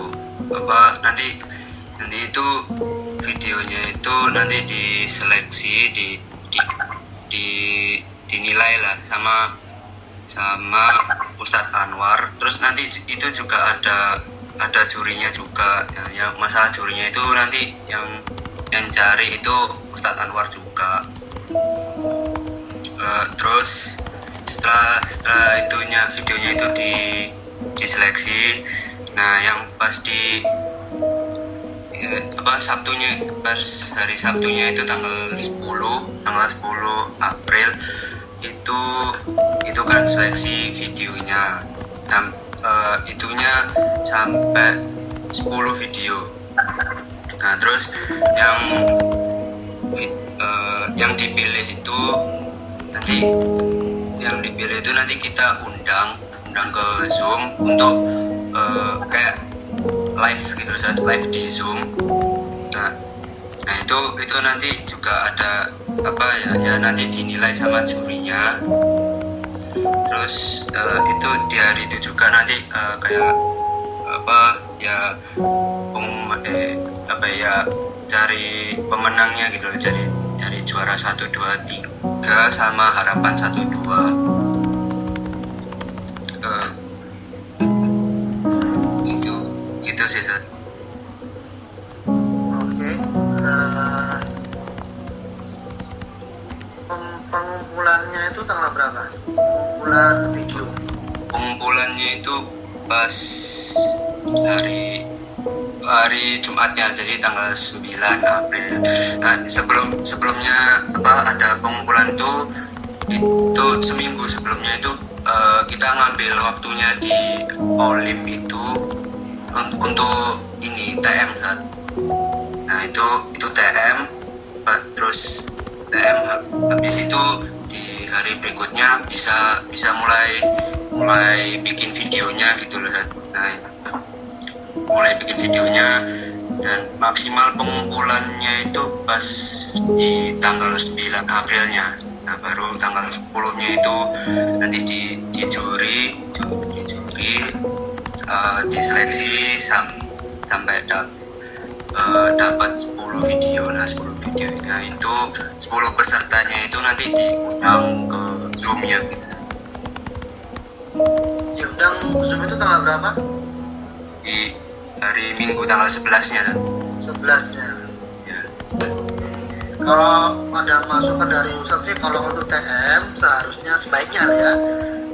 apa nanti nanti itu videonya itu nanti diseleksi di di, di dinilai lah sama sama Ustadz Anwar. Terus nanti itu juga ada ada jurinya juga. Ya, yang masalah jurinya itu nanti yang yang cari itu Ustadz Anwar juga. Eh, terus setelah setelah itunya videonya itu di diseleksi. Nah yang pas di ya, apa Sabtunya pas hari Sabtunya itu tanggal 10 tanggal 10 April itu itu kan seleksi videonya. Sam, eh, itunya sampai 10 video nah terus yang eh, yang dipilih itu nanti yang dipilih itu nanti kita undang undang ke Zoom untuk eh, kayak live gitu saat live di Zoom. Nah nah itu itu nanti juga ada apa ya ya nanti dinilai sama jurinya. Terus eh, itu di hari itu juga nanti eh, kayak apa ya pengumuman eh, apa ya cari pemenangnya gitu loh cari cari juara satu dua tiga sama harapan satu dua Eh, itu itu sih Sat. Oke. eh, pem- pengumpulannya itu tanggal berapa? Pengumpulan video. pengumpulannya itu pas hari hari Jumatnya jadi tanggal 9 April. Nah, sebelum sebelumnya apa ada pengumpulan itu itu seminggu sebelumnya itu eh, kita ngambil waktunya di Olim itu un- untuk ini TM kan. Nah, itu itu TM terus TM ha- habis itu di hari berikutnya bisa bisa mulai mulai bikin videonya gitu loh nah mulai bikin videonya dan maksimal pengumpulannya itu pas di tanggal 9 Aprilnya. Nah baru tanggal 10 nya itu nanti di, di juri ju- di juri eh, diseleksi sam- sampai dap, eh, dapat 10 video nah 10 videonya itu 10 pesertanya itu nanti diundang ke zoomnya. Gitu diundang zoom itu tanggal berapa di hari minggu tanggal 11 nya kan 11 nya ya. Kalau ada masukan dari Ustadz sih kalau untuk TM seharusnya sebaiknya ya.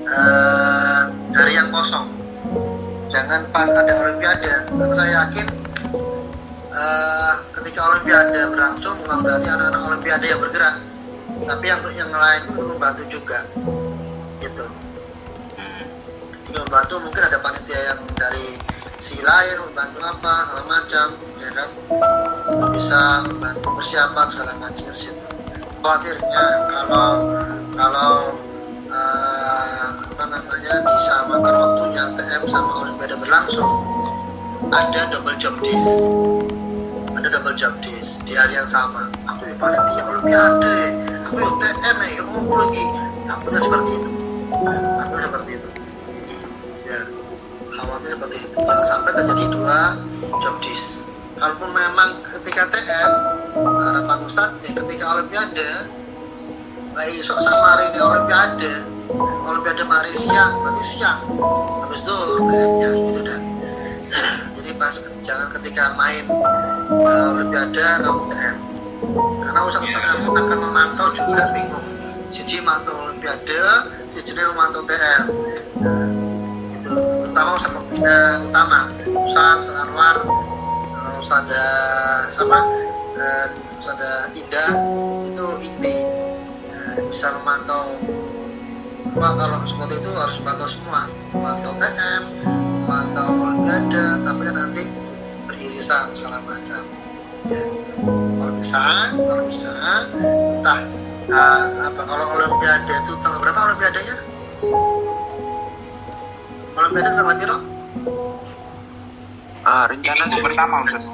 Eh, hari yang kosong. Jangan pas ada olimpiade. Karena saya yakin eh, ketika olimpiade berlangsung bukan berarti anak-anak olimpiade yang bergerak. Tapi yang yang lain itu membantu juga. Gitu. Hmm. juga membantu mungkin ada panitia yang dari si lain membantu apa segala macam ya kan? Untuk bisa membantu persiapan segala macam di situ. Khawatirnya kalau kalau eh, apa namanya disamakan waktunya TM sama Olimpiade berlangsung ada double job disk ada double job disk di hari yang sama. Aku yang panitia Olimpiade. Aku yang TM ya aku lagi. Takutnya seperti itu. Takutnya seperti itu. Ya khawatir seperti itu. Jangan sampai terjadi dua job disk. Kalaupun memang ketika TM harapan Ustadz ya ketika Olimpiade nggak esok sama hari ini Olimpiade Olimpiade mari siang berarti siang. Habis itu TM-nya gitu dan jadi pas jangan ketika main uh, Olimpiade kamu TM karena Ustadz akan, akan memantau juga bingung. Siji mantau Olimpiade siji memantau TM nah, terutama Ustadz pembina utama. Ustadz Anwar eh, Ustadz sama dan Ustadz Indah. Itu inti Nah, bisa memantau. Wah, kalau seperti itu harus memantau semua. Memantau TM memantau Olimpiade tapi kan nanti beririsan segala macam. Ya. Kalau bisa kalau bisa entah ah, apa kalau Olimpiade itu tanggal berapa Olimpiadenya Olimpiade tanggal berapa Ah, rencana Minggu pertama Ustaz.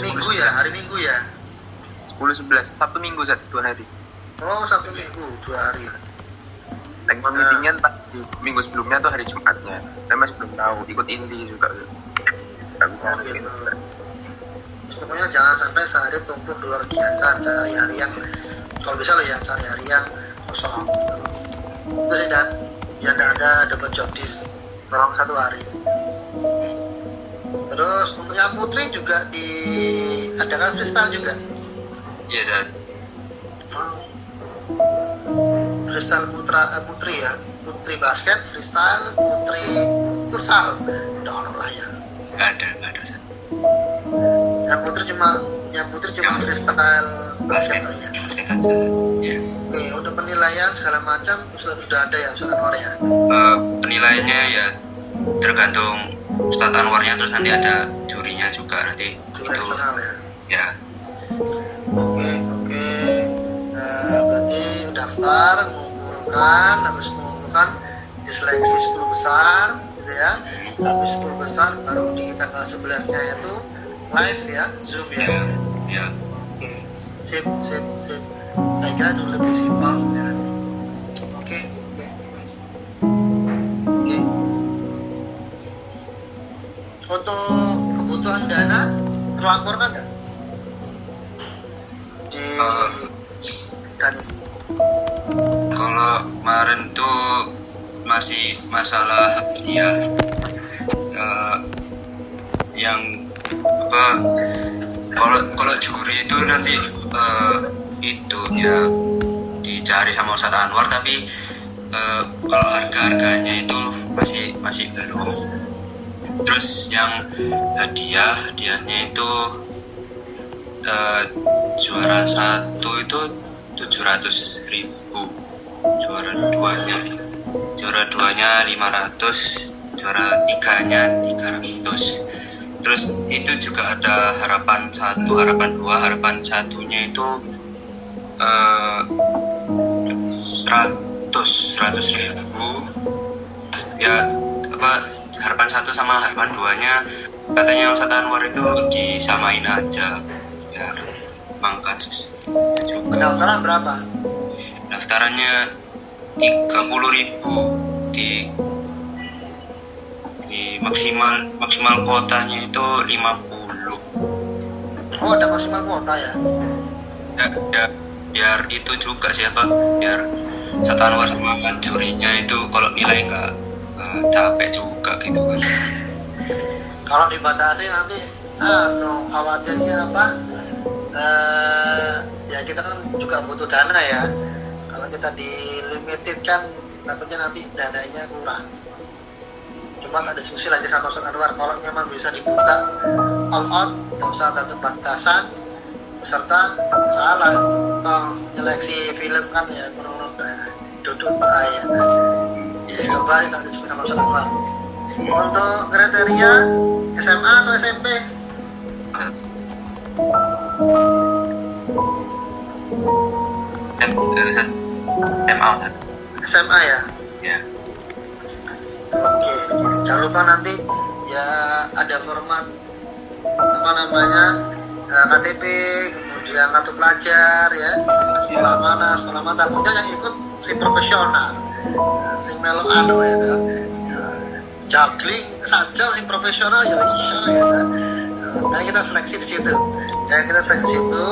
Minggu ya hari Minggu ya 10 11 Sabtu Minggu satu dua hari. oh Sabtu Minggu dua hari Like meetingnya entah di minggu sebelumnya tuh hari Jumatnya. Saya masih belum tahu. Ikut inti juga. Gak bisa Oh, gitu. pokoknya jangan sampai sehari tumpuk dua kegiatan cari hari yang kalau bisa loh ya cari hari yang kosong gitu. itu sih dan biar tidak ada double job disk tolong satu hari. Terus untuk yang putri juga diadakan freestyle juga. Iya Zat mau freestyle putra eh, putri ya. Putri basket freestyle putri futsal. Udah lah ya. Nggak ada nggak ada yang putri cuma yang putri cuma freestyle basket aja. Basket aja. Ya oke untuk penilaian segala macam sudah sudah ada ya Ustaz Anwar ya? Eh, penilaiannya ya tergantung Ustadz Anwarnya terus nanti ada jurinya juga nanti Juri itu eksternal ya? ya. Oke oke. Eh, berarti daftar mengumpulkan habis mengumpulkan diseleksi 10 besar gitu ya. Habis 10 besar baru di tanggal 11 nya itu live ya zoom ya ya Oke, sip, sip, sip. Saya kira itu lebih simpel ya. Oke, oke. Untuk kebutuhan dana terlaporkan nggak? Di Eh. Dani. kalau kemarin tuh masih masalah ya eh, yang apa kalau kalau juri itu nanti eh, itu ya dicari sama Ustadz Anwar tapi eh, kalau harga harganya itu masih masih belum. Terus yang hadiah hadiahnya itu eh, juara satu itu 700 ribu. Juara duanya juara duanya 500 juara tiganya 300 terus itu juga ada harapan satu harapan dua harapan satunya itu eh 100 100 ribu. Ya apa harapan satu sama harapan duanya katanya Ustadz Anwar itu disamain aja. Ya mangkas juga. Pendaftaran berapa? daftarannya 30.000 ribu di di maksimal maksimal kuotanya itu 50 oh ada maksimal kuota ya? Ya, ya biar itu juga siapa biar satuan luar sama kan jurinya itu kalau nilai nggak capek juga gitu kan. Kalau dibatasi nanti ah no khawatirnya apa? Eh ya kita kan juga butuh dana ya. Kalau kita di limited kan takutnya nanti dananya kurang cuma tak diskusi lagi sama Ustaz Anwar kalau memang bisa dibuka. All out nggak usah ada batasan peserta salah toh seleksi film kan ya kurang duduk ayat ya. Coba kita diskusi sama Ustaz Anwar. Untuk kriteria SMA atau SMP eh, MA Ustaz. SMA ya? Ya Oke, jangan lupa nanti ya ada format apa namanya eh, KTP, kemudian kartu pelajar ya, sekolah mana, sekolah mana, takutnya yang ikut si profesional, si melo anu ya, kan. Ya, juggling saja si profesional ya bisa ya kan. Nah, kita seleksi di situ, dan kita seleksi di situ,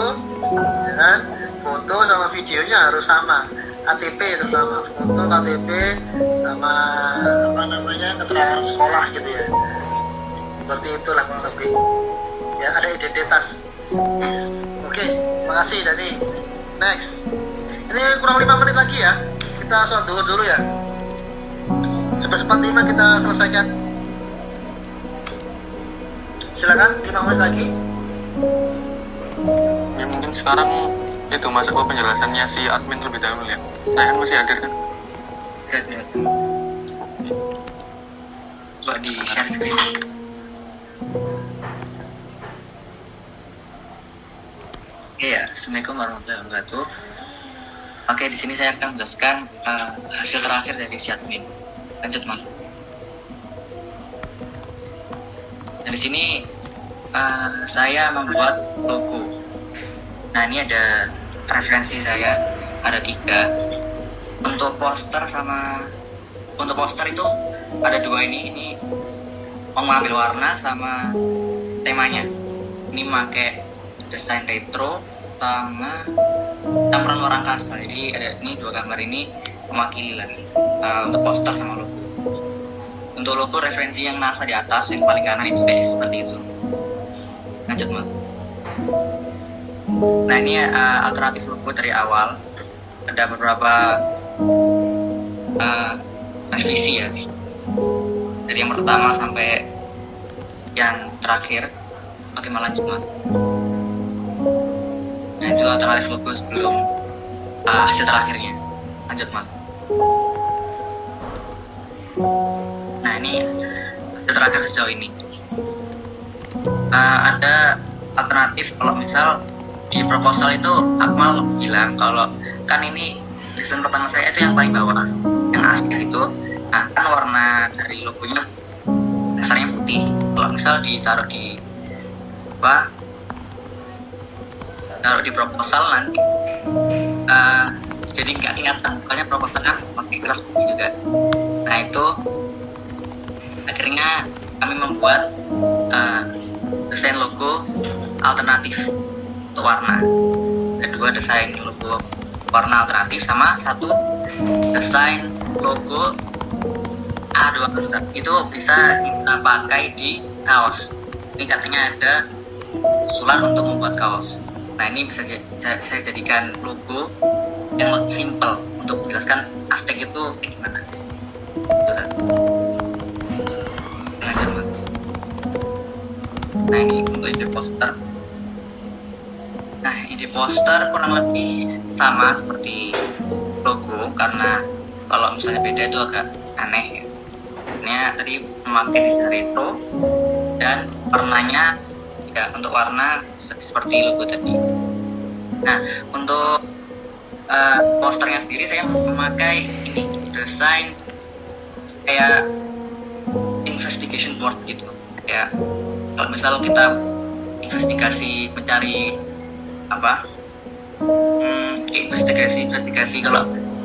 ya kan, foto sama videonya harus sama. KTP terutama foto KTP sama apa namanya keterangan sekolah gitu ya. Seperti itulah kurang lebih. Ya ada identitas. Oke makasih Dani. Next. Ini kurang lima menit lagi ya. Kita sholat duhur dulu ya. Cepat-cepat lima kita selesaikan. Silakan lima menit lagi. Ya mungkin sekarang itu masuk ke penjelasannya si admin lebih dahulu ya kan masih hadir kan lihat. Coba di share screen. Oke ya, Assalamualaikum warahmatullahi wabarakatuh. Oke, di sini saya akan menjelaskan eh, hasil terakhir dari si admin. Lanjut, Mas. Nah, di sini eh, saya membuat logo. Nah, ini ada referensi saya, ada tiga. Untuk poster sama untuk poster itu ada dua ini, ini mengambil warna sama temanya. Ini pakai desain retro sama campuran luar angkasa. Jadi ada ini dua gambar ini mewakili lagi eh, untuk poster sama logo. Untuk logo referensi yang NASA di atas yang paling kanan itu kayak seperti itu. Lanjut Mak. Nah ini eh, alternatif logo dari awal. Ada beberapa eh, revisi ya. Dari yang pertama sampai yang terakhir. Bagaimana lanjut Mak? Nah itu alternatif logo sebelum eh, hasil terakhirnya. Lanjut Mak. Nah ini hasil terakhir sejauh ini. Eh, ada alternatif kalau misal di proposal itu Akmal bilang kalau kan ini desain pertama saya itu yang paling bawah yang asli itu nah kan warna dari logonya dasarnya putih. Kalau misal ditaruh di apa taruh di proposal nanti eh, jadi nggak kelihatan. Makanya proposalnya pakai keras putih juga. Nah itu akhirnya kami membuat eh, desain logo alternatif untuk warna. Ada dua desain logo warna alternatif sama satu desain logo A2 itu bisa kita pakai di kaos. Ini katanya ada usulan untuk membuat kaos. Nah ini bisa saya jadikan logo yang simple untuk menjelaskan Aztec itu kayak gimana. Nah ini untuk ide poster nah ide poster kurang lebih sama seperti logo karena kalau misalnya beda itu agak aneh ya. Ini tadi memakai desain retro dan warnanya ya untuk warna se- seperti logo tadi. Nah untuk eh, posternya sendiri saya memakai ini desain kayak investigation board gitu. Ya kalau misal kita investigasi mencari apa? Hmm, kayak investigasi investigasi. Kalau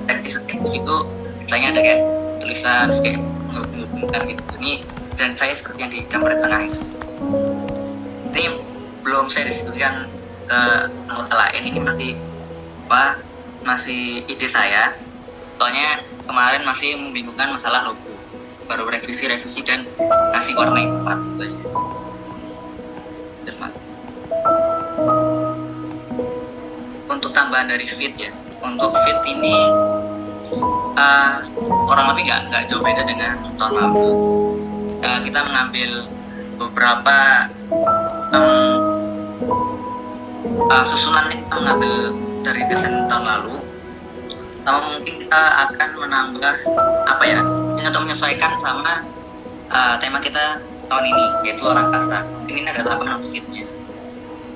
teknis itu misalnya ada kayak tulisan terus kayak menghubungkan gitu. Ini dan saya seperti yang di gambar tengah ini. Belum saya diskusikan ke anggota lain. Ini masih apa? Masih ide saya. Soalnya kemarin masih membingungkan masalah logo. Baru revisi revisi dan kasih warna yang tepat. Terus, Untuk tambahan dari fit ya. Untuk fit ini eh, kurang lebih nggak nggak jauh beda dengan tahun lalu. Eh, kita mengambil beberapa em, eh, susunan yang kita mengambil dari desain tahun lalu. Sama mungkin kita akan menambah apa ya untuk menyesuaikan sama eh, tema kita tahun ini yaitu orang kasta. Ini adalah penentu fitnya.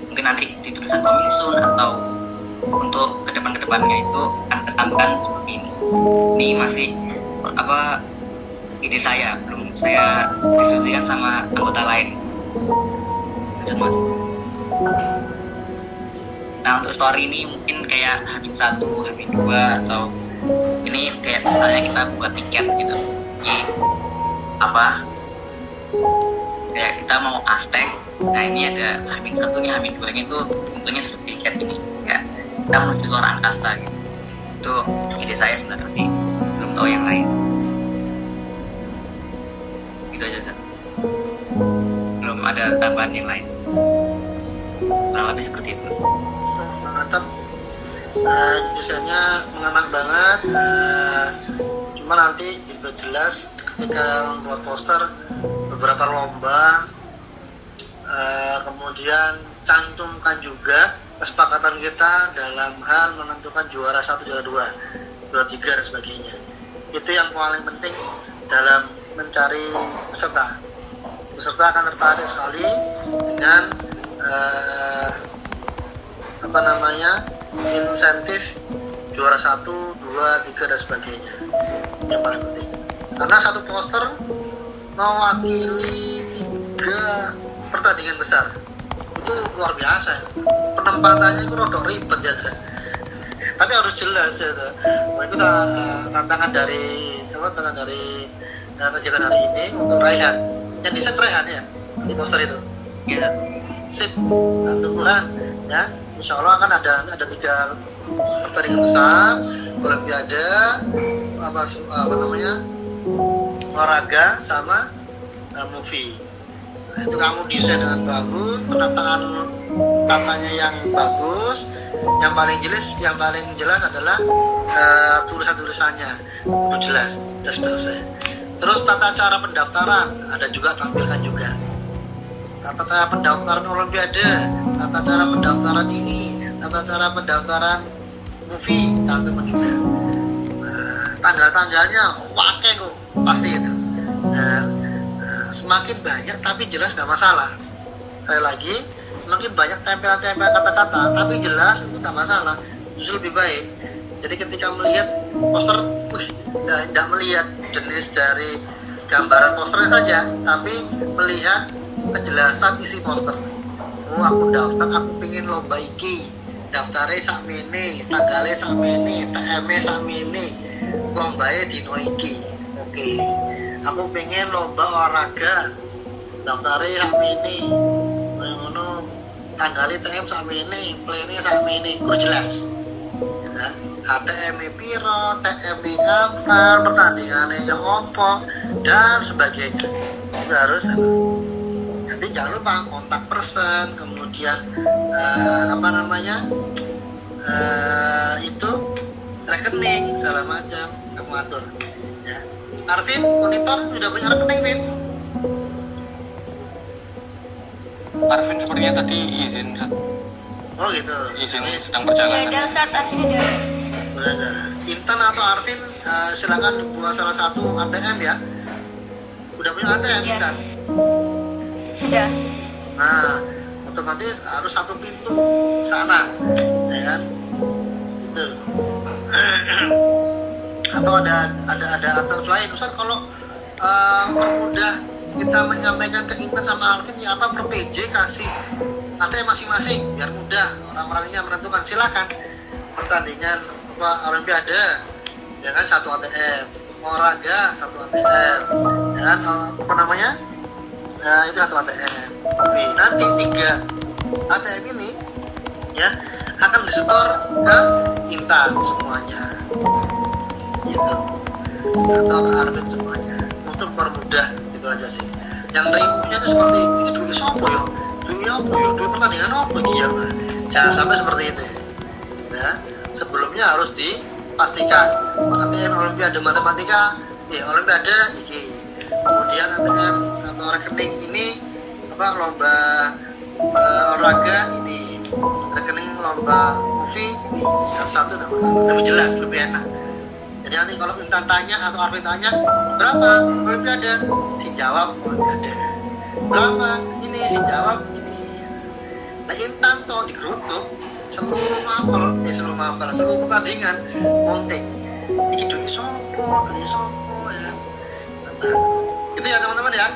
Mungkin nanti di tulisan komisun atau untuk ke depan ke depannya itu ketambahkan seperti ini. Ini masih apa ide saya belum saya diskusikan sama anggota lain. Nah untuk story ini mungkin kayak Hamin satu Hamin dua atau ini kayak misalnya kita buat tiket gitu. Jadi apa kayak kita mau Aztec nah ini ada Hamin satunya Hamin dua itu bentuknya seperti tiket ini kita menuju luar angkasa gitu. Itu ide saya sebenarnya sih. Belum tahu yang lain. Gitu aja Zat. belum ada tambahan yang lain. Kurang lebih seperti itu. Mantap. Uh, desainnya mengena banget. Eh, cuma nanti diperjelas ketika membuat poster beberapa lomba. Eh, kemudian cantumkan juga kesepakatan kita dalam hal menentukan juara satu juara dua juara tiga dan sebagainya. Itu yang paling penting dalam mencari peserta. Peserta akan tertarik sekali dengan eh, apa namanya insentif juara satu dua tiga dan sebagainya. Yang paling penting. Karena satu poster mewakili tiga pertandingan besar itu luar biasa. Ya. penempatannya itu rodok ribet ya tapi harus jelas ya Nah, itu ta- tantangan dari apa tantangan dari eh, kegiatan hari ini untuk Raihan. Yang desain Raihan ya di poster itu. Ya sip. Nah, tungguan ya. Insya Allah akan ada ada tiga pertandingan besar olimpiade apa apa namanya olahraga sama uh, movie itu kamu desain dengan bagus penataan tatanya yang bagus yang paling jelas yang paling jelas adalah uh, tulisan tulisannya itu jelas sudah selesai terus tata cara pendaftaran ada juga tampilkan juga tata cara pendaftaran olimpiade, tata cara pendaftaran ini, tata cara pendaftaran movie, teman juga. Nah, tanggal-tanggalnya pakai kok pasti itu. Eh, semakin banyak tapi jelas nggak masalah. Sekali lagi, semakin banyak tempelan-tempelan kata-kata tapi jelas itu nggak masalah, justru lebih baik. Jadi ketika melihat poster, tidak melihat jenis dari gambaran posternya saja, tapi melihat kejelasan isi poster. Oh aku daftar, aku pengen lomba iki. Daftarnya sakmene, tanggalnya sakmene, TM-nya sakmene, lombanya dino iki. Oke. Aku pengen lomba olahraga. Daftarnya sakmene. Ngono tanggalnya TM sakmene, play-nya sakmene, kudu jelas. Ya. HTM piro, TM apa, pertandingannya yang opo, dan sebagainya. Itu harus nanti jangan lupa kontak person kemudian eh, apa namanya eh, itu rekening segala macam kamu atur Arvin monitor sudah punya rekening Vin Arvin sepertinya tadi izin oh gitu izin Ini sedang Ya perjalanan ada Ustadz, Arvin ada. boleh ada Intan atau Arvin eh, silakan buat salah satu ATM ya udah punya ATM Iya. Intan Sudah. Nah, otomatis harus satu pintu sana, ya kan? Itu. Atau ada ada ada alternatif lain. Ustaz kalau mempermudah kita menyampaikan ke Intan sama Alvin ya apa per PJ kasih ATM masing-masing? Biar mudah orang-orangnya menentukan. Silakan. Pertandingan apa olimpiade ya kan satu ATM olahraga satu ATM ya kan eh, apa namanya? Nah itu satu ATM nanti tiga ATM ini ya akan disetor ke Intan semuanya gitu. Atau ke semuanya. Untuk mempermudah gitu aja sih. Yang ribunya itu seperti ini duit sopo ya duit apa ya duit pertandingan apa ya jangan sampai seperti itu. Ya sebelumnya harus dipastikan. ATM Olimpiade Matematika ya Olimpiade iki kemudian ATM atau rekening ini apa lomba eh, olahraga ini. Rekening lomba movie ini satu-satu nah, lebih jelas lebih enak jadi nanti kalau Intan tanya atau Arvin tanya berapa? Olimpiade dijawab Olimpiade berapa? Ini dijawab ini. Nah Intan tuh di grup seluruh mapel eh seluruh mapel seluruh pertandingan monting ini duit sopo sopo ya? Nah, gitu ya teman-teman ya.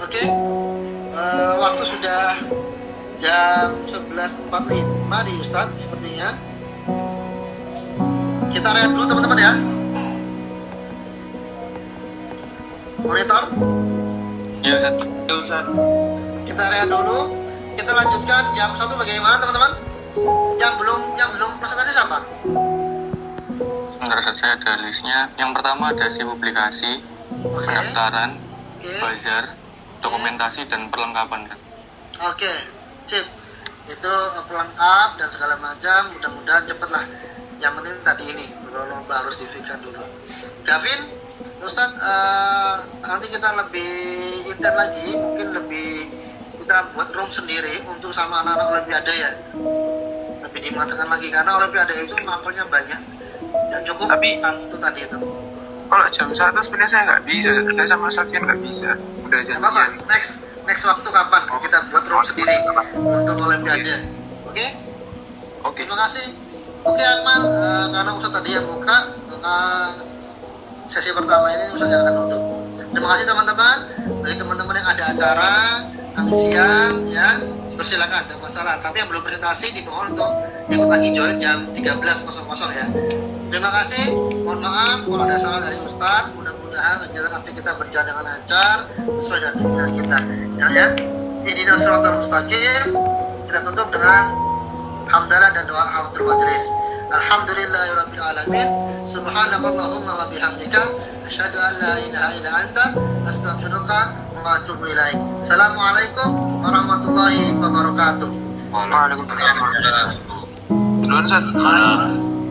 Oke. Eh, waktu sudah jam 11.45 di Ustadz sepertinya. Kita rehat dulu teman-teman ya monitor? Ya Ustaz. Ya Ustaz. kita rehat dulu. Kita lanjutkan jam satu bagaimana teman-teman? Yang belum yang belum. Presentasi siapa? Sebentar saya ada listnya. Yang pertama ada si publikasi, oke. pendaftaran, oke. bazar, dokumentasi, dan perlengkapan. Ustaz. oke sip. Itu pelengkap dan segala macam. Mudah-mudahan cepet lah yang penting tadi ini belum harus difikirkan dulu. Gavin Ustadz eh, nanti kita lebih intens lagi mungkin lebih kita buat room sendiri untuk sama anak-anak olimpiade ya lebih dimatangkan lagi karena olimpiade itu mapelnya banyak dan cukup Tapi- satu tadi itu Kalau jam satu sebenarnya saya nggak bisa. Saya sama Sofian nggak bisa. Udah apa-apa janjian. next next waktu kapan kita buat room sendiri untuk olimpiade oke Oke. Terima kasih. Oke Arman, eh, karena Ustadz tadi yang buka, maka sesi pertama ini yang akan nutup. Terima kasih teman-teman. Bagi teman-teman yang ada acara nanti siang, ya persilakan ada masalah. Tapi yang belum presentasi dimohon untuk ikut lagi join jam 13.00 ya. Terima kasih. Mohon maaf kalau ada salah dari Ustadz. Mudah-mudahan kegiatan asli kita berjalan dengan lancar sesuai dengan keinginan kita. Ya, ya. Ini Nasratul Mustaqim. Kita tutup dengan hamdalah dan doa hafatul majelis. Alhamdulillahirabbil alamin. Subhanakallahumma wa bihamdika asyhadu an la ilaha illa anta astaghfiruka wa atubu ilaik. Assalamualaikum warahmatullahi wabarakatuh. Waalaikumsalam. Duluan Ustaz.